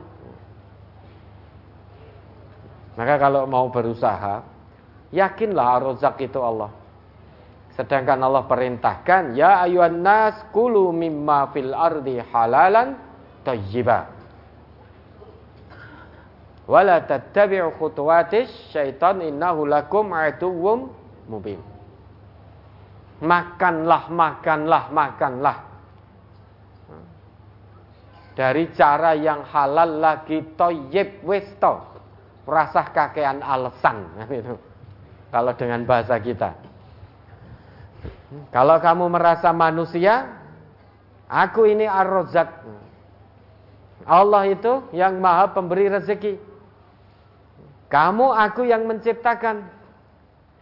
maka kalau mau berusaha, yakinlah rozak itu Allah. Sedangkan Allah perintahkan, ya ayuhan nas kulu mimma fil ardi halalan tayyiba. Wala tattabi'u khutuwatis syaitan innahu lakum aduwwum mubin. Makanlah, makanlah, makanlah. Dari cara yang halal lagi toyib wis rasa kakean alasan itu. Kalau dengan bahasa kita. Kalau kamu merasa manusia, aku ini ar-rozak. Allah itu yang maha pemberi rezeki. Kamu aku yang menciptakan.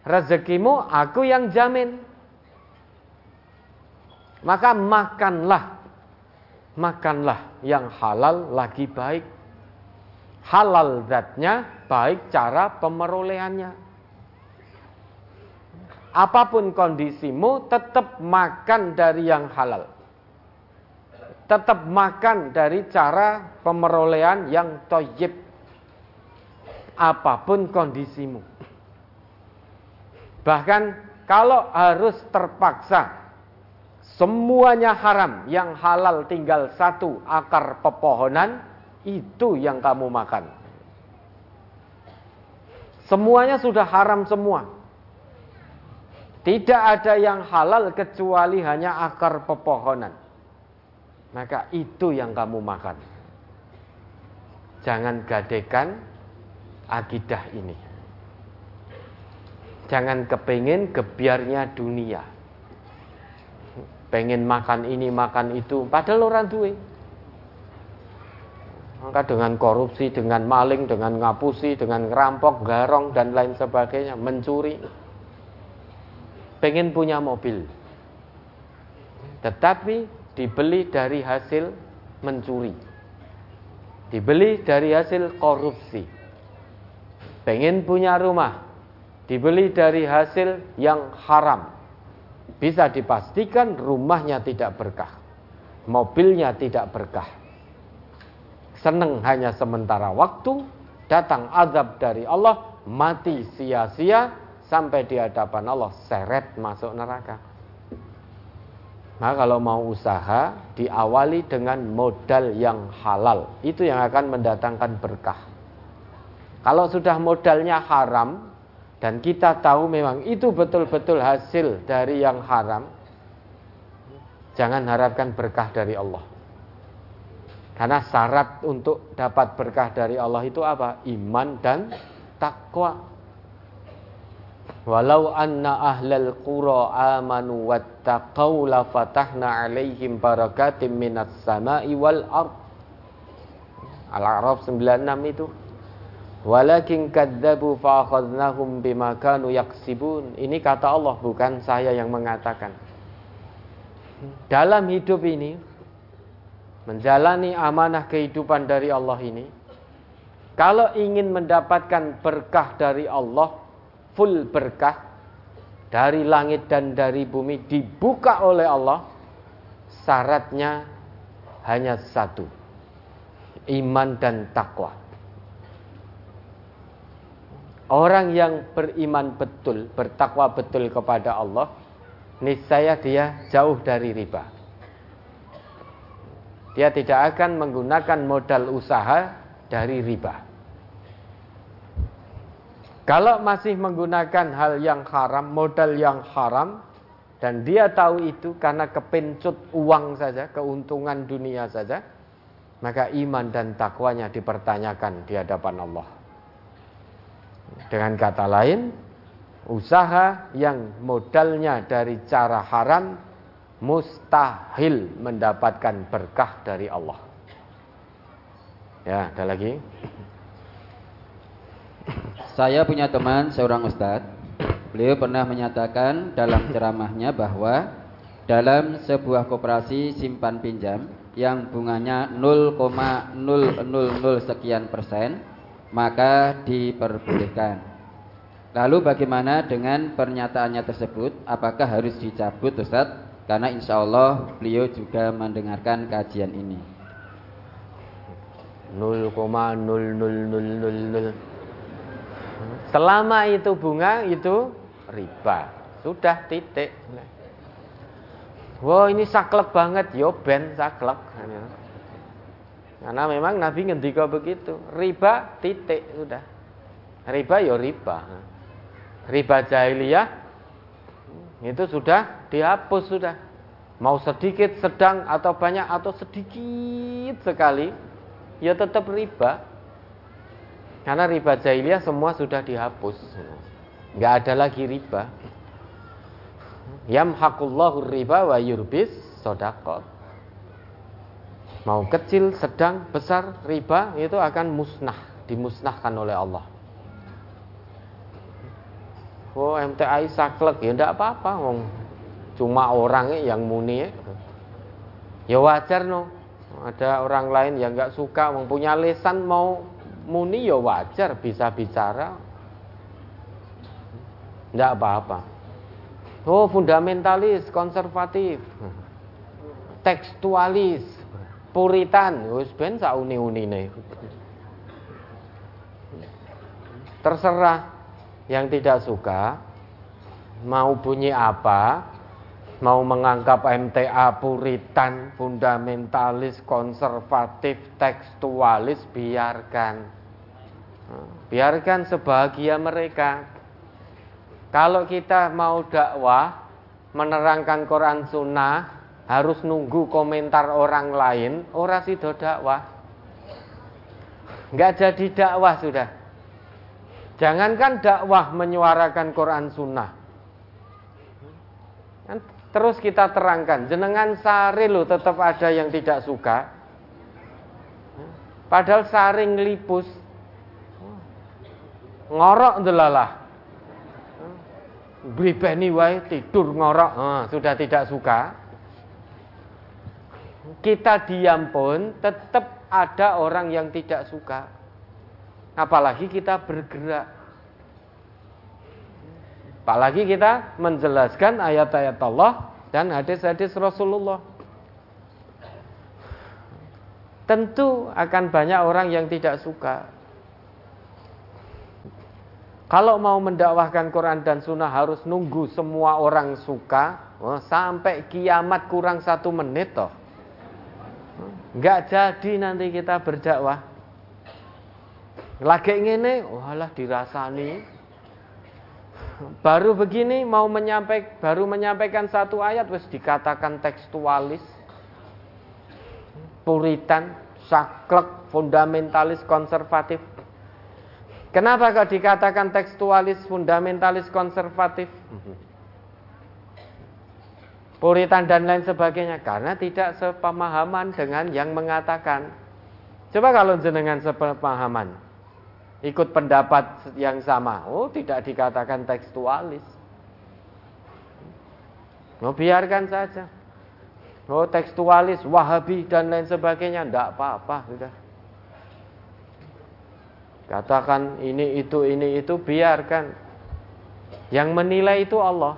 Rezekimu aku yang jamin. Maka makanlah makanlah yang halal lagi baik. Halal zatnya, baik cara pemerolehannya. Apa pun kondisimu, tetap makan dari yang halal. Tetap makan dari cara pemerolehan yang toyib. Apa pun kondisimu. Bahkan kalau harus terpaksa Semuanya haram, yang halal tinggal satu akar pepohonan, itu yang kamu makan. Semuanya sudah haram semua. Tidak ada yang halal kecuali hanya akar pepohonan. Maka itu yang kamu makan. Jangan gadekan akidah ini. Jangan kepingin kebiarnya dunia pengen makan ini makan itu padahal orang duwe maka dengan korupsi dengan maling dengan ngapusi dengan ngerampok garong dan lain sebagainya mencuri pengen punya mobil. Tetapi dibeli dari hasil mencuri. Dibeli dari hasil korupsi. Pengen punya rumah. Dibeli dari hasil yang haram. Bisa dipastikan rumahnya tidak berkah, mobilnya tidak berkah. Seneng hanya sementara waktu, datang azab dari Allah, mati sia-sia sampai di hadapan Allah seret masuk neraka. Nah kalau mau usaha diawali dengan modal yang halal Itu yang akan mendatangkan berkah Kalau sudah modalnya haram dan kita tahu memang itu betul-betul hasil dari yang haram, jangan harapkan berkah dari Allah. Karena syarat untuk dapat berkah dari Allah itu apa? Iman dan takwa. Walau anna ahlal qura amanu wattaqau la fatahna alaihim barakatim minas sama'i wal ard. Al-A'raf 96 itu. Walakin kadzabu fa'akhadnahum bima kanu yaksibun. Ini kata Allah bukan saya yang mengatakan. Dalam hidup ini menjalani amanah kehidupan dari Allah ini kalau ingin mendapatkan berkah dari Allah full berkah dari langit dan dari bumi dibuka oleh Allah syaratnya hanya satu iman dan takwa Orang yang beriman betul, bertakwa betul kepada Allah, niscaya dia jauh dari riba. Dia tidak akan menggunakan modal usaha dari riba. Kalau masih menggunakan hal yang haram, modal yang haram, dan dia tahu itu karena kepencut uang saja, keuntungan dunia saja, maka iman dan takwanya dipertanyakan di hadapan Allah. Dengan kata lain, usaha yang modalnya dari cara haram mustahil mendapatkan berkah dari Allah. Ya, ada lagi. Saya punya teman seorang ustadz. Beliau pernah menyatakan dalam ceramahnya bahwa dalam sebuah koperasi simpan pinjam yang bunganya 0,000 sekian persen maka diperbolehkan. Lalu bagaimana dengan pernyataannya tersebut? Apakah harus dicabut Ustaz? Karena insya Allah beliau juga mendengarkan kajian ini. 0,0000 Selama itu bunga itu riba. Sudah titik. Wah ini saklek banget, yo ben saklek. Karena memang Nabi ngendika begitu. Riba titik sudah. Riba ya riba. Riba jahiliyah itu sudah dihapus sudah. Mau sedikit, sedang atau banyak atau sedikit sekali, ya tetap riba. Karena riba jahiliyah semua sudah dihapus. Nggak ada lagi riba. Yamhaqullahu riba wa yurbis sodakot mau kecil, sedang, besar, riba itu akan musnah, dimusnahkan oleh Allah. Oh MTI saklek ya enggak apa-apa wong cuma orang yang muni. Ya wajar no. Ada orang lain yang nggak suka mempunyai lesan mau muni ya wajar bisa bicara. Tidak apa-apa. Oh fundamentalis, konservatif, tekstualis, puritan, wis ben sauni-unine. Terserah yang tidak suka mau bunyi apa, mau menganggap MTA puritan, fundamentalis, konservatif, tekstualis, biarkan. Biarkan sebahagia mereka. Kalau kita mau dakwah, menerangkan Quran Sunnah, harus nunggu komentar orang lain, ora sido dakwah. Enggak jadi dakwah sudah. Jangankan dakwah menyuarakan Quran Sunnah. Terus kita terangkan, jenengan sari lo tetap ada yang tidak suka. Padahal saring lipus. Ngorok delalah. Bribeni wae tidur ngorok, sudah tidak suka. Kita diam pun tetap ada orang yang tidak suka. Apalagi kita bergerak. Apalagi kita menjelaskan ayat-ayat Allah dan hadis-hadis Rasulullah. Tentu akan banyak orang yang tidak suka. Kalau mau mendakwahkan Quran dan Sunnah harus nunggu semua orang suka oh, sampai kiamat kurang satu menit toh. Enggak jadi nanti kita berdakwah. Lagi ngene, walah dirasani. Baru begini mau menyampaikan baru menyampaikan satu ayat wis dikatakan tekstualis. Puritan, saklek, fundamentalis, konservatif. Kenapa kok dikatakan tekstualis, fundamentalis, konservatif? Puritan dan lain sebagainya karena tidak sepemahaman dengan yang mengatakan. Coba kalau jenengan sepemahaman, ikut pendapat yang sama. Oh, tidak dikatakan tekstualis. Oh, biarkan saja. Oh, tekstualis, wahabi dan lain sebagainya, tidak apa-apa sudah. Katakan ini itu ini itu biarkan. Yang menilai itu Allah.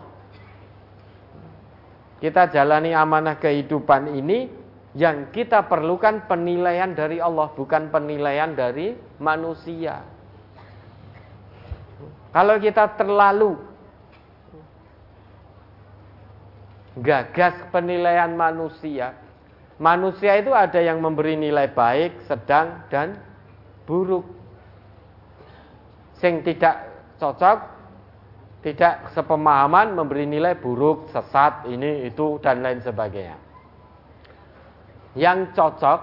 Kita jalani amanah kehidupan ini yang kita perlukan penilaian dari Allah bukan penilaian dari manusia. Kalau kita terlalu gagas penilaian manusia, manusia itu ada yang memberi nilai baik, sedang dan buruk. Sing tidak cocok, tidak sepemahaman memberi nilai buruk, sesat, ini itu dan lain sebagainya. Yang cocok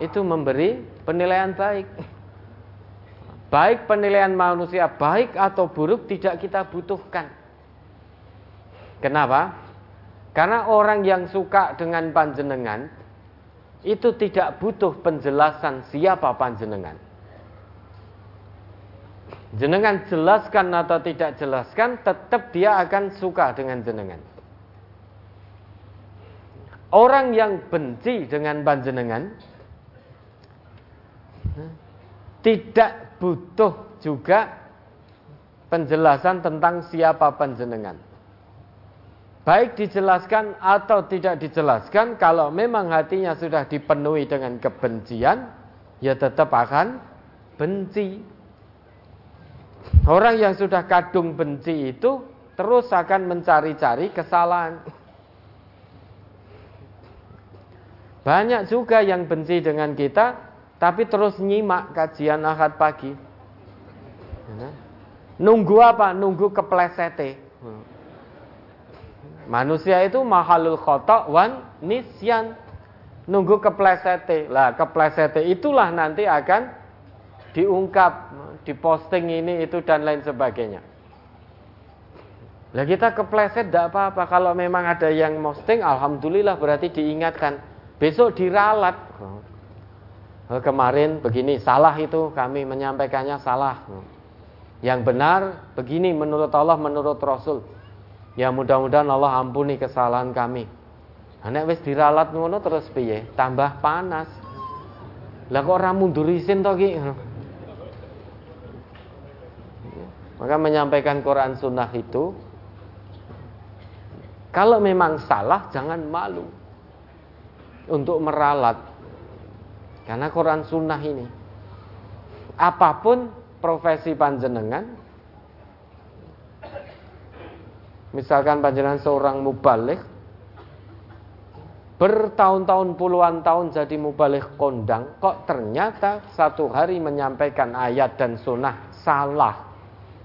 itu memberi penilaian baik. Baik penilaian manusia baik atau buruk tidak kita butuhkan. Kenapa? Karena orang yang suka dengan panjenengan itu tidak butuh penjelasan siapa panjenengan. Jenengan jelaskan atau tidak jelaskan, tetap dia akan suka dengan jenengan. Orang yang benci dengan panjenengan tidak butuh juga penjelasan tentang siapa panjenengan. Baik dijelaskan atau tidak dijelaskan, kalau memang hatinya sudah dipenuhi dengan kebencian, ya tetap akan benci. Orang yang sudah kadung benci itu terus akan mencari-cari kesalahan. Banyak juga yang benci dengan kita, tapi terus nyimak kajian ahad pagi. Nunggu apa? Nunggu keplesete. Manusia itu mahalul khotok wan nisyan. Nunggu keplesete. Lah keplesete itulah nanti akan diungkap, diposting ini itu dan lain sebagainya. Lah kita kepleset tidak apa-apa. Kalau memang ada yang posting, alhamdulillah berarti diingatkan. Besok diralat. Oh, kemarin begini salah itu kami menyampaikannya salah. Yang benar begini menurut Allah menurut Rasul. Ya mudah-mudahan Allah ampuni kesalahan kami. Nek wis diralat ngono terus piye? Tambah panas. Lah kok ora mundur isin to ki? Maka menyampaikan Quran Sunnah itu kalau memang salah jangan malu untuk meralat. Karena Quran Sunnah ini apa pun profesi panjenengan misalkan panjenengan seorang mubalik bertahun-tahun puluhan tahun jadi mubalik kondang kok ternyata satu hari menyampaikan ayat dan sunnah salah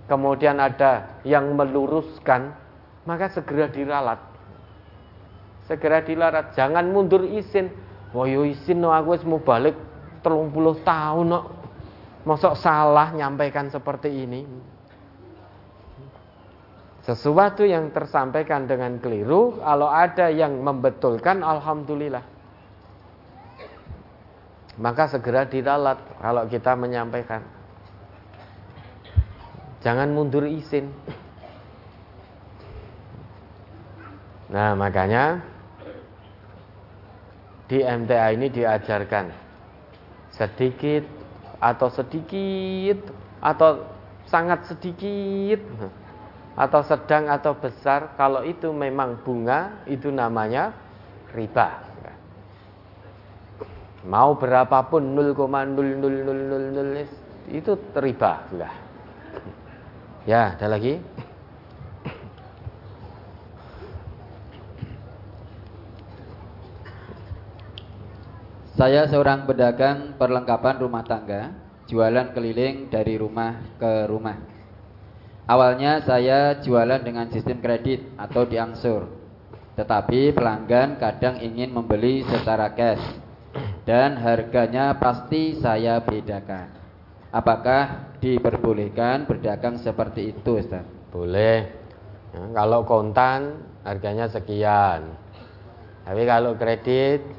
kemudian ada yang meluruskan, maka segera diralat. Segera dilarat, jangan mundur izin. Wah yo izin no aku mau balik telung puluh tahun no. Mosok salah nyampaikan seperti ini. Sesuatu yang tersampaikan dengan keliru, kalau ada yang membetulkan, alhamdulillah. Maka segera diralat kalau kita menyampaikan. Jangan mundur izin. Nah, makanya di MTA ini diajarkan sedikit atau sedikit atau sangat sedikit atau sedang atau besar. Kalau itu memang bunga itu namanya riba. Mau berapapun 0,00000 itu riba. Lah Ya, ada lagi? Saya seorang pedagang perlengkapan rumah tangga, jualan keliling dari rumah ke rumah. Awalnya saya jualan dengan sistem kredit atau diangsur. Tetapi pelanggan kadang ingin membeli secara cash dan harganya pasti saya bedakan. Apakah diperbolehkan berdagang seperti itu Ustaz? Boleh. Ya, kalau kontan harganya sekian. Tapi kalau kredit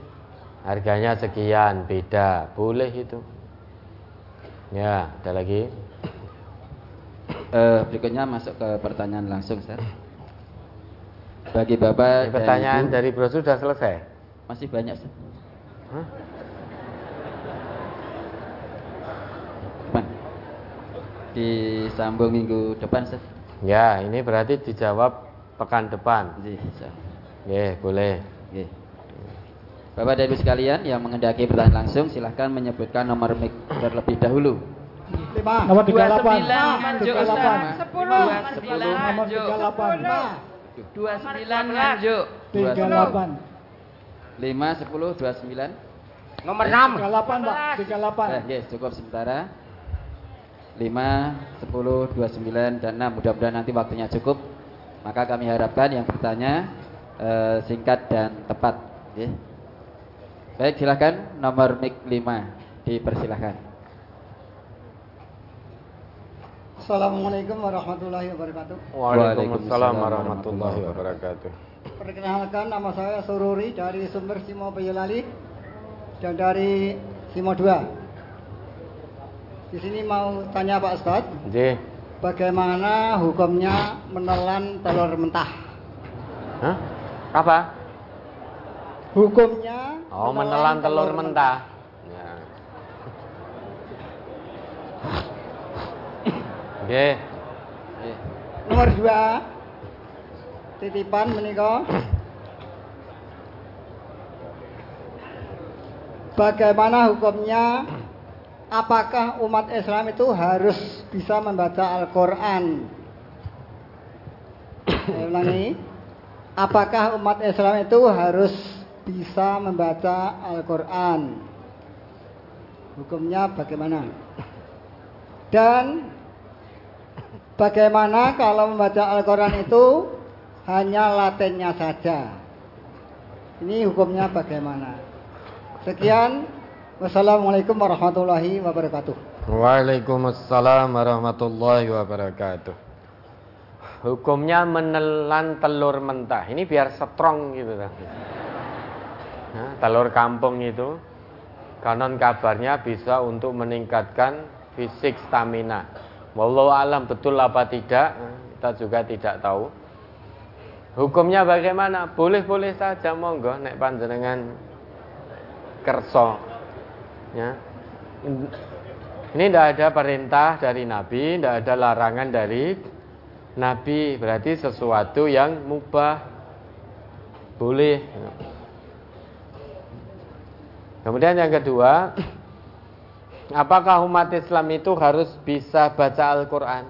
harganya sekian, beda. Boleh itu. Ya, ada lagi. Uh, berikutnya masuk ke pertanyaan langsung, Ustaz. Bagi Bapak pertanyaan Ibu, dari Bro sudah selesai? Masih banyak, Ustaz. Hah? disambung minggu depan Ustaz. Ya, ini berarti dijawab pekan depan. Iya, boleh. Nggih. Bapak dan Ibu sekalian yang mengendaki pertanyaan langsung silahkan menyebutkan nomor mic terlebih dahulu. Lima. Nomor 38. 38. 10. 10. Nomor 38. 29 lanjut. 38. 5 10 29. Nomor 6. 38, Pak. 38. Eh, yes, cukup sementara. 5, 10, 29 dan 6 mudah-mudahan nanti waktunya cukup maka kami harapkan yang bertanya eh, singkat dan tepat ya. Baik silakan nomor mic 5 dipersilahkan Assalamualaikum warahmatullahi wabarakatuh Waalaikumsalam warahmatullahi wabarakatuh Perkenalkan nama saya Sururi dari sumber Simo Boyolali dan dari Simo 2 di sini mau tanya Pak Ustad. J. Bagaimana hukumnya menelan telur mentah? Hah? Apa? Hukumnya Oh, menelan, telur, telur mentah. Ya. Nomor dua, titipan menikah. Bagaimana hukumnya apakah umat Islam itu harus bisa membaca Al-Quran? Saya ulangi, apakah umat Islam itu harus bisa membaca Al-Quran? Hukumnya bagaimana? Dan bagaimana kalau membaca Al-Quran itu hanya latennya saja? Ini hukumnya bagaimana? Sekian. Wassalamualaikum warahmatullahi wabarakatuh. Waalaikumsalam warahmatullahi wabarakatuh. Hukumnya menelan telur mentah. Ini biar strong gitu. Nah, telur kampung itu konon kabarnya bisa untuk meningkatkan fisik stamina. Wallahu alam betul apa tidak kita juga tidak tahu. Hukumnya bagaimana? Boleh-boleh saja monggo nek panjenengan kerso. Ya. Ini tidak ada perintah dari Nabi, tidak ada larangan dari Nabi. Berarti sesuatu yang mubah, boleh. Kemudian yang kedua, apakah umat Islam itu harus bisa baca Al-Quran?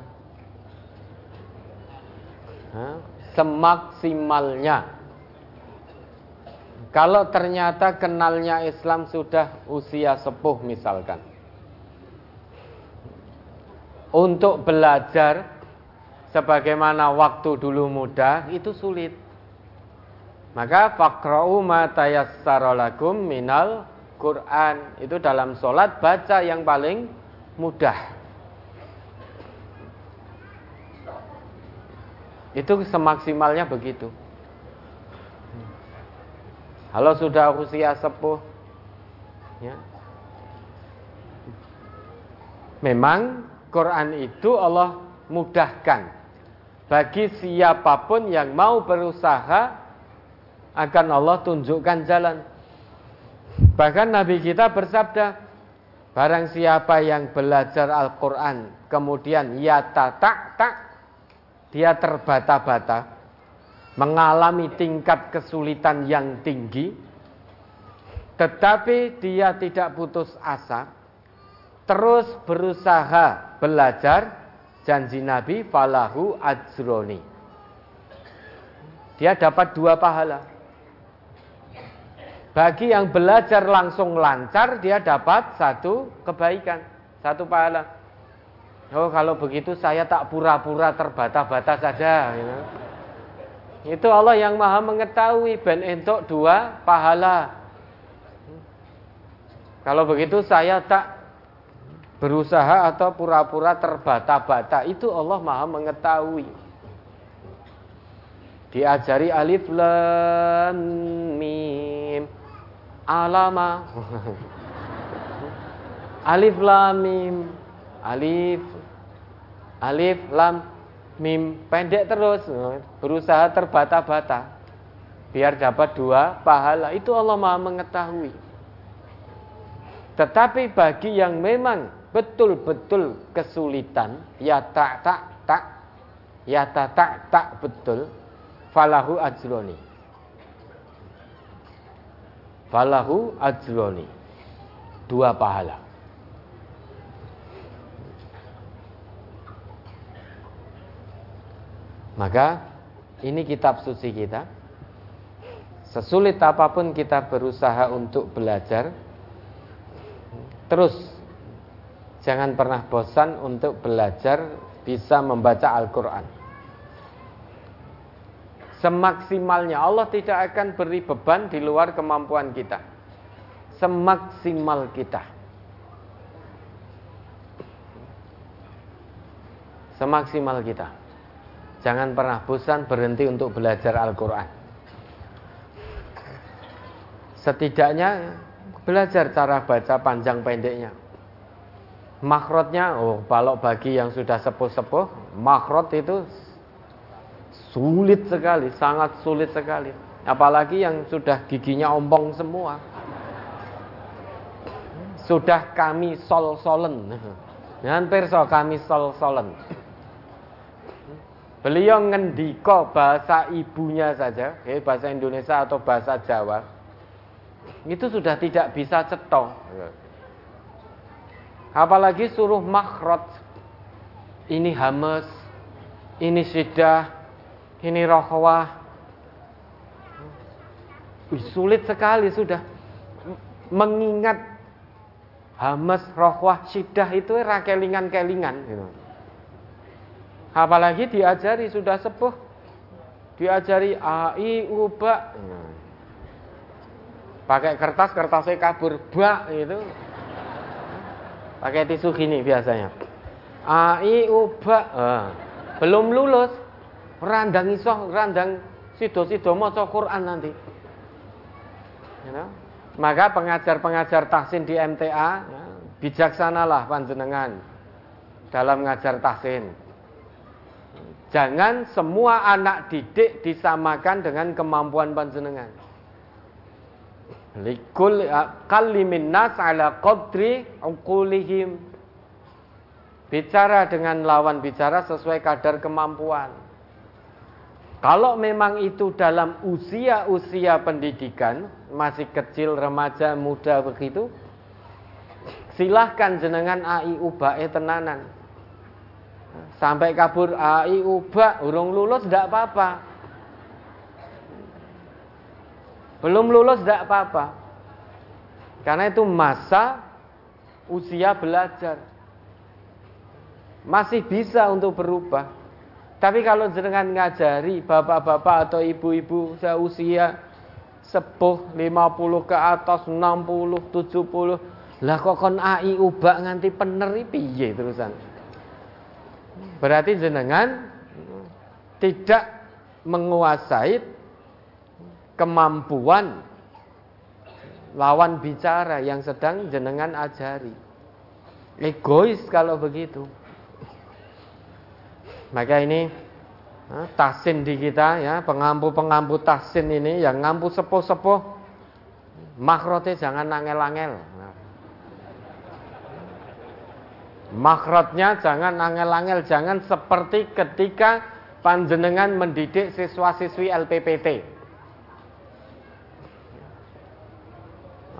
Semaksimalnya. Kalau ternyata kenalnya Islam sudah usia sepuh misalkan untuk belajar sebagaimana waktu dulu muda itu sulit. Maka fakra'u ma minal Quran. Itu dalam solat baca yang paling mudah. Itu semaksimalnya begitu. Kalau sudah usia sepuh ya. Memang Quran itu Allah mudahkan bagi siapa pun yang mau berusaha akan Allah tunjukkan jalan. Bahkan Nabi kita bersabda, barang siapa yang belajar Al-Quran, kemudian ya tak tak, dia terbata-bata, mengalami tingkat kesulitan yang tinggi, tetapi dia tidak putus asa, terus berusaha belajar janji Nabi falahu ajroni. Dia dapat dua pahala. Bagi yang belajar langsung lancar dia dapat satu kebaikan, satu pahala. Oh kalau begitu saya tak pura-pura terbata-bata saja. Gitu. Itu Allah yang maha mengetahui ben entuk dua pahala. Kalau begitu saya tak berusaha atau pura-pura terbata-bata itu Allah Maha mengetahui. Diajari alif lam mim alama. Alif lam mim. Alif. Alif lam mim. Pendek terus. Berusaha terbata-bata. Biar dapat dua pahala. Itu Allah Maha mengetahui. Tetapi bagi yang memang betul-betul kesulitan, ya tak tak tak, ya tak tak tak betul, falahu ajroni. Falahu ajroni. Dua pahala. Maka ini kitab suci kita. Sesulit apa pun kita berusaha untuk belajar, terus Jangan pernah bosan untuk belajar bisa membaca Al-Quran. Semaksimalnya Allah tidak akan beri beban di luar kemampuan kita. Semaksimal kita. Semaksimal kita. Jangan pernah bosan berhenti untuk belajar Al-Quran. Setidaknya belajar cara baca panjang pendeknya makrotnya oh kalau bagi yang sudah sepuh-sepuh makrot itu sulit sekali sangat sulit sekali. Apalagi yang sudah giginya ompong semua. Sudah kami sol-solen. Hampir so kami sol-solen. Beliau ngendiko bahasa ibunya saja eh, bahasa Indonesia atau bahasa Jawa. Itu sudah tidak bisa cetok Apalagi suruh makhrot. Ini hamas, ini sidah, ini rohwah. Sulit sekali sudah mengingat hamas, rohwah, sidah itu rakelingan-kelingan. Gitu. Apalagi diajari sudah sepuh, diajari ai ubak. Pakai kertas, kertasnya kabur bak itu. Pakai tisu gini biasanya. Ai uba. Belum lulus. Randang iso, randang sido-sido maca Quran nanti. You know? Maka pengajar-pengajar tahsin di MTA ya, bijaksanalah panjenengan dalam ngajar tahsin. Jangan semua anak didik disamakan dengan kemampuan panjenengan. Likul kalimin nas ala qadri uqulihim. Bicara dengan lawan bicara sesuai kadar kemampuan. Kalau memang itu dalam usia-usia pendidikan, masih kecil, remaja, muda begitu, silahkan jenengan ai ubae tenanan Sampai kabur ai ubah, urung lulus tidak apa-apa. Belum lulus tidak apa-apa. Karena itu masa usia belajar. Masih bisa untuk berubah. Tapi kalau jenengan ngajari bapak-bapak atau ibu-ibu seusia sepuh 50 ke atas 60 70 lah kok kon ai ubah nganti pener piye terusan Berarti jenengan tidak menguasai kemampuan lawan bicara yang sedang jenengan ajari. Egois kalau begitu. Maka ini tahsin di kita ya, pengampu-pengampu tahsin ini yang ngampu sepuh-sepuh makrote jangan angel-angel. Makhrajnya jangan angel-angel, jangan seperti ketika panjenengan mendidik siswa-siswi LPPT.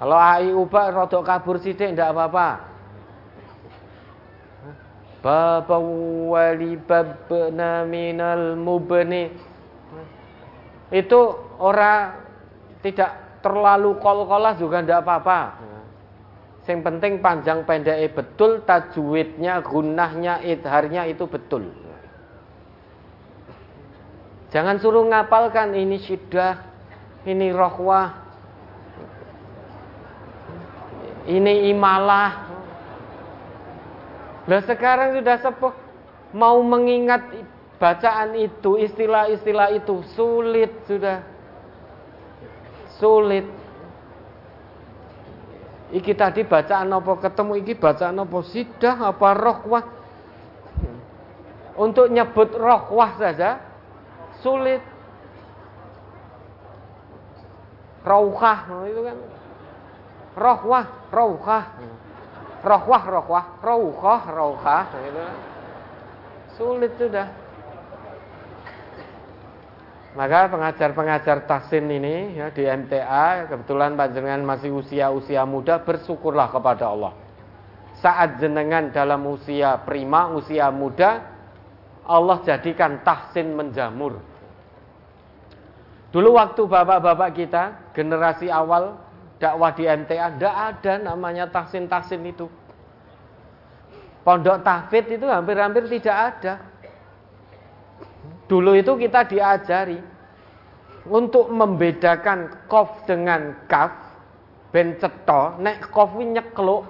Kalau AI ubah rodok kabur sidik tidak apa-apa. Bapa wali babna minal mubni. Itu orang tidak terlalu kol-kolah juga tidak apa-apa. Yang penting panjang pendeknya betul, tajwidnya, gunahnya, idharnya itu betul. Jangan suruh ngapalkan ini syiddah, ini rohwah, ini imalah. Nah sekarang sudah sepuh, mau mengingat bacaan itu, istilah-istilah itu sulit sudah. Sulit. Iki tadi bacaan apa ketemu iki bacaan apa sidah apa rohwah. Untuk nyebut rohwah saja sulit. Rauhah itu kan. Rohwah, rauhah. Rohwah, rohwah, rauhah, rauhah gitu. Sulit sudah. Maka pengajar-pengajar tahsin ini ya di MTA kebetulan panjenengan masih usia-usia muda bersyukurlah kepada Allah. Saat jenengan dalam usia prima, usia muda, Allah jadikan tahsin menjamur. Dulu waktu bapak-bapak kita, generasi awal dakwah di MTA, tidak ada namanya tahsin-tahsin itu. Pondok tahfidz itu hampir-hampir tidak ada. Dulu itu kita diajari untuk membedakan kof dengan kaf ben nek kof nyekluk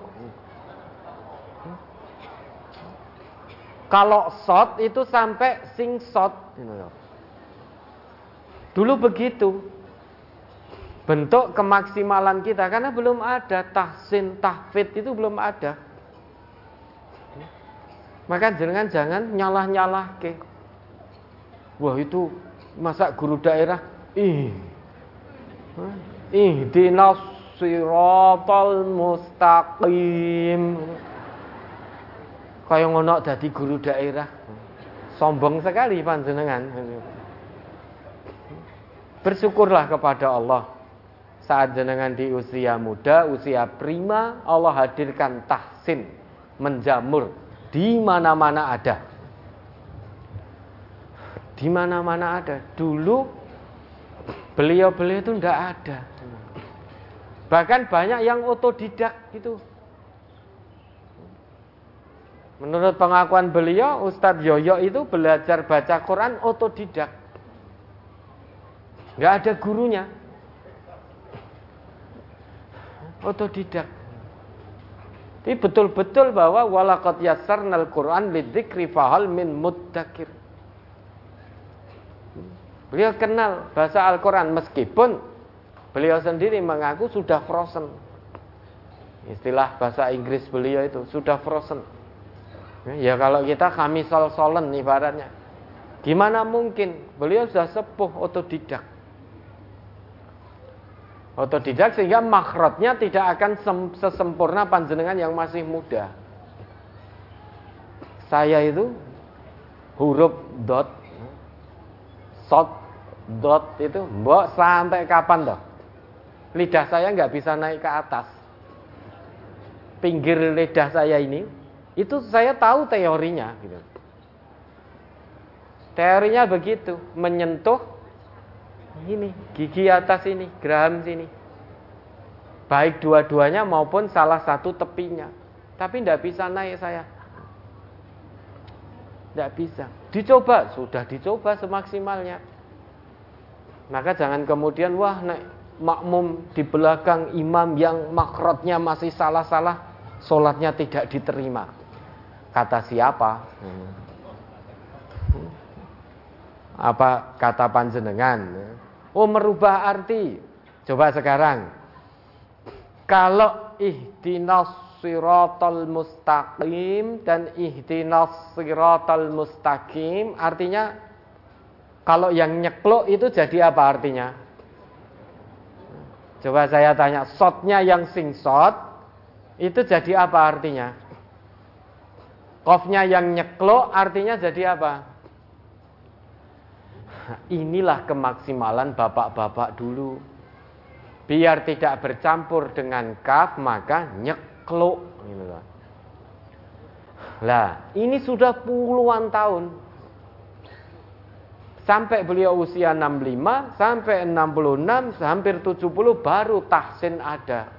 kalau sot itu sampai sing sot dulu begitu bentuk kemaksimalan kita karena belum ada. Tahsin tahfid itu belum ada. Maka jangan jangan nyalah nyalah ke Wah itu masa guru daerah? Ih. Ih dinas siratal mustaqim. Kaya ngono dadi guru daerah. Sombong sekali panjenengan. Bersyukurlah kepada Allah saat jenengan di usia muda, usia prima, Allah hadirkan tahsin, menjamur di mana-mana ada. Di mana-mana ada. Dulu beliau-beliau itu tidak ada. Bahkan banyak yang otodidak itu. Menurut pengakuan beliau, Ustadz Yoyo itu belajar baca Quran otodidak. Nggak ada gurunya. Otodidak. Ini betul-betul bahwa walakot yasarnal Quran lidzikri fahal min muddakir. Beliau kenal bahasa Al-Quran meskipun beliau sendiri mengaku sudah frozen. Istilah bahasa Inggris beliau itu sudah frozen. Ya kalau kita kami sol-solen ibaratnya. Gimana mungkin? Beliau sudah sepuh otodidak. Otodidak sehingga makhrotnya tidak akan sesempurna panjenengan yang masih muda. Saya itu huruf dot, shot, dot itu, mbok sampai kapan toh? Lidah saya nggak bisa naik ke atas. Pinggir lidah saya ini, itu saya tahu teorinya. Gitu. Teorinya begitu, menyentuh ini gigi atas ini, geraham sini. Baik dua-duanya maupun salah satu tepinya. Tapi tidak bisa naik saya. Tidak bisa. Dicoba, sudah dicoba semaksimalnya. Maka jangan kemudian wah naik makmum di belakang imam yang makrotnya masih salah-salah, sholatnya tidak diterima. Kata siapa? Hmm apa kata panjenengan oh merubah arti. Coba sekarang. Kalau ihdinas siratal mustaqim dan ihdinas siratal mustaqim artinya kalau yang nyekluk itu jadi apa artinya? Coba saya tanya shotnya yang sing shot itu jadi apa artinya? Kofnya yang nyekluk artinya jadi apa inilah kemaksimalan bapak-bapak dulu. Biar tidak bercampur dengan kaf, maka nyekluk. Gitu lah, ini sudah puluhan tahun. Sampai beliau usia 65, sampai 66, hampir 70 baru tahsin ada.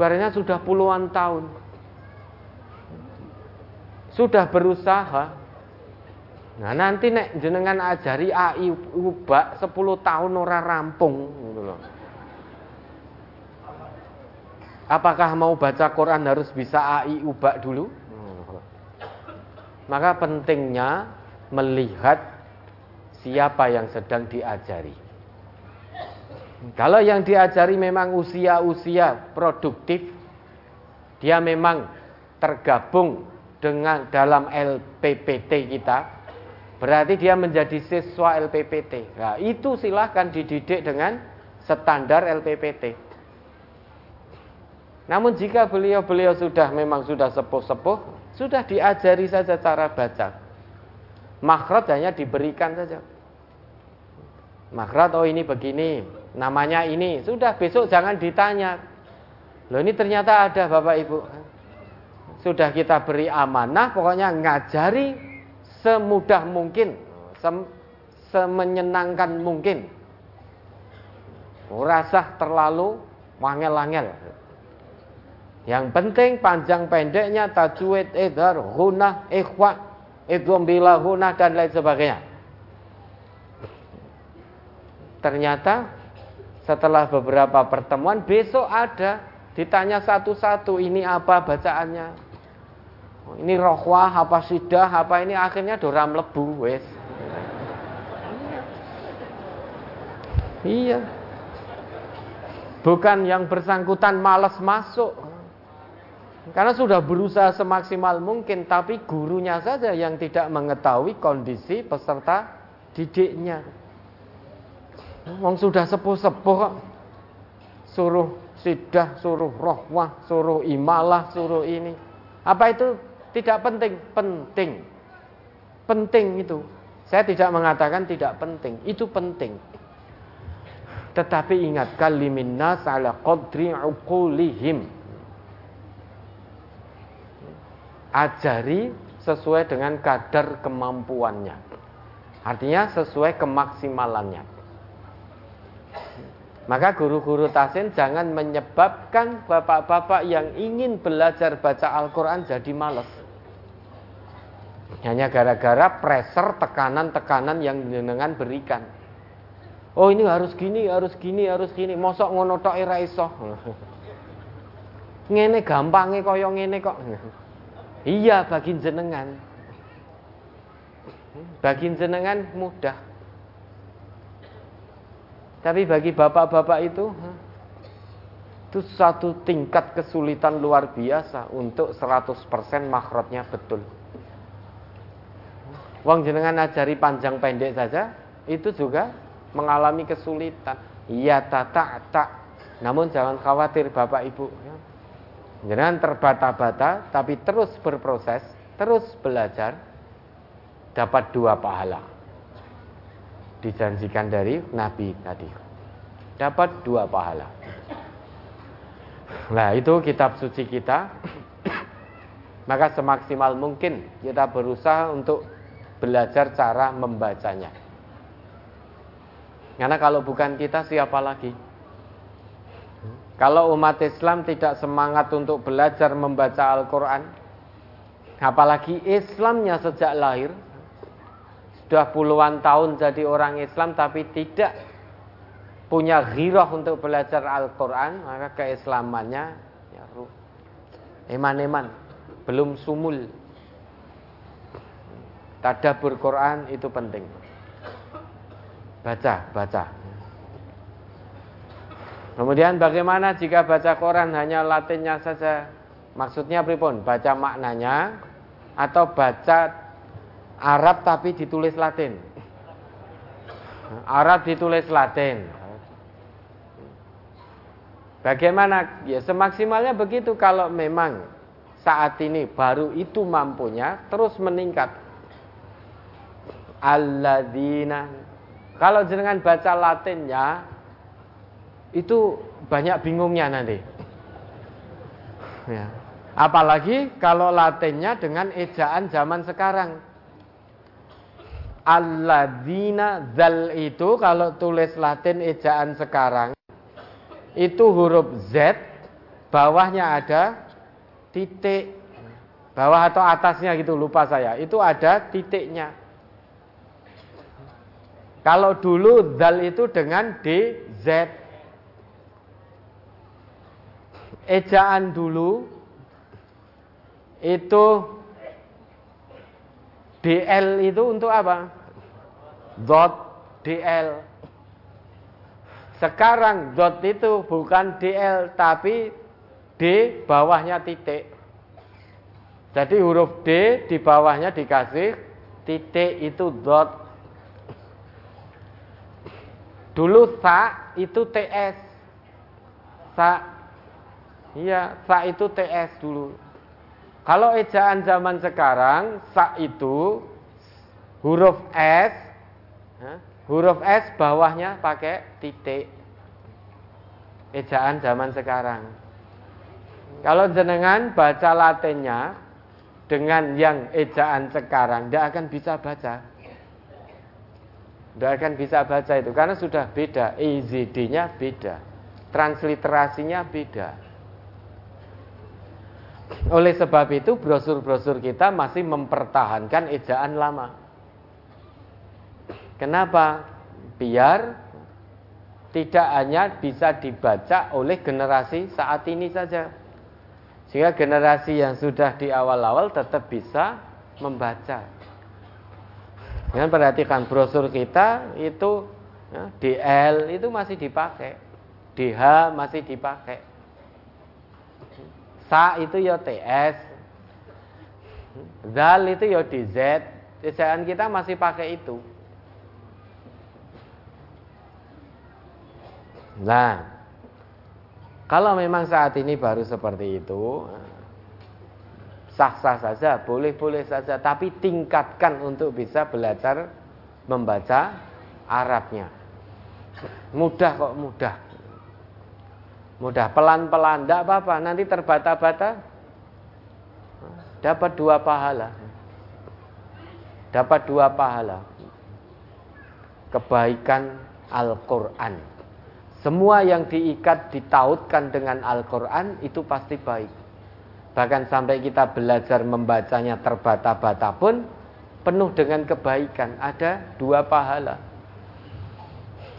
Barangnya sudah puluhan tahun. Sudah berusaha Nah nanti nek jenengan ajari AI ubak 10 tahun ora rampung gitu loh. Apakah mau baca Quran harus bisa AI ubak dulu? Maka pentingnya melihat siapa yang sedang diajari. Kalau yang diajari memang usia-usia produktif, dia memang tergabung dengan dalam LPPT kita, Berarti dia menjadi siswa LPPT. Nah, itu silahkan dididik dengan standar LPPT. Namun jika beliau-beliau sudah memang sudah sepuh-sepuh, sudah diajari saja cara baca. Makhraj hanya diberikan saja. Makhraj oh ini begini, namanya ini. Sudah besok jangan ditanya. Loh ini ternyata ada Bapak Ibu. Sudah kita beri amanah, pokoknya ngajari semudah mungkin, sem semenyenangkan mungkin. Rasa terlalu wangel-wangel. Yang penting panjang pendeknya tajwid, idhar, gunah, ikhwa, idhum bila gunah dan lain sebagainya. Ternyata setelah beberapa pertemuan besok ada ditanya satu-satu ini apa bacaannya ini rohwah apa sidah apa ini akhirnya doram lebu wes. Iya. Bukan yang bersangkutan malas masuk. Karena sudah berusaha semaksimal mungkin tapi gurunya saja yang tidak mengetahui kondisi peserta didiknya. Wong sudah sepuh-sepuh suruh sidah, suruh rohwah, suruh imalah, suruh ini. Apa itu tidak penting, penting. Penting itu. Saya tidak mengatakan tidak penting, itu penting. Tetapi ingat kalimin nas ala qadri. Ajari sesuai dengan kadar kemampuannya. Artinya sesuai kemaksimalannya. Maka guru-guru tasin jangan menyebabkan bapak-bapak yang ingin belajar baca Al-Quran jadi males. Hanya gara-gara pressure, tekanan-tekanan yang dengan berikan. Oh ini harus gini, harus gini, harus gini. Mosok ngono tok ora iso. ngene gampange kaya ngene kok. iya bagi jenengan. Bagi jenengan mudah. Tapi bagi bapak-bapak itu itu satu tingkat kesulitan luar biasa untuk 100% makhrotnya betul. Wong jenengan ajari panjang pendek saja itu juga mengalami kesulitan. Iya tata tak. Namun jangan khawatir Bapak Ibu. Ya. Jangan terbata-bata, tapi terus berproses, terus belajar, dapat dua pahala. Dijanjikan dari Nabi tadi. Dapat dua pahala. Nah itu kitab suci kita. Maka semaksimal mungkin kita berusaha untuk belajar cara membacanya. Karena kalau bukan kita siapa lagi? Kalau umat Islam tidak semangat untuk belajar membaca Al-Quran, apalagi Islamnya sejak lahir, sudah puluhan tahun jadi orang Islam tapi tidak punya ghirah untuk belajar Al-Quran, maka keislamannya ya, eman-eman, belum sumul. Tadabur Quran itu penting. Baca, baca. Kemudian bagaimana jika baca Quran hanya latinnya saja? Maksudnya pripun? Baca maknanya atau baca Arab tapi ditulis Latin? Arab ditulis Latin. Bagaimana? Ya semaksimalnya begitu kalau memang saat ini baru itu mampunya terus meningkat. Alladzina. Kalau jenengan baca Latinnya itu banyak bingungnya nanti. Ya. Apalagi kalau latinnya dengan ejaan zaman sekarang. Alladzina zal itu kalau tulis latin ejaan sekarang itu huruf Z bawahnya ada titik bawah atau atasnya gitu lupa saya itu ada titiknya kalau dulu zal itu dengan DZ ejaan dulu itu DL itu untuk apa? Dot DL. Sekarang dot itu bukan DL tapi D bawahnya titik. Jadi huruf D di bawahnya dikasih titik itu dot. Dulu sa itu TS. Sa Iya, sa itu TS dulu. Kalau ejaan zaman sekarang, sa itu huruf S, huruf S bawahnya pakai titik. Ejaan zaman sekarang. Kalau jenengan baca latinnya dengan yang ejaan sekarang, tidak akan bisa baca. Tidak akan bisa baca itu karena sudah beda, EZD-nya beda, transliterasinya beda. Oleh sebab itu brosur-brosur kita masih mempertahankan ejaan lama. Kenapa? Biar tidak hanya bisa dibaca oleh generasi saat ini saja. Sehingga generasi yang sudah di awal-awal tetap bisa membaca. Dengan perhatikan brosur kita itu ya, DL itu masih dipakai, DH masih dipakai. Sa itu ya TS. Zal itu ya DZ. Ejaan kita masih pakai itu. Nah, kalau memang saat ini baru seperti itu, sah-sah saja, boleh-boleh saja, tapi tingkatkan untuk bisa belajar membaca Arabnya. Mudah kok, mudah. Mudah pelan-pelan, tidak apa-apa. Nanti terbata-bata, dapat dua pahala. Dapat dua pahala. Kebaikan Al-Quran. Semua yang diikat, ditautkan dengan Al-Quran, itu pasti baik. Bahkan sampai kita belajar membacanya terbata-bata pun, penuh dengan kebaikan. Ada dua pahala.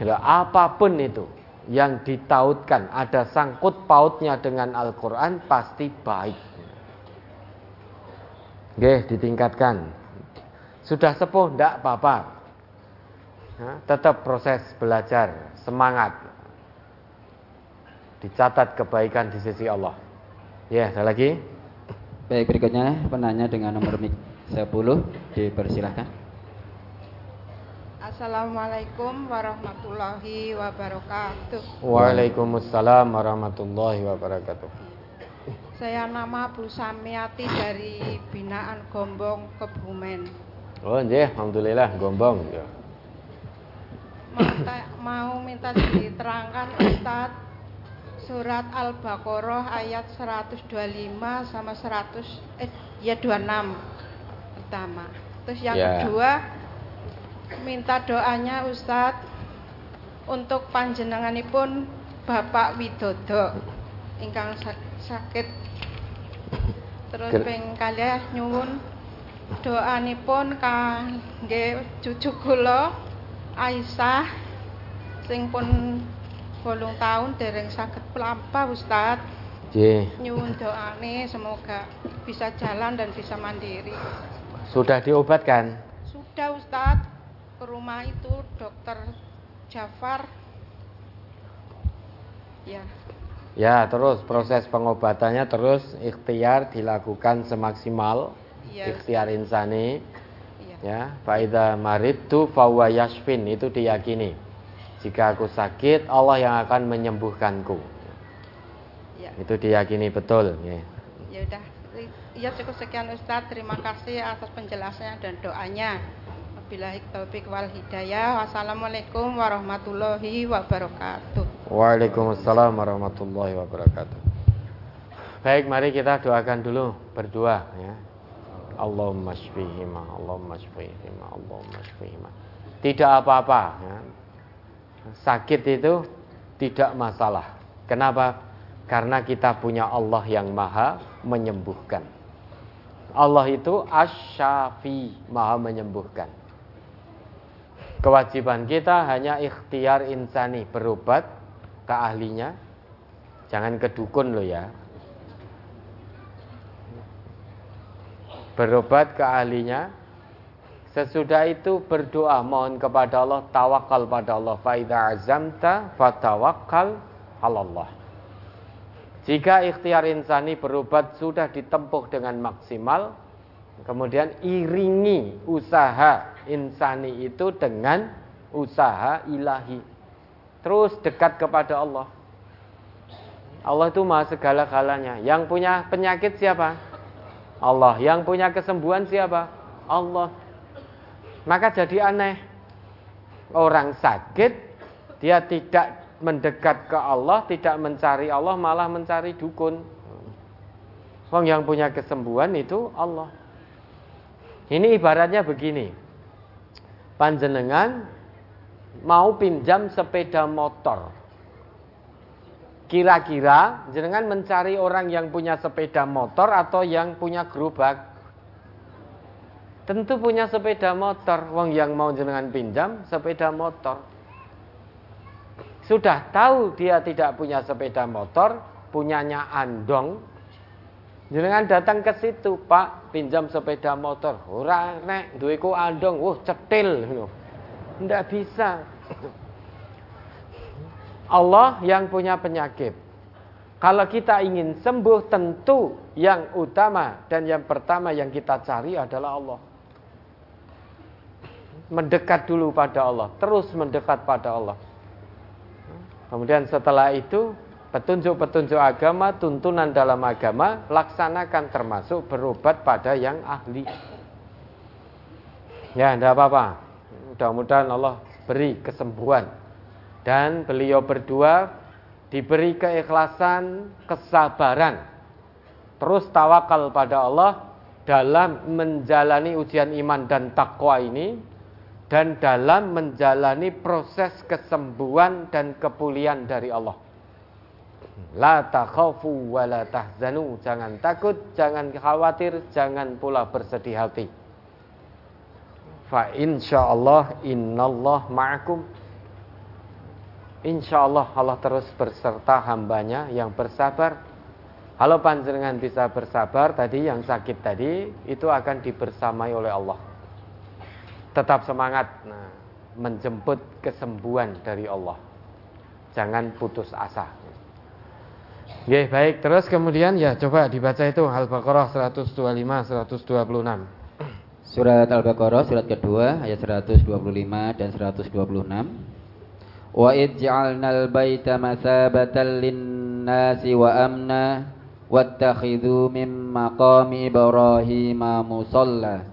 apa pun itu yang ditautkan ada sangkut pautnya dengan Al-Quran pasti baik. Oke, ditingkatkan. Sudah sepuh, tidak apa-apa. tetap proses belajar, semangat. Dicatat kebaikan di sisi Allah. Ya, ada lagi? Baik, berikutnya penanya dengan nomor 10 dipersilahkan. Assalamualaikum warahmatullahi wabarakatuh. Waalaikumsalam warahmatullahi wabarakatuh. Saya nama Bu Samiati dari Binaan Gombong Kebumen. Oh, nggih, alhamdulillah Gombong ya. Minta, mau minta diterangkan Ustaz surat Al-Baqarah ayat 125 sama 100 eh ya 26 pertama. Terus yang Ya. kedua minta doanya Ustadz untuk panjenenganipun Bapak Widodo ingkang sa- sakit terus ping kalih nyuwun doanipun kangge cucu kula Aisyah sing pun bolong tahun dereng saged pelampah Ustadz Nggih, nyuwun doane semoga bisa jalan dan bisa mandiri sudah diobatkan? sudah Ustadz ke rumah itu dokter Jafar ya Ya, terus proses pengobatannya terus ikhtiar dilakukan semaksimal. Iya. Ikhtiar insani. iya Ya, faida maridtu fahuwa yashfin itu diyakini. Jika aku sakit, Allah yang akan menyembuhkanku. ya Itu diyakini betul, ya. ya udah ya cukup sekian Ustadz terima kasih atas penjelasannya dan doanya Wabillahi taufik wal hidayah Wassalamualaikum warahmatullahi wabarakatuh Waalaikumsalam warahmatullahi wabarakatuh. Baik, mari kita doakan dulu berdua ya. Allahumma shfihima, Allahumma shfihima, Allahumma shfihima. Tidak apa-apa ya. Sakit itu tidak masalah. Kenapa? Karena kita punya Allah yang maha menyembuhkan. Allah itu asyafi, maha menyembuhkan. Kewajiban kita hanya ikhtiar insani berobat ke ahlinya. Jangan ke dukun lo ya. Berobat ke ahlinya. Sesudah itu berdoa mohon kepada Allah, tawakal pada Allah. Fa idza azamta fatawakkal 'ala Allah. Jika ikhtiar insani berobat sudah ditempuh dengan maksimal, kemudian iringi usaha insani itu dengan usaha ilahi. Terus dekat kepada Allah. Allah itu maha segala-galanya. Yang punya penyakit siapa? Allah. Yang punya kesembuhan siapa? Allah. Maka jadi aneh. Orang sakit, dia tidak mendekat ke Allah, tidak mencari Allah, malah mencari dukun. Wong yang punya kesembuhan itu Allah. Ini ibaratnya begini. Panjenengan mau pinjam sepeda motor. Kira-kira jenengan mencari orang yang punya sepeda motor atau yang punya gerobak? Tentu punya sepeda motor. Wong yang mau jenengan pinjam sepeda motor. Sudah tahu dia tidak punya sepeda motor, punyanya andong. Jenengan datang ke situ, Pak, pinjam sepeda motor. Ora nek duweku andong, wah cetil. Tidak bisa. Allah yang punya penyakit. Kalau kita ingin sembuh, tentu yang utama dan yang pertama yang kita cari adalah Allah. Mendekat dulu pada Allah, terus mendekat pada Allah. Kemudian setelah itu, petunjuk-petunjuk agama, tuntunan dalam agama, laksanakan termasuk berobat pada yang ahli. Ya, tidak apa-apa. Mudah-mudahan Allah beri kesembuhan. Dan beliau berdua diberi keikhlasan, kesabaran. Terus tawakal pada Allah dalam menjalani ujian iman dan takwa ini dan dalam menjalani proses kesembuhan dan kepulihan dari Allah. La takhafu wa la tahzanu, jangan takut, jangan khawatir, jangan pula bersedih hati. Fa insyaallah innallah ma'akum. Insyaallah Allah terus berserta hambanya yang bersabar. Kalau panjenengan bisa bersabar tadi yang sakit tadi itu akan dibersamai oleh Allah. Tetap semangat nah, menjemput kesembuhan dari Allah. Jangan putus asa. Ya baik terus kemudian ya coba dibaca itu Al-Baqarah 125 126. Surat Al-Baqarah surat kedua ayat 125 dan 126. Wa id ja'alnal baita masabatan lin-nasi wa amna wattakhidhu min maqami Ibrahim musalla.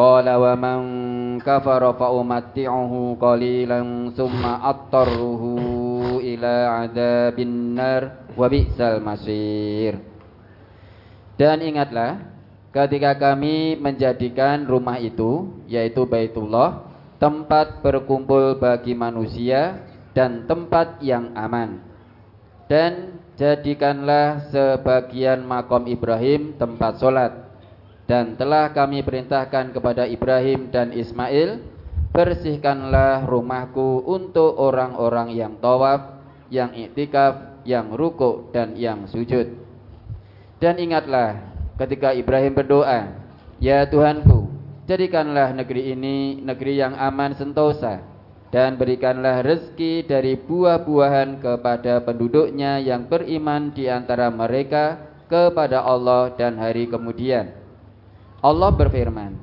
Qala wa man kafara fa umatti'uhu qalilan summa عذاب ila adabin nar. Dan ingatlah ketika kami menjadikan rumah itu yaitu Baitullah tempat berkumpul bagi manusia dan tempat yang aman. Dan jadikanlah sebagian makom Ibrahim tempat sholat dan telah kami perintahkan kepada Ibrahim dan Ismail, bersihkanlah rumahku untuk orang-orang yang tawaf, yang iktikaf, yang ruku dan yang sujud. Dan ingatlah ketika Ibrahim berdoa, Ya Tuhanku, Jadikanlah negeri ini negeri yang aman sentosa dan berikanlah rezeki dari buah-buahan kepada penduduknya yang beriman di antara mereka kepada Allah dan hari kemudian. Allah berfirman,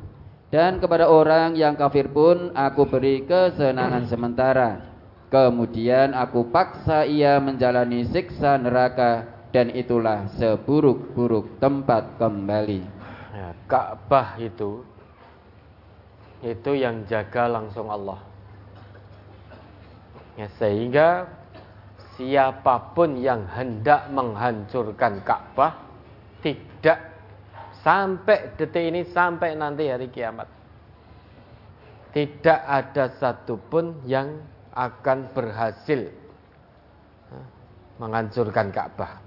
dan kepada orang yang kafir pun aku beri kesenangan sementara. Kemudian aku paksa ia menjalani siksa neraka dan itulah seburuk-buruk tempat kembali. Ya, Ka'bah itu itu yang jaga langsung Allah. Ya, sehingga siapa pun yang hendak menghancurkan Ka'bah tidak sampai detik ini sampai nanti hari kiamat tidak ada satupun yang akan berhasil menghancurkan Ka'bah.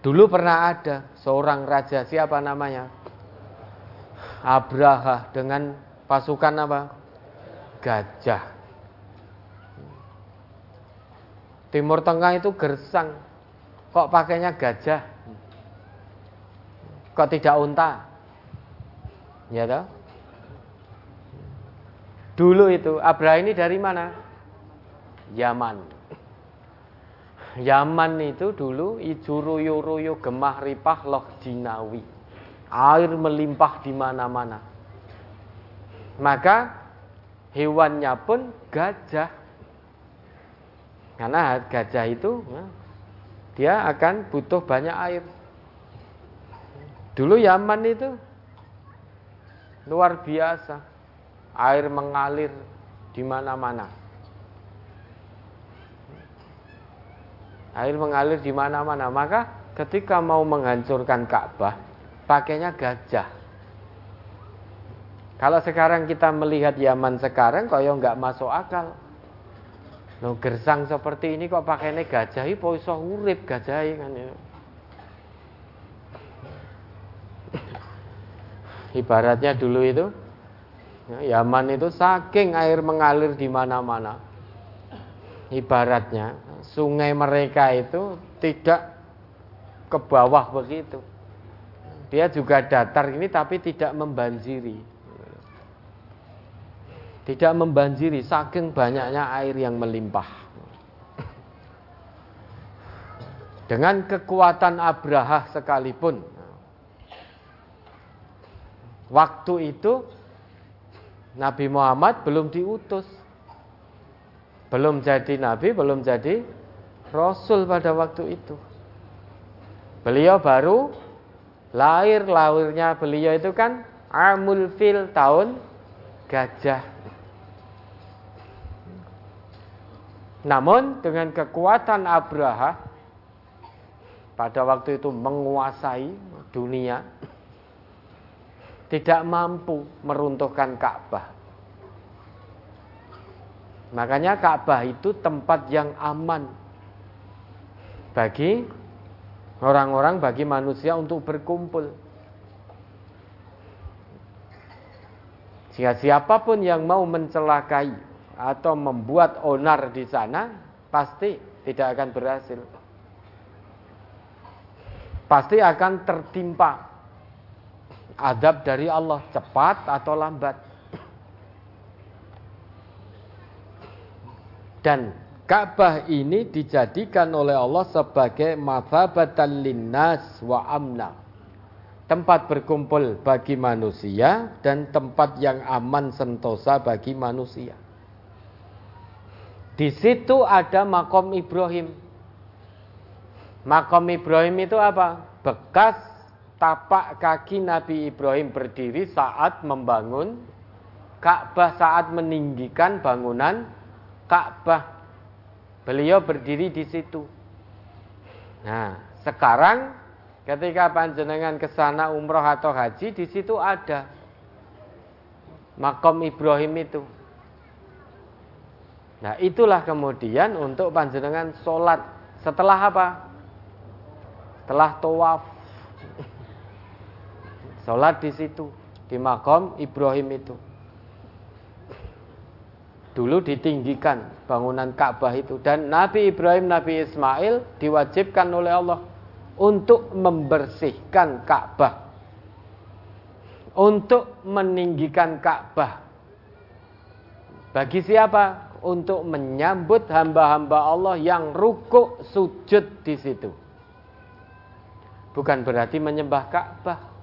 Dulu pernah ada seorang raja siapa namanya? Abraha dengan pasukan apa? Gajah. Timur Tengah itu gersang. Kok pakainya gajah? Kok tidak unta? Ya toh? Dulu itu Abraha ini dari mana? Yaman. Yaman itu dulu ijuru yuruyu gemah ripah loh jinawi air melimpah di mana-mana. Maka hewannya pun gajah. Karena gajah itu ya, dia akan butuh banyak air. Dulu Yaman itu luar biasa. Air mengalir di mana-mana. Air mengalir di mana-mana. Maka ketika mau menghancurkan Ka'bah, pakainya gajah. Kalau sekarang kita melihat Yaman sekarang kok ya nggak masuk akal. Lo gersang seperti ini kok pakainya gajah, iso urip gajah kan ya. Ibaratnya dulu itu ya, Yaman itu saking air mengalir di mana-mana. Ibaratnya sungai mereka itu tidak ke bawah begitu. Dia juga datar ini tapi tidak membanjiri. Tidak membanjiri saking banyaknya air yang melimpah. Dengan kekuatan Abraha sekalipun. Waktu itu Nabi Muhammad belum diutus. Belum jadi nabi, belum jadi rasul pada waktu itu. Beliau baru Lahir lahirnya beliau itu kan Amul Fil tahun gajah. Namun dengan kekuatan Abraha pada waktu itu menguasai dunia tidak mampu meruntuhkan Ka'bah. Makanya Ka'bah itu tempat yang aman bagi orang-orang bagi manusia untuk berkumpul. Sehingga siapa pun yang mau mencelakai atau membuat onar di sana, pasti tidak akan berhasil. Pasti akan tertimpa adab dari Allah cepat atau lambat. Dan Ka'bah ini dijadikan oleh Allah sebagai mathabatan linnas wa amna. Tempat berkumpul bagi manusia dan tempat yang aman sentosa bagi manusia. Di situ ada makom Ibrahim. Makom Ibrahim itu apa? Bekas tapak kaki Nabi Ibrahim berdiri saat membangun Ka'bah saat meninggikan bangunan Ka'bah. Beliau berdiri di situ. Nah, sekarang ketika panjenengan ke sana umroh atau haji, di situ ada makom Ibrahim itu. Nah, itulah kemudian untuk panjenengan sholat setelah apa? Setelah tawaf. Sholat di situ, di makom Ibrahim itu. Dulu ditinggikan bangunan Ka'bah itu dan Nabi Ibrahim, Nabi Ismail diwajibkan oleh Allah untuk membersihkan Ka'bah. Untuk meninggikan Ka'bah. Bagi siapa? Untuk menyambut hamba-hamba Allah yang rukuk sujud di situ. Bukan berarti menyembah Ka'bah.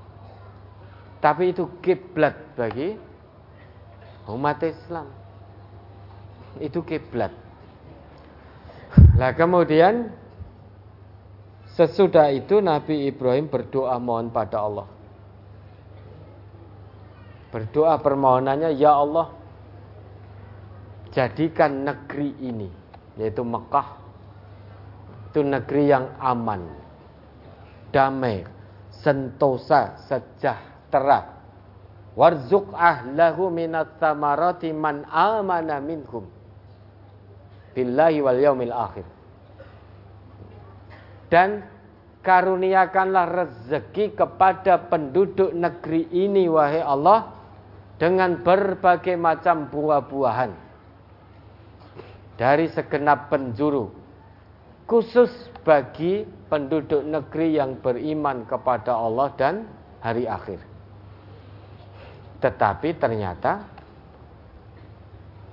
Tapi itu kiblat bagi umat Islam itu kiblat. Nah kemudian sesudah itu Nabi Ibrahim berdoa mohon pada Allah. Berdoa permohonannya, Ya Allah, jadikan negeri ini, yaitu Mekah, itu negeri yang aman, damai, sentosa, sejahtera. Warzuk ahlahu minat samarati man amana minhum billahi wal yaumil akhir. Dan karuniakanlah rezeki kepada penduduk negeri ini wahai Allah dengan berbagai macam buah-buahan dari segenap penjuru khusus bagi penduduk negeri yang beriman kepada Allah dan hari akhir. Tetapi ternyata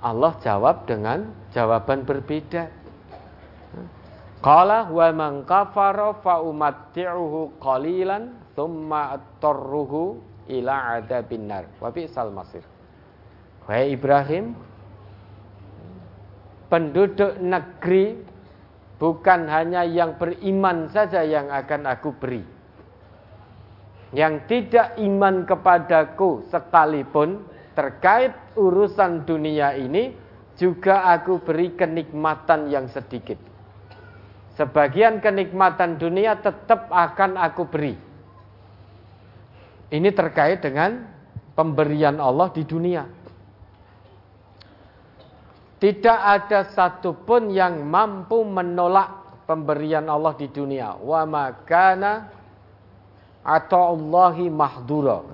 Allah jawab dengan jawaban berbeda. Qala wa man kafara fa umatti'uhu qalilan thumma attarruhu ila adabin nar. Wa bi'sal masir. Wahai Ibrahim, penduduk negeri bukan hanya yang beriman saja yang akan aku beri. Yang tidak iman kepadaku sekalipun terkait urusan dunia ini juga aku beri kenikmatan yang sedikit. Sebagian kenikmatan dunia tetap akan aku beri. Ini terkait dengan pemberian Allah di dunia. Tidak ada satupun yang mampu menolak pemberian Allah di dunia. Wa makana atau Allahi mahdura.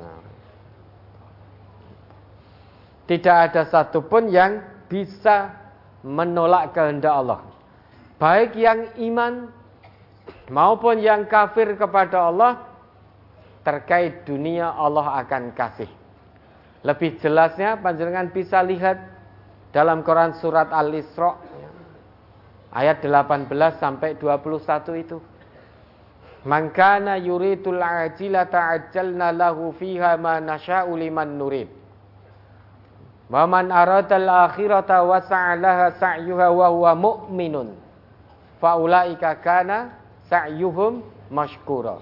Tidak ada satupun yang bisa menolak kehendak Allah. Baik yang iman maupun yang kafir kepada Allah terkait dunia Allah akan kasih. Lebih jelasnya panjenengan bisa lihat dalam Quran surat Al-Isra ayat 18 sampai 21 itu. Man kana yuridul ajilata ajjalna lahu fiha ma nasha'u liman nurid. Wa man aradal akhirata wa sa'alaha sa'yuha wa huwa mu'minun. Faulaika kana sa'yuhum mashkura.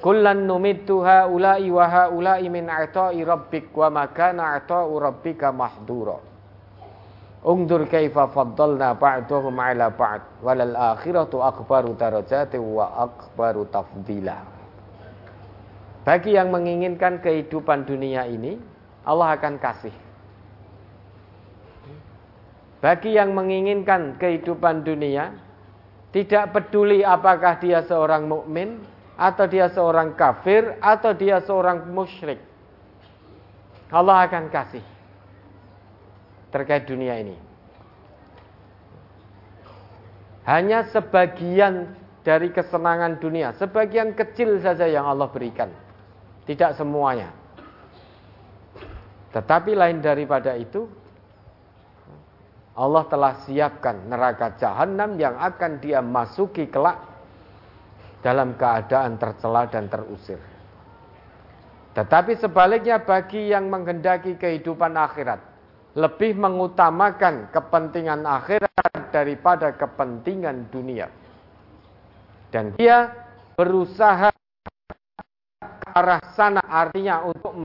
Kullan numittu haula'i wa haula'i min ata'i rabbik wa ma kana ata'u rabbika mahdura. Ungdur kaifa faddalna ba'dahum 'ala ba'd walal akhiratu akbaru darajati wa akbaru tafdila. Bagi yang menginginkan kehidupan dunia ini, Allah akan kasih. Bagi yang menginginkan kehidupan dunia, tidak peduli apakah dia seorang mukmin atau dia seorang kafir atau dia seorang musyrik. Allah akan kasih. Terkait dunia ini. Hanya sebagian dari kesenangan dunia, sebagian kecil saja yang Allah berikan. Tidak semuanya. Tetapi lain daripada itu, Allah telah siapkan neraka jahanam yang akan dia masuki kelak dalam keadaan tercela dan terusir. Tetapi sebaliknya bagi yang menghendaki kehidupan akhirat, lebih mengutamakan kepentingan akhirat daripada kepentingan dunia. Dan dia berusaha ke arah sana artinya untuk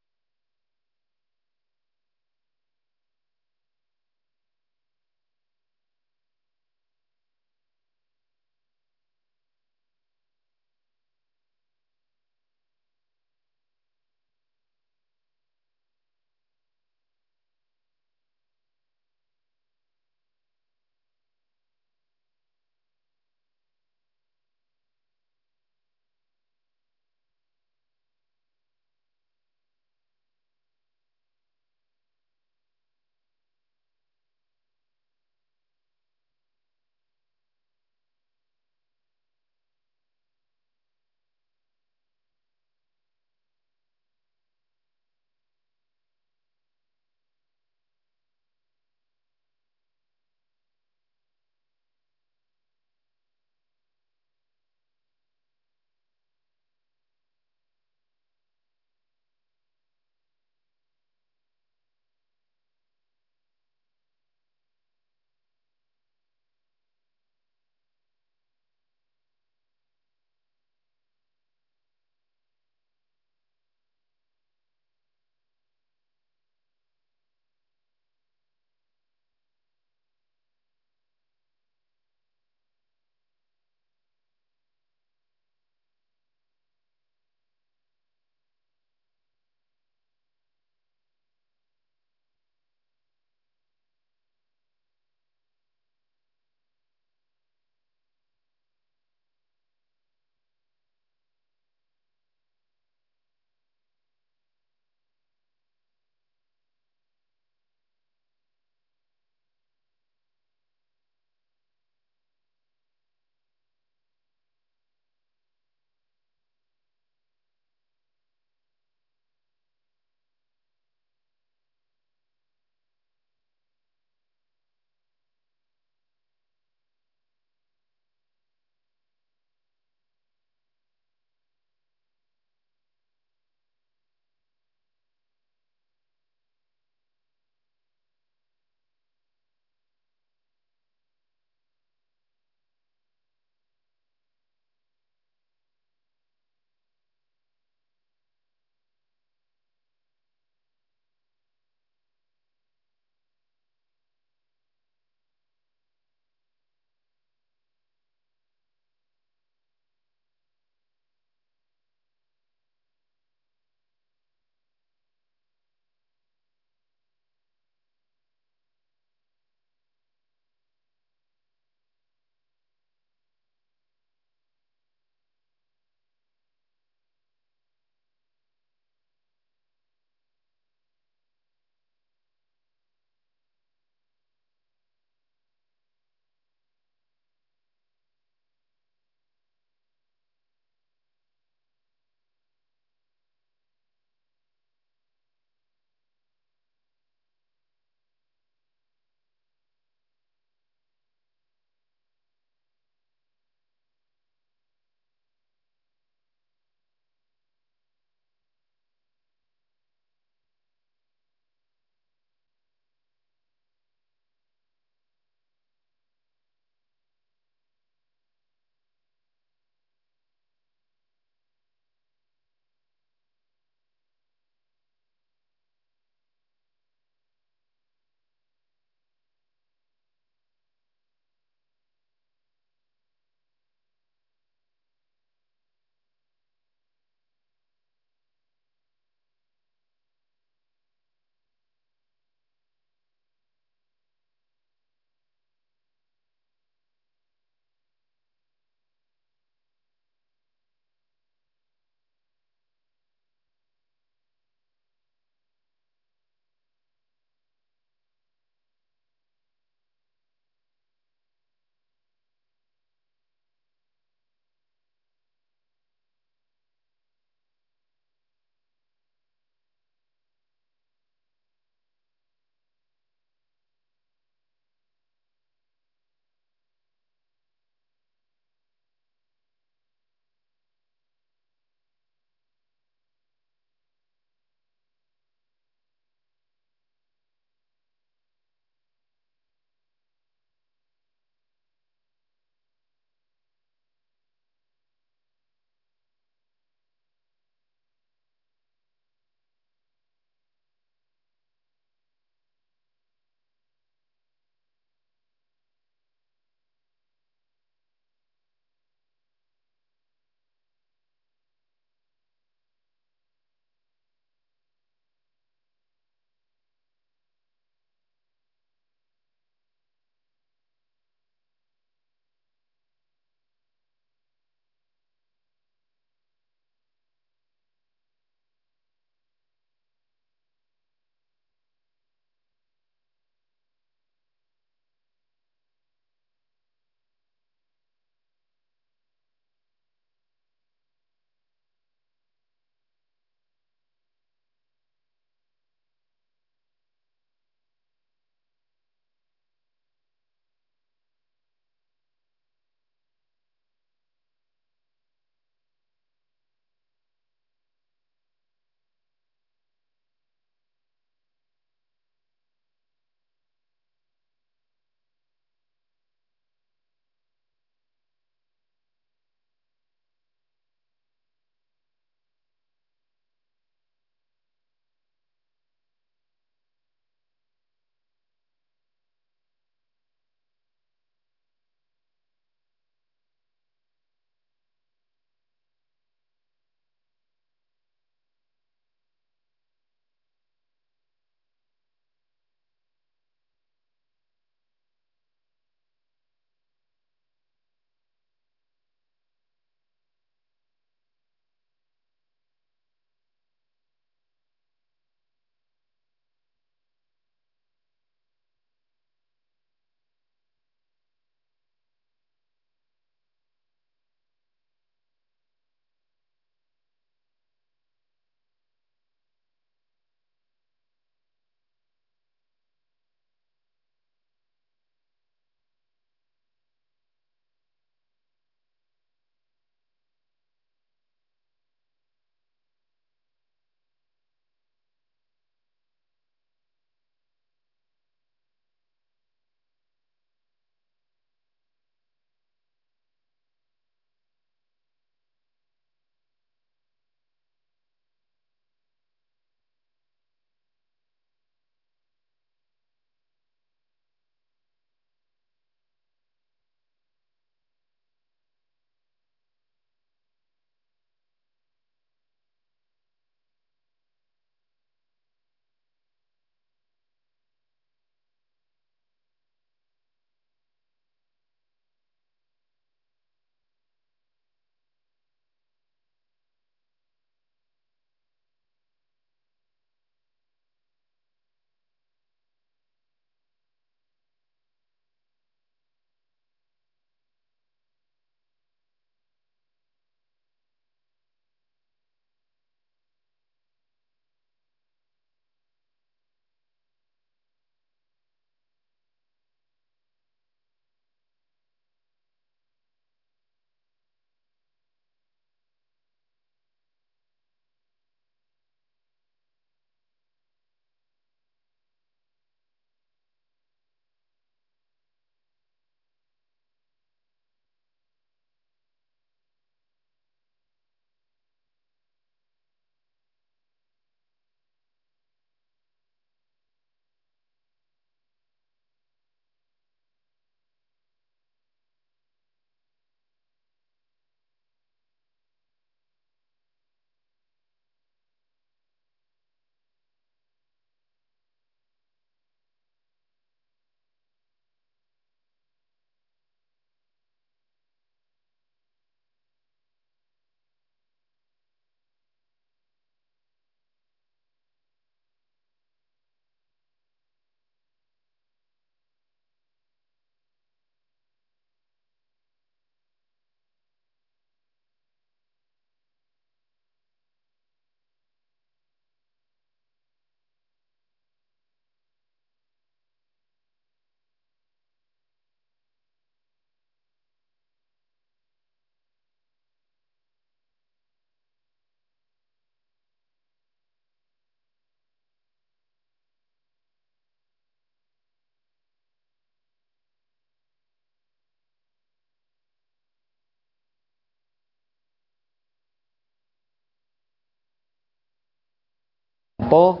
sesepuh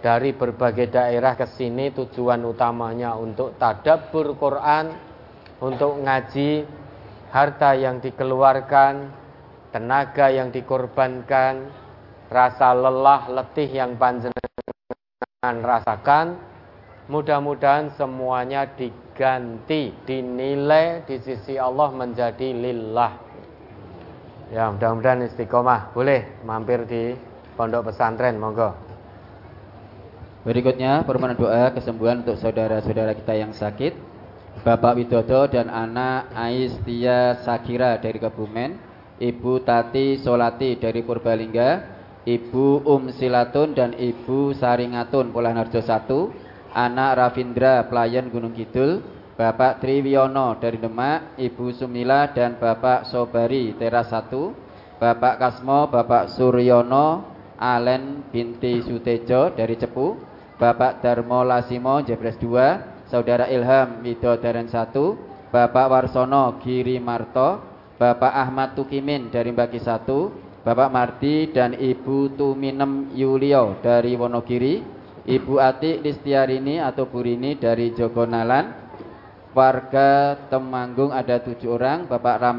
dari berbagai daerah ke sini tujuan utamanya untuk tadabbur Quran, untuk ngaji, harta yang dikeluarkan, tenaga yang dikorbankan, rasa lelah, letih yang panjenengan rasakan, mudah-mudahan semuanya diganti, dinilai di sisi Allah menjadi lillah. Ya, mudah-mudahan istiqomah. Boleh mampir di pondok pesantren, monggo. Berikutnya permohonan doa kesembuhan untuk saudara-saudara kita yang sakit. Bapak Widodo dan anak Aistia Sakira dari Kebumen, Ibu Tati Solati dari Purbalingga, Ibu Um Silatun dan Ibu Saringatun Polanarjo 1, anak Ravindra Pelayan Gunung Kidul, Bapak Triwiono dari Demak, Ibu Sumila dan Bapak Sobari Teras 1, Bapak Kasmo, Bapak Suryono, Alen binti Sutejo dari Cepu, Bapak Darmo Lasimo Jebres 2, Saudara Ilham Widodaren 1, Bapak Warsono Giri Marto, Bapak Ahmad Tukimin dari Baki 1, Bapak Marti dan Ibu Tuminem Yulio dari Wonogiri, Ibu Ati Listiarini atau Burini dari Jogonalan, warga Temanggung ada tujuh orang, Bapak Ram,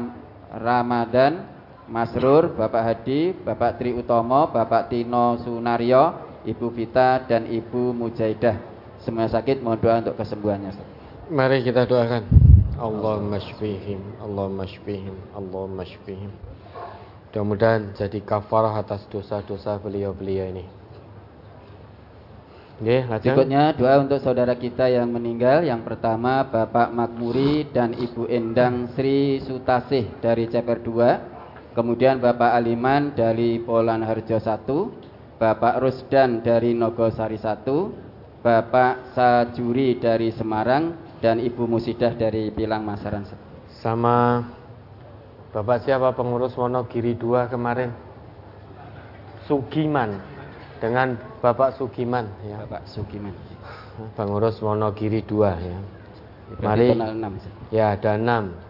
Ramadan, Masrur, Bapak Hadi, Bapak Tri Utomo, Bapak Tino Sunario, Ibu Vita dan Ibu Mujaidah. Semua sakit mohon doa untuk kesembuhannya. Mari kita doakan. Allahumma shfihim, Allahumma shfihim, Allahumma shfihim. Mudah-mudahan jadi kafarah atas dosa-dosa beliau-beliau ini. Oke, Berikutnya doa untuk saudara kita yang meninggal. Yang pertama Bapak Makmuri dan Ibu Endang Sri Sutasih dari Ceper 2. Kemudian Bapak Aliman dari Polan Harjo 1. Bapak Rusdan dari Nogosari 1. Bapak Sajuri dari Semarang dan Ibu Musidah dari Pilang Masaran. Sama Bapak siapa pengurus Wonogiri 2 kemarin? Sugiman dengan Bapak Sugiman ya. Bapak Sugiman. Pengurus Wonogiri 2 ya. Mari ya ada 6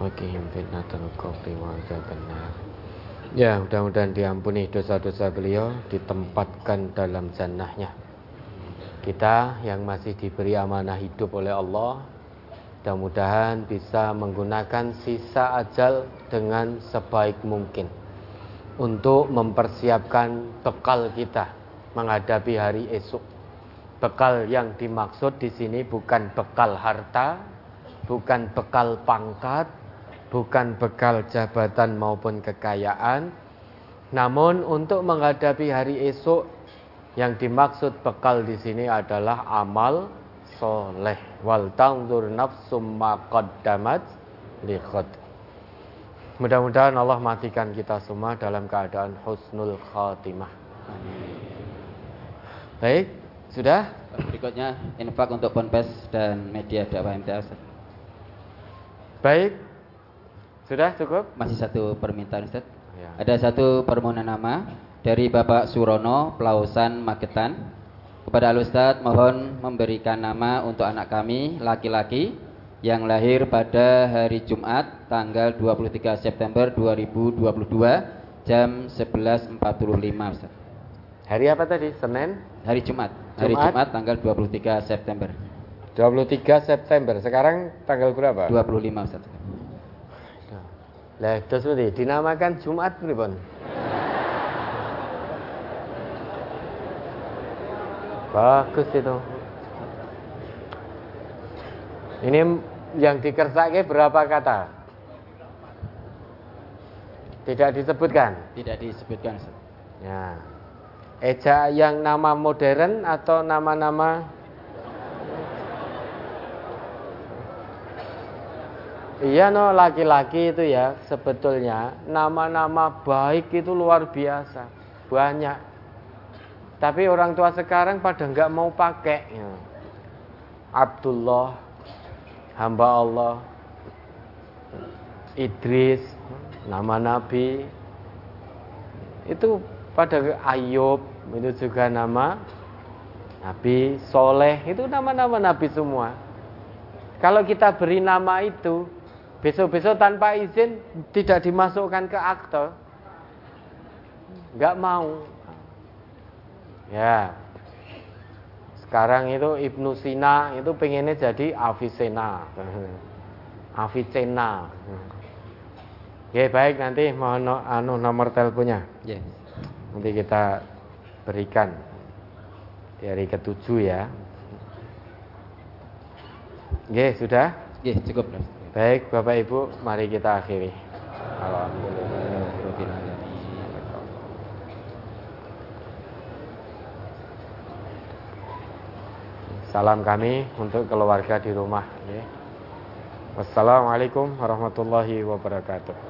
Wakihim fitnatul kopi benar. Ya mudah-mudahan diampuni dosa-dosa beliau Ditempatkan dalam jannahnya. Kita yang masih diberi amanah hidup oleh Allah Mudah-mudahan bisa menggunakan sisa ajal dengan sebaik mungkin Untuk mempersiapkan bekal kita Menghadapi hari esok. Bekal yang dimaksud di sini bukan bekal harta Bukan bekal pangkat bukan bekal jabatan maupun kekayaan, namun untuk menghadapi hari esok yang dimaksud bekal di sini adalah amal soleh wal tangdur nafsum ma qaddamat liqad Mudah-mudahan Allah matikan kita semua dalam keadaan husnul khatimah. Baik, sudah? Berikutnya infak untuk ponpes dan media dakwah MTA. Baik. Sudah cukup? Masih satu permintaan Ustaz. Ya. Ada satu permohonan nama dari Bapak Surono, Pelausan Magetan. Kepada Al Ustaz mohon memberikan nama untuk anak kami laki-laki yang lahir pada hari Jumat tanggal 23 September 2022 jam 11.45 Ustaz. Hari apa tadi? Senin? Hari Jumat. Hari Jumat, Jumat tanggal 23 September. 23 September. Sekarang tanggal berapa? 25 Ustaz. Lah, terus dinamakan Jumat pripun? Bagus itu. Ini yang dikersake berapa kata? Tidak disebutkan? Tidak disebutkan. Ya. Eja yang nama modern atau nama-nama Iya no laki-laki itu ya sebetulnya nama-nama baik itu luar biasa banyak Tapi orang tua sekarang pada nggak mau pakai. Ya. Abdullah, hamba Allah, Idris, nama Nabi, itu pada Ayub, itu juga nama Nabi Soleh, itu nama-nama Nabi semua. Kalau kita beri nama itu, besok-besok tanpa izin tidak dimasukkan ke akte, nggak mau. Ya. Sekarang itu Ibnu Sina itu pengennya jadi Avicenna. Avicenna. Ya baik nanti mohon anu nomor teleponnya. Ya. Nanti kita berikan dari ketujuh ya. Oke, sudah? Ya, cukup. Baik, Bapak Ibu, mari kita akhiri. Alhamdulillah. Salam kami untuk keluarga di rumah. Wassalamualaikum warahmatullahi wabarakatuh.